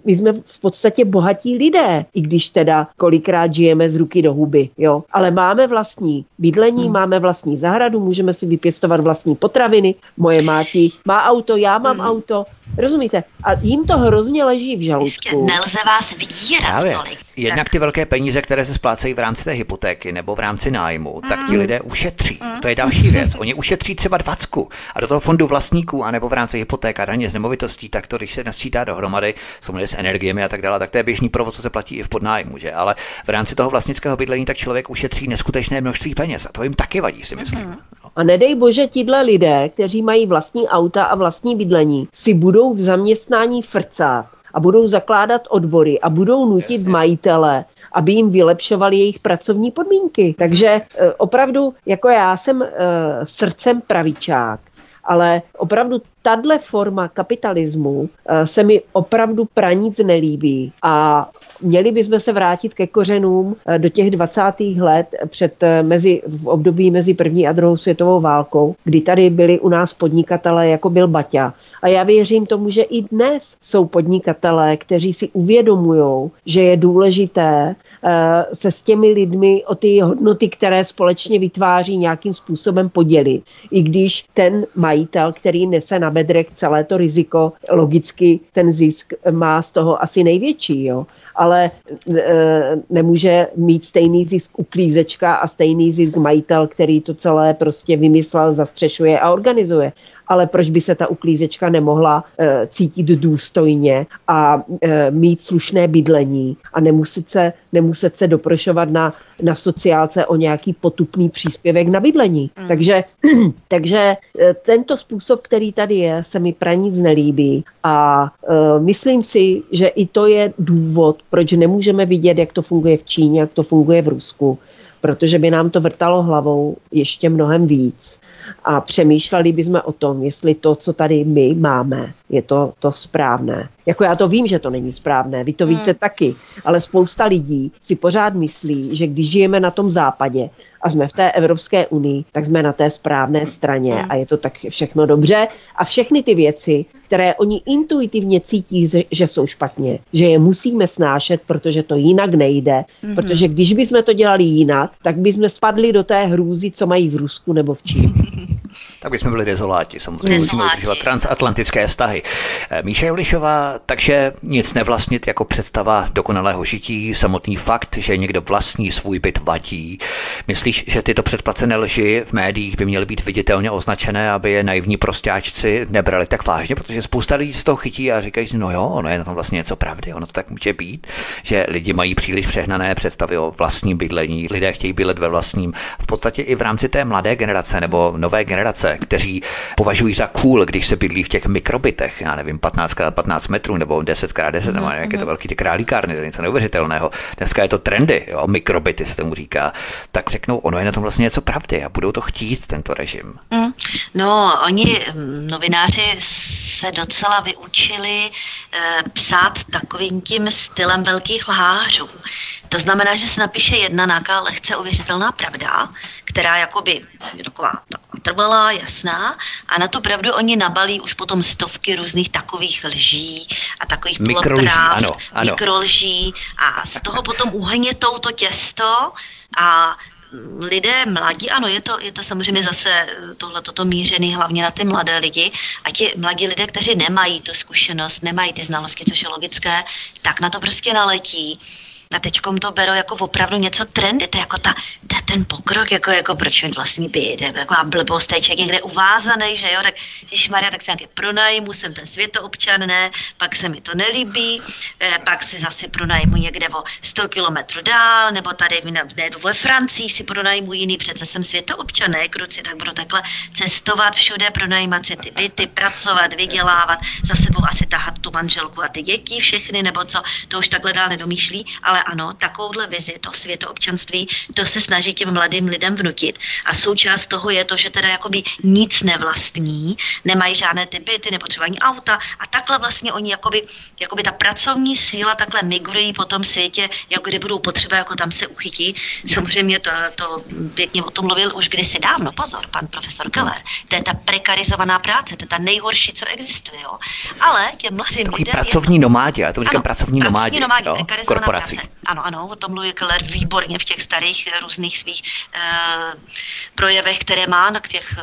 C: my jsme v podstatě bohatí lidé, i když teda kolikrát žijeme z ruky do huby, jo. Ale máme vlastní bydlení, hmm. máme vlastní zahradu, můžeme si vypěstovat vlastní potraviny, moje máti má auto, já mám hmm. auto, Rozumíte? A jim to hrozně leží v žaludku.
B: Nelze vás vydírat Právě. tolik.
A: Jednak ty velké peníze, které se splácejí v rámci té hypotéky nebo v rámci nájmu, mm. tak ti lidé ušetří. Mm. To je další věc. Oni ušetří třeba dvacku a do toho fondu vlastníků, anebo v rámci hypotéka, daně z nemovitostí, tak to, když se nasčítá dohromady, samozřejmě s energiemi a tak dále, tak to je běžný provoz, co se platí i v podnájmu, že? Ale v rámci toho vlastnického bydlení tak člověk ušetří neskutečné množství peněz a to jim taky vadí, si myslím. Mm.
C: A nedej bože, tíhle lidé, kteří mají vlastní auta a vlastní bydlení, si budou v zaměstnání frcát a budou zakládat odbory a budou nutit Jasně. majitele, aby jim vylepšovali jejich pracovní podmínky. Takže e, opravdu, jako já jsem e, srdcem pravičák, ale opravdu tahle forma kapitalismu e, se mi opravdu pranic nelíbí a Měli bychom se vrátit ke kořenům eh, do těch 20. let před eh, mezi, v období mezi první a druhou světovou válkou, kdy tady byli u nás podnikatelé, jako byl Baťa. A já věřím tomu, že i dnes jsou podnikatelé, kteří si uvědomují, že je důležité eh, se s těmi lidmi o ty hodnoty, které společně vytváří, nějakým způsobem podělit. I když ten majitel, který nese na bedrech celé to riziko, logicky ten zisk má z toho asi největší. Jo ale e, nemůže mít stejný zisk uklízečka a stejný zisk majitel, který to celé prostě vymyslel, zastřešuje a organizuje. Ale proč by se ta uklízečka nemohla e, cítit důstojně a e, mít slušné bydlení a nemuset se, nemuset se doprošovat na, na sociálce o nějaký potupný příspěvek na bydlení. Mm. Takže, *clears throat* takže tento způsob, který tady je, se mi pra nic nelíbí a e, myslím si, že i to je důvod, proč nemůžeme vidět, jak to funguje v Číně, jak to funguje v Rusku, protože by nám to vrtalo hlavou ještě mnohem víc a přemýšleli bychom o tom, jestli to, co tady my máme, je to, to správné. Jako já to vím, že to není správné, vy to hmm. víte taky, ale spousta lidí si pořád myslí, že když žijeme na tom západě a jsme v té Evropské unii, tak jsme na té správné straně hmm. a je to tak všechno dobře a všechny ty věci, které oni intuitivně cítí, že jsou špatně, že je musíme snášet, protože to jinak nejde, hmm. protože když bychom to dělali jinak, tak bychom spadli do té hrůzy, co mají v Rusku nebo v Číně.
A: Tak bychom byli dezoláti, samozřejmě musíme udržovat transatlantické vztahy. Eh, Míša Julišová, takže nic nevlastnit jako představa dokonalého žití, samotný fakt, že někdo vlastní svůj byt vadí. Myslíš, že tyto předplacené lži v médiích by měly být viditelně označené, aby je naivní prostáčci nebrali tak vážně, protože spousta lidí z toho chytí a říkají, no jo, ono je na tom vlastně něco pravdy, ono to tak může být, že lidi mají příliš přehnané představy o vlastním bydlení, lidé chtějí bydlet ve vlastním. V podstatě i v rámci té mladé generace nebo nové generace, kteří považují za cool, když se bydlí v těch mikrobytech, já nevím, 15x15 metrů nebo 10x10, nebo jak je to velký ty králíkárny, to je něco neuvěřitelného. Dneska je to trendy, jo, mikrobyty se tomu říká. Tak řeknou, ono je na tom vlastně něco pravdy a budou to chtít, tento režim. Mm.
B: No, oni, mm, novináři, se docela vyučili e, psát takovým tím stylem velkých lhářů. To znamená, že se napíše jedna nějaká lehce ověřitelná pravda, která jakoby je taková, taková trvalá, jasná a na tu pravdu oni nabalí už potom stovky různých takových lží a takových
A: mikrolží, ano, ano.
B: mikrolží a z toho potom uhnětou to těsto a lidé mladí, ano, je to, je to samozřejmě zase tohle toto mířený hlavně na ty mladé lidi a ti mladí lidé, kteří nemají tu zkušenost, nemají ty znalosti, což je logické, tak na to prostě naletí a teď to berou jako opravdu něco trendy, to je jako ta, ta, ten pokrok, jako, jako proč mít vlastní byt, jako taková blbost, je člověk někde uvázaný, že jo, tak když Maria, tak se nějaké pronajmu, jsem ten světoobčan, ne, pak se mi to nelíbí, eh, pak si zase pronajmu někde o 100 kilometrů dál, nebo tady ne, ve Francii si pronajmu jiný, přece jsem světoobčan, ne, kruci, tak budu takhle cestovat všude, pronajímat si ty byty, pracovat, vydělávat, za sebou asi tahat tu manželku a ty děti všechny, nebo co, to už takhle dál nedomýšlí, ale ano, takovouhle vizi, to světoobčanství, to se snaží těm mladým lidem vnutit. A součást toho je to, že teda jakoby nic nevlastní, nemají žádné ty byty, nepotřebují auta a takhle vlastně oni jakoby, jakoby ta pracovní síla takhle migrují po tom světě, jako kdy budou potřeba, jako tam se uchytí. Samozřejmě to, to pěkně o tom mluvil už kdysi dávno, pozor, pan profesor Keller. To je ta prekarizovaná práce, to je ta nejhorší, co existuje. Jo. Ale těm mladým
A: Takový lidem... pracovní to... nomádi, já to říkám ano, pracovní nomádi, nomádi jo, korporací.
B: Práce. Ano, ano, o tom mluví Keller výborně v těch starých eh, různých svých uh, projevech, které má, na těch,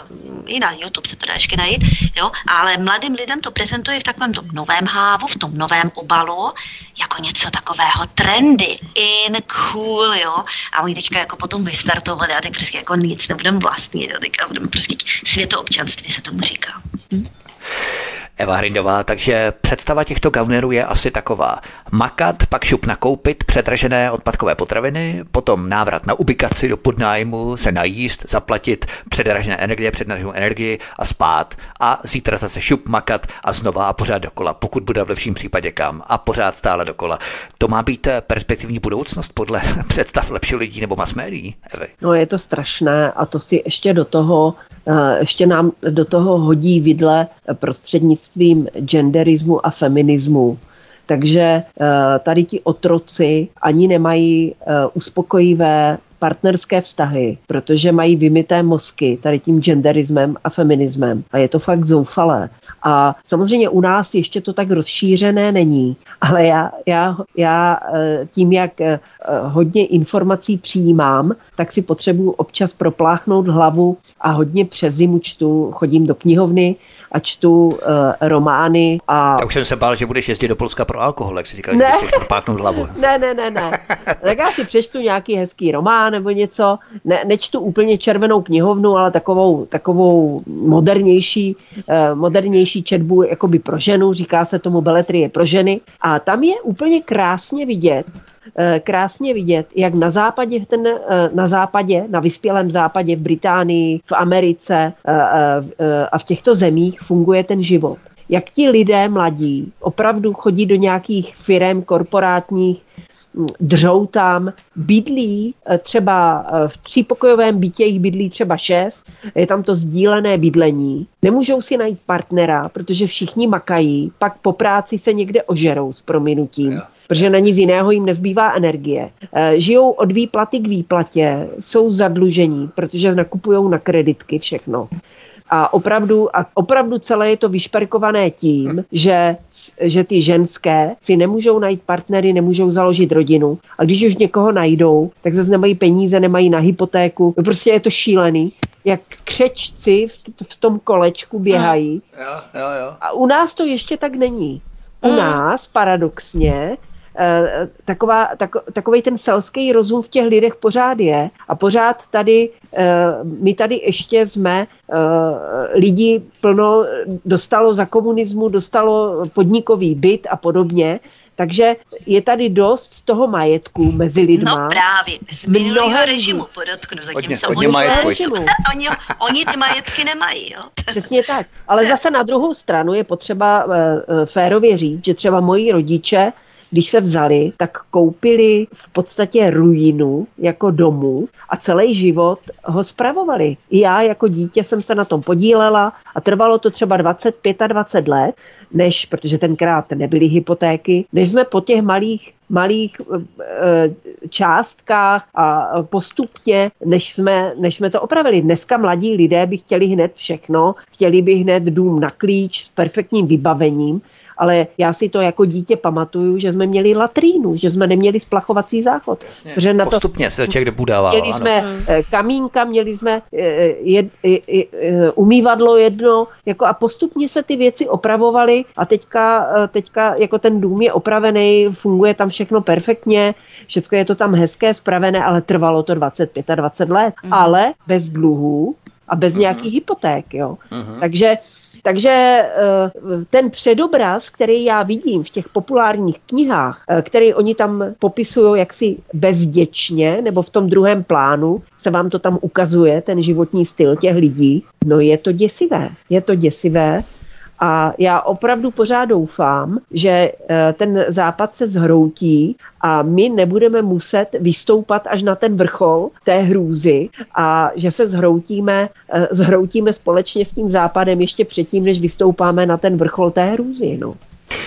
B: i na YouTube se to dá ještě najít, jo, ale mladým lidem to prezentuje v takovém tom novém hávu, v tom novém obalu, jako něco takového trendy, in, cool, jo, a oni teďka jako potom vystartovali a teď prostě jako nic nebudeme vlastnit, jo, teďka budeme prostě světoobčanství se tomu říká. Hm?
A: Eva Hrindová, takže představa těchto gaunerů je asi taková. Makat, pak šup nakoupit předražené odpadkové potraviny, potom návrat na ubikaci do podnájmu, se najíst, zaplatit předražené energie, předraženou energii a spát. A zítra zase šup makat a znova a pořád dokola, pokud bude v lepším případě kam a pořád stále dokola. To má být perspektivní budoucnost podle *laughs* představ lepších lidí nebo mass médií?
C: No je to strašné a to si ještě do toho, eh, ještě nám do toho hodí vidle prostřednictvím prostřednictvím genderismu a feminismu. Takže eh, tady ti otroci ani nemají eh, uspokojivé partnerské vztahy, protože mají vymité mozky tady tím genderismem a feminismem. A je to fakt zoufalé. A samozřejmě u nás ještě to tak rozšířené není, ale já, já, já eh, tím, jak hodně informací přijímám, tak si potřebuji občas propláchnout hlavu a hodně přes zimu čtu, chodím do knihovny a čtu uh, romány. A...
A: Já už jsem se bál, že budeš jezdit do Polska pro alkohol, jak si říkal, ne. že si propáknout hlavu. *laughs*
C: ne, ne, ne, ne. Tak já si přečtu nějaký hezký román nebo něco. Ne, nečtu úplně červenou knihovnu, ale takovou, takovou modernější, uh, modernější četbu jakoby pro ženu, říká se tomu beletrie pro ženy. A tam je úplně krásně vidět, krásně vidět, jak na západě, ten, eh, na západě, na vyspělém západě, v Británii, v Americe eh, a v těchto zemích funguje ten život. Jak ti lidé mladí opravdu chodí do nějakých firm korporátních, hm, držou tam, bydlí třeba v třípokojovém bytě jich bydlí třeba šest, je tam to sdílené bydlení, nemůžou si najít partnera, protože všichni makají, pak po práci se někde ožerou s prominutím protože na nic jiného jim nezbývá energie. Eh, žijou od výplaty k výplatě, jsou zadlužení, protože nakupují na kreditky všechno. A opravdu, a opravdu celé je to vyšperkované tím, že, že ty ženské si nemůžou najít partnery, nemůžou založit rodinu. A když už někoho najdou, tak zase nemají peníze, nemají na hypotéku. No prostě je to šílený jak křečci v, v tom kolečku běhají.
A: Jo, jo, jo.
C: A u nás to ještě tak není. U hmm. nás paradoxně taková, tak, takový ten selský rozum v těch lidech pořád je a pořád tady, eh, my tady ještě jsme eh, lidi plno dostalo za komunismu, dostalo podnikový byt a podobně, takže je tady dost toho majetku mezi lidma.
B: No právě, z minulého režimu podotknu, zatímco oni,
A: majetku, *laughs*
B: oni, oni ty majetky nemají. Jo? *laughs*
C: Přesně tak, ale zase na druhou stranu je potřeba férově říct, že třeba moji rodiče když se vzali, tak koupili v podstatě ruinu jako domu a celý život ho spravovali. I já jako dítě jsem se na tom podílela a trvalo to třeba 20, 25 let, než, protože tenkrát nebyly hypotéky, než jsme po těch malých malých e, částkách a postupně, než jsme, než jsme to opravili. Dneska mladí lidé by chtěli hned všechno, chtěli by hned dům na klíč s perfektním vybavením, ale já si to jako dítě pamatuju, že jsme měli latrínu, že jsme neměli splachovací záchod.
A: Jasně, že na to, postupně se člověk budával.
C: Měli ano. jsme eh, kamínka, měli jsme eh, jed, jed, jed, umývadlo jedno jako a postupně se ty věci opravovaly a teďka, eh, teďka jako ten dům je opravený, funguje tam všechno perfektně, všechno je to tam hezké, spravené, ale trvalo to 25 a 20 let, mm. ale bez dluhů a bez mm. nějakých hypoték. Jo. Mm. Takže takže eh, ten předobraz, který já vidím v těch populárních knihách, eh, který oni tam popisují jaksi bezděčně, nebo v tom druhém plánu, se vám to tam ukazuje, ten životní styl těch lidí, no je to děsivé. Je to děsivé a já opravdu pořád doufám, že eh, ten západ se zhroutí a my nebudeme muset vystoupat až na ten vrchol té hrůzy a že se zhroutíme, eh, zhroutíme společně s tím západem ještě předtím, než vystoupáme na ten vrchol té hrůzy. No.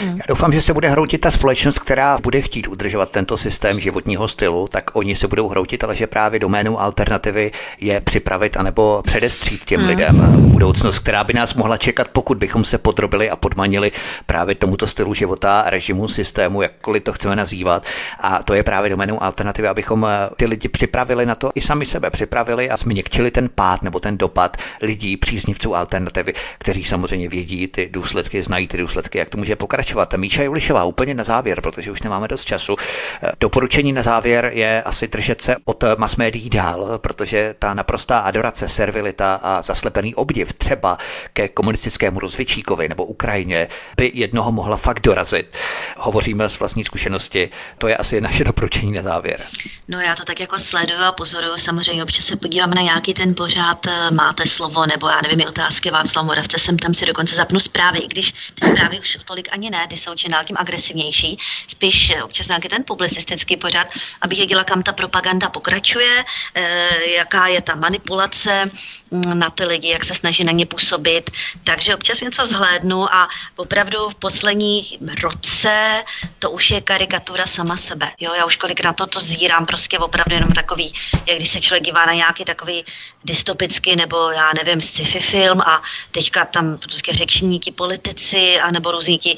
A: Já doufám, že se bude hroutit ta společnost, která bude chtít udržovat tento systém životního stylu, tak oni se budou hroutit, ale že právě doménou alternativy je připravit anebo předestřít těm hmm. lidem budoucnost, která by nás mohla čekat, pokud bychom se podrobili a podmanili právě tomuto stylu života, režimu, systému, jakkoliv to chceme nazývat. A to je právě doménou alternativy, abychom eh, ty lidi připravili na to, i sami sebe připravili a změkčili ten pád nebo ten dopad lidí, příznivců alternativy, kteří samozřejmě vědí ty důsledky, znají ty důsledky, jak to může pokračovat pokračovat. Míša Julišová, úplně na závěr, protože už nemáme dost času. Eh, doporučení na závěr je asi držet se od mass médií dál, protože ta naprostá adorace, servilita a zaslepený obdiv třeba ke komunistickému rozvědčíkovi nebo Ukrajině by jednoho mohla fakt dorazit. Hovoříme z vlastní zkušenosti, to je asi naše doporučení na závěr.
B: No já to tak jako sleduju a pozoruju, samozřejmě občas se podívám na nějaký ten pořád, eh, máte slovo, nebo já nevím, otázky Václav Moravce, jsem tam si dokonce zapnu zprávy, i když ty zprávy už tolik ani ne, ty jsou čím dál tím agresivnější, spíš eh, občas nějaký ten publicistický pořad, abych věděla, kam ta propaganda pokračuje, eh, jaká je ta manipulace mm, na ty lidi, jak se snaží na ně působit. Takže občas něco zhlédnu a opravdu v posledních roce to už je karikatura sama sebe. Jo, já už kolik na to to zírám, prostě opravdu jenom takový, jak když se člověk dívá na nějaký takový dystopický nebo já nevím, sci-fi film a teďka tam prostě řečníky politici a nebo různí ti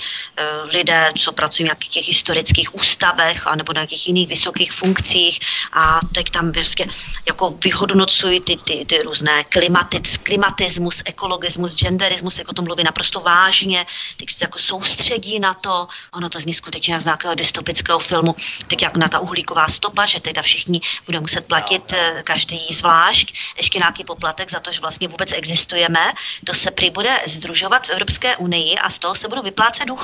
B: lidé, co pracují v nějakých těch historických ústavech a nebo na nějakých jiných vysokých funkcích a teď tam vlastně jako vyhodnocují ty, ty, ty různé klimatic, klimatismus, ekologismus, genderismus, jako to mluví naprosto vážně, teď se jako soustředí na to, ono to zní skutečně z nějakého dystopického filmu, teď jak na ta uhlíková stopa, že teda všichni budou muset platit eh, každý zvlášť, ještě nějaký poplatek za to, že vlastně vůbec existujeme, to se prý bude združovat v Evropské unii a z toho se budou vyplácet důchody.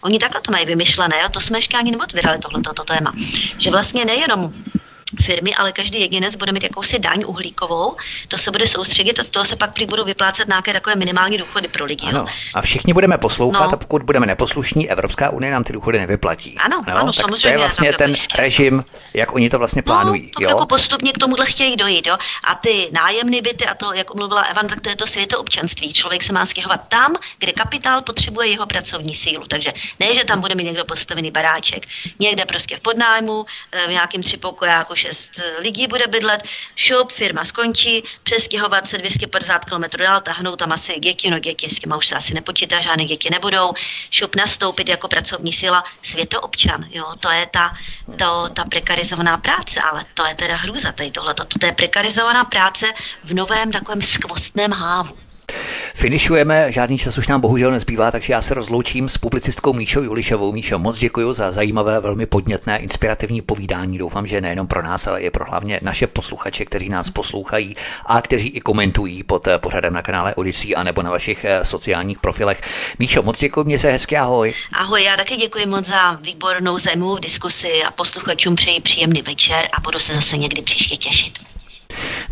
B: Oni takhle to mají vymyšlené, jo? to jsme ještě ani neotvírali tohleto téma. Že vlastně nejenom firmy, ale každý jedinec bude mít jakousi daň uhlíkovou, to se bude soustředit a z toho se pak prý budou vyplácet nějaké takové minimální důchody pro lidi. Ano.
A: A všichni budeme poslouchat no. a pokud budeme neposlušní, Evropská unie nám ty důchody nevyplatí.
B: Ano,
A: no,
B: ano,
A: tak
B: samozřejmě.
A: To je vlastně ten blízké. režim, jak oni to vlastně no, plánují.
B: No, jo? jako postupně k tomuhle chtějí dojít. Jo? A ty nájemné byty, a to, jak mluvila Evan, tak to je to světoobčanství. Člověk se má stěhovat tam, kde kapitál potřebuje jeho pracovní sílu. Takže ne, že tam bude mít někdo postavený baráček. Někde prostě v podnájmu, eh, v nějakým tři pokojáku, šest lidí bude bydlet, šup, firma skončí, přestěhovat se 250 km dál, tahnou tam asi děti, no děti s těma už se asi nepočítá, žádné děti nebudou, šup nastoupit jako pracovní síla, světoobčan, jo, to je ta, to, ta prekarizovaná práce, ale to je teda hrůza tady tohle, to, to je prekarizovaná práce v novém takovém skvostném hávu.
A: Finišujeme, žádný čas už nám bohužel nezbývá, takže já se rozloučím s publicistkou Míšou Julišovou. Míšo, moc děkuji za zajímavé, velmi podnětné, inspirativní povídání. Doufám, že nejenom pro nás, ale i pro hlavně naše posluchače, kteří nás poslouchají a kteří i komentují pod eh, pořadem na kanále Odyssey a nebo na vašich eh, sociálních profilech. Míšo, moc děkuji, mě se hezky, ahoj.
B: Ahoj, já taky děkuji moc za výbornou zajímavou diskusi a posluchačům přeji příjemný večer a budu se zase někdy příště těšit.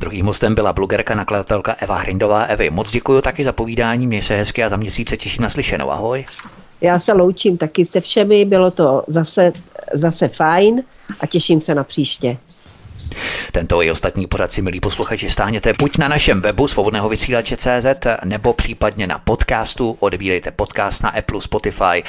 A: Druhým hostem byla blogerka, nakladatelka Eva Hrindová. Evi, moc děkuji taky za povídání, mě se hezky a za měsíce těším na slyšenou. Ahoj.
C: Já se loučím taky se všemi, bylo to zase, zase fajn a těším se na příště.
A: Tento i ostatní pořad si, milí posluchači, stáhněte buď na našem webu svobodného vysílače CZ, nebo případně na podcastu. Odebírejte podcast na Apple, Spotify,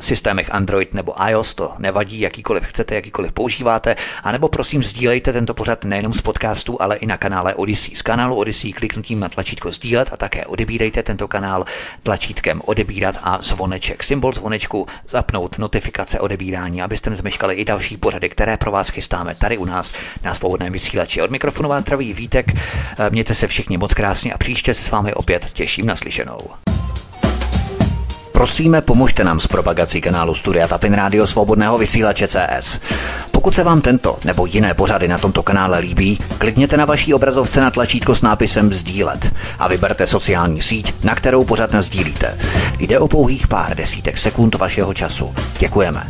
A: systémech Android nebo iOS, to nevadí, jakýkoliv chcete, jakýkoliv používáte. A nebo prosím sdílejte tento pořad nejenom z podcastu, ale i na kanále Odyssey. Z kanálu Odyssey kliknutím na tlačítko sdílet a také odebírejte tento kanál tlačítkem odebírat a zvoneček. Symbol zvonečku zapnout notifikace odebírání, abyste nezmeškali i další pořady, které pro vás chystáme tady u nás na svobodném vysílači. Od mikrofonu vás zdraví Vítek, mějte se všichni moc krásně a příště se s vámi opět těším na slyšenou. Prosíme, pomožte nám s propagací kanálu Studia Tapin Radio Svobodného vysílače CS. Pokud se vám tento nebo jiné pořady na tomto kanále líbí, klikněte na vaší obrazovce na tlačítko s nápisem Sdílet a vyberte sociální síť, na kterou pořad sdílíte. Jde o pouhých pár desítek sekund vašeho času. Děkujeme.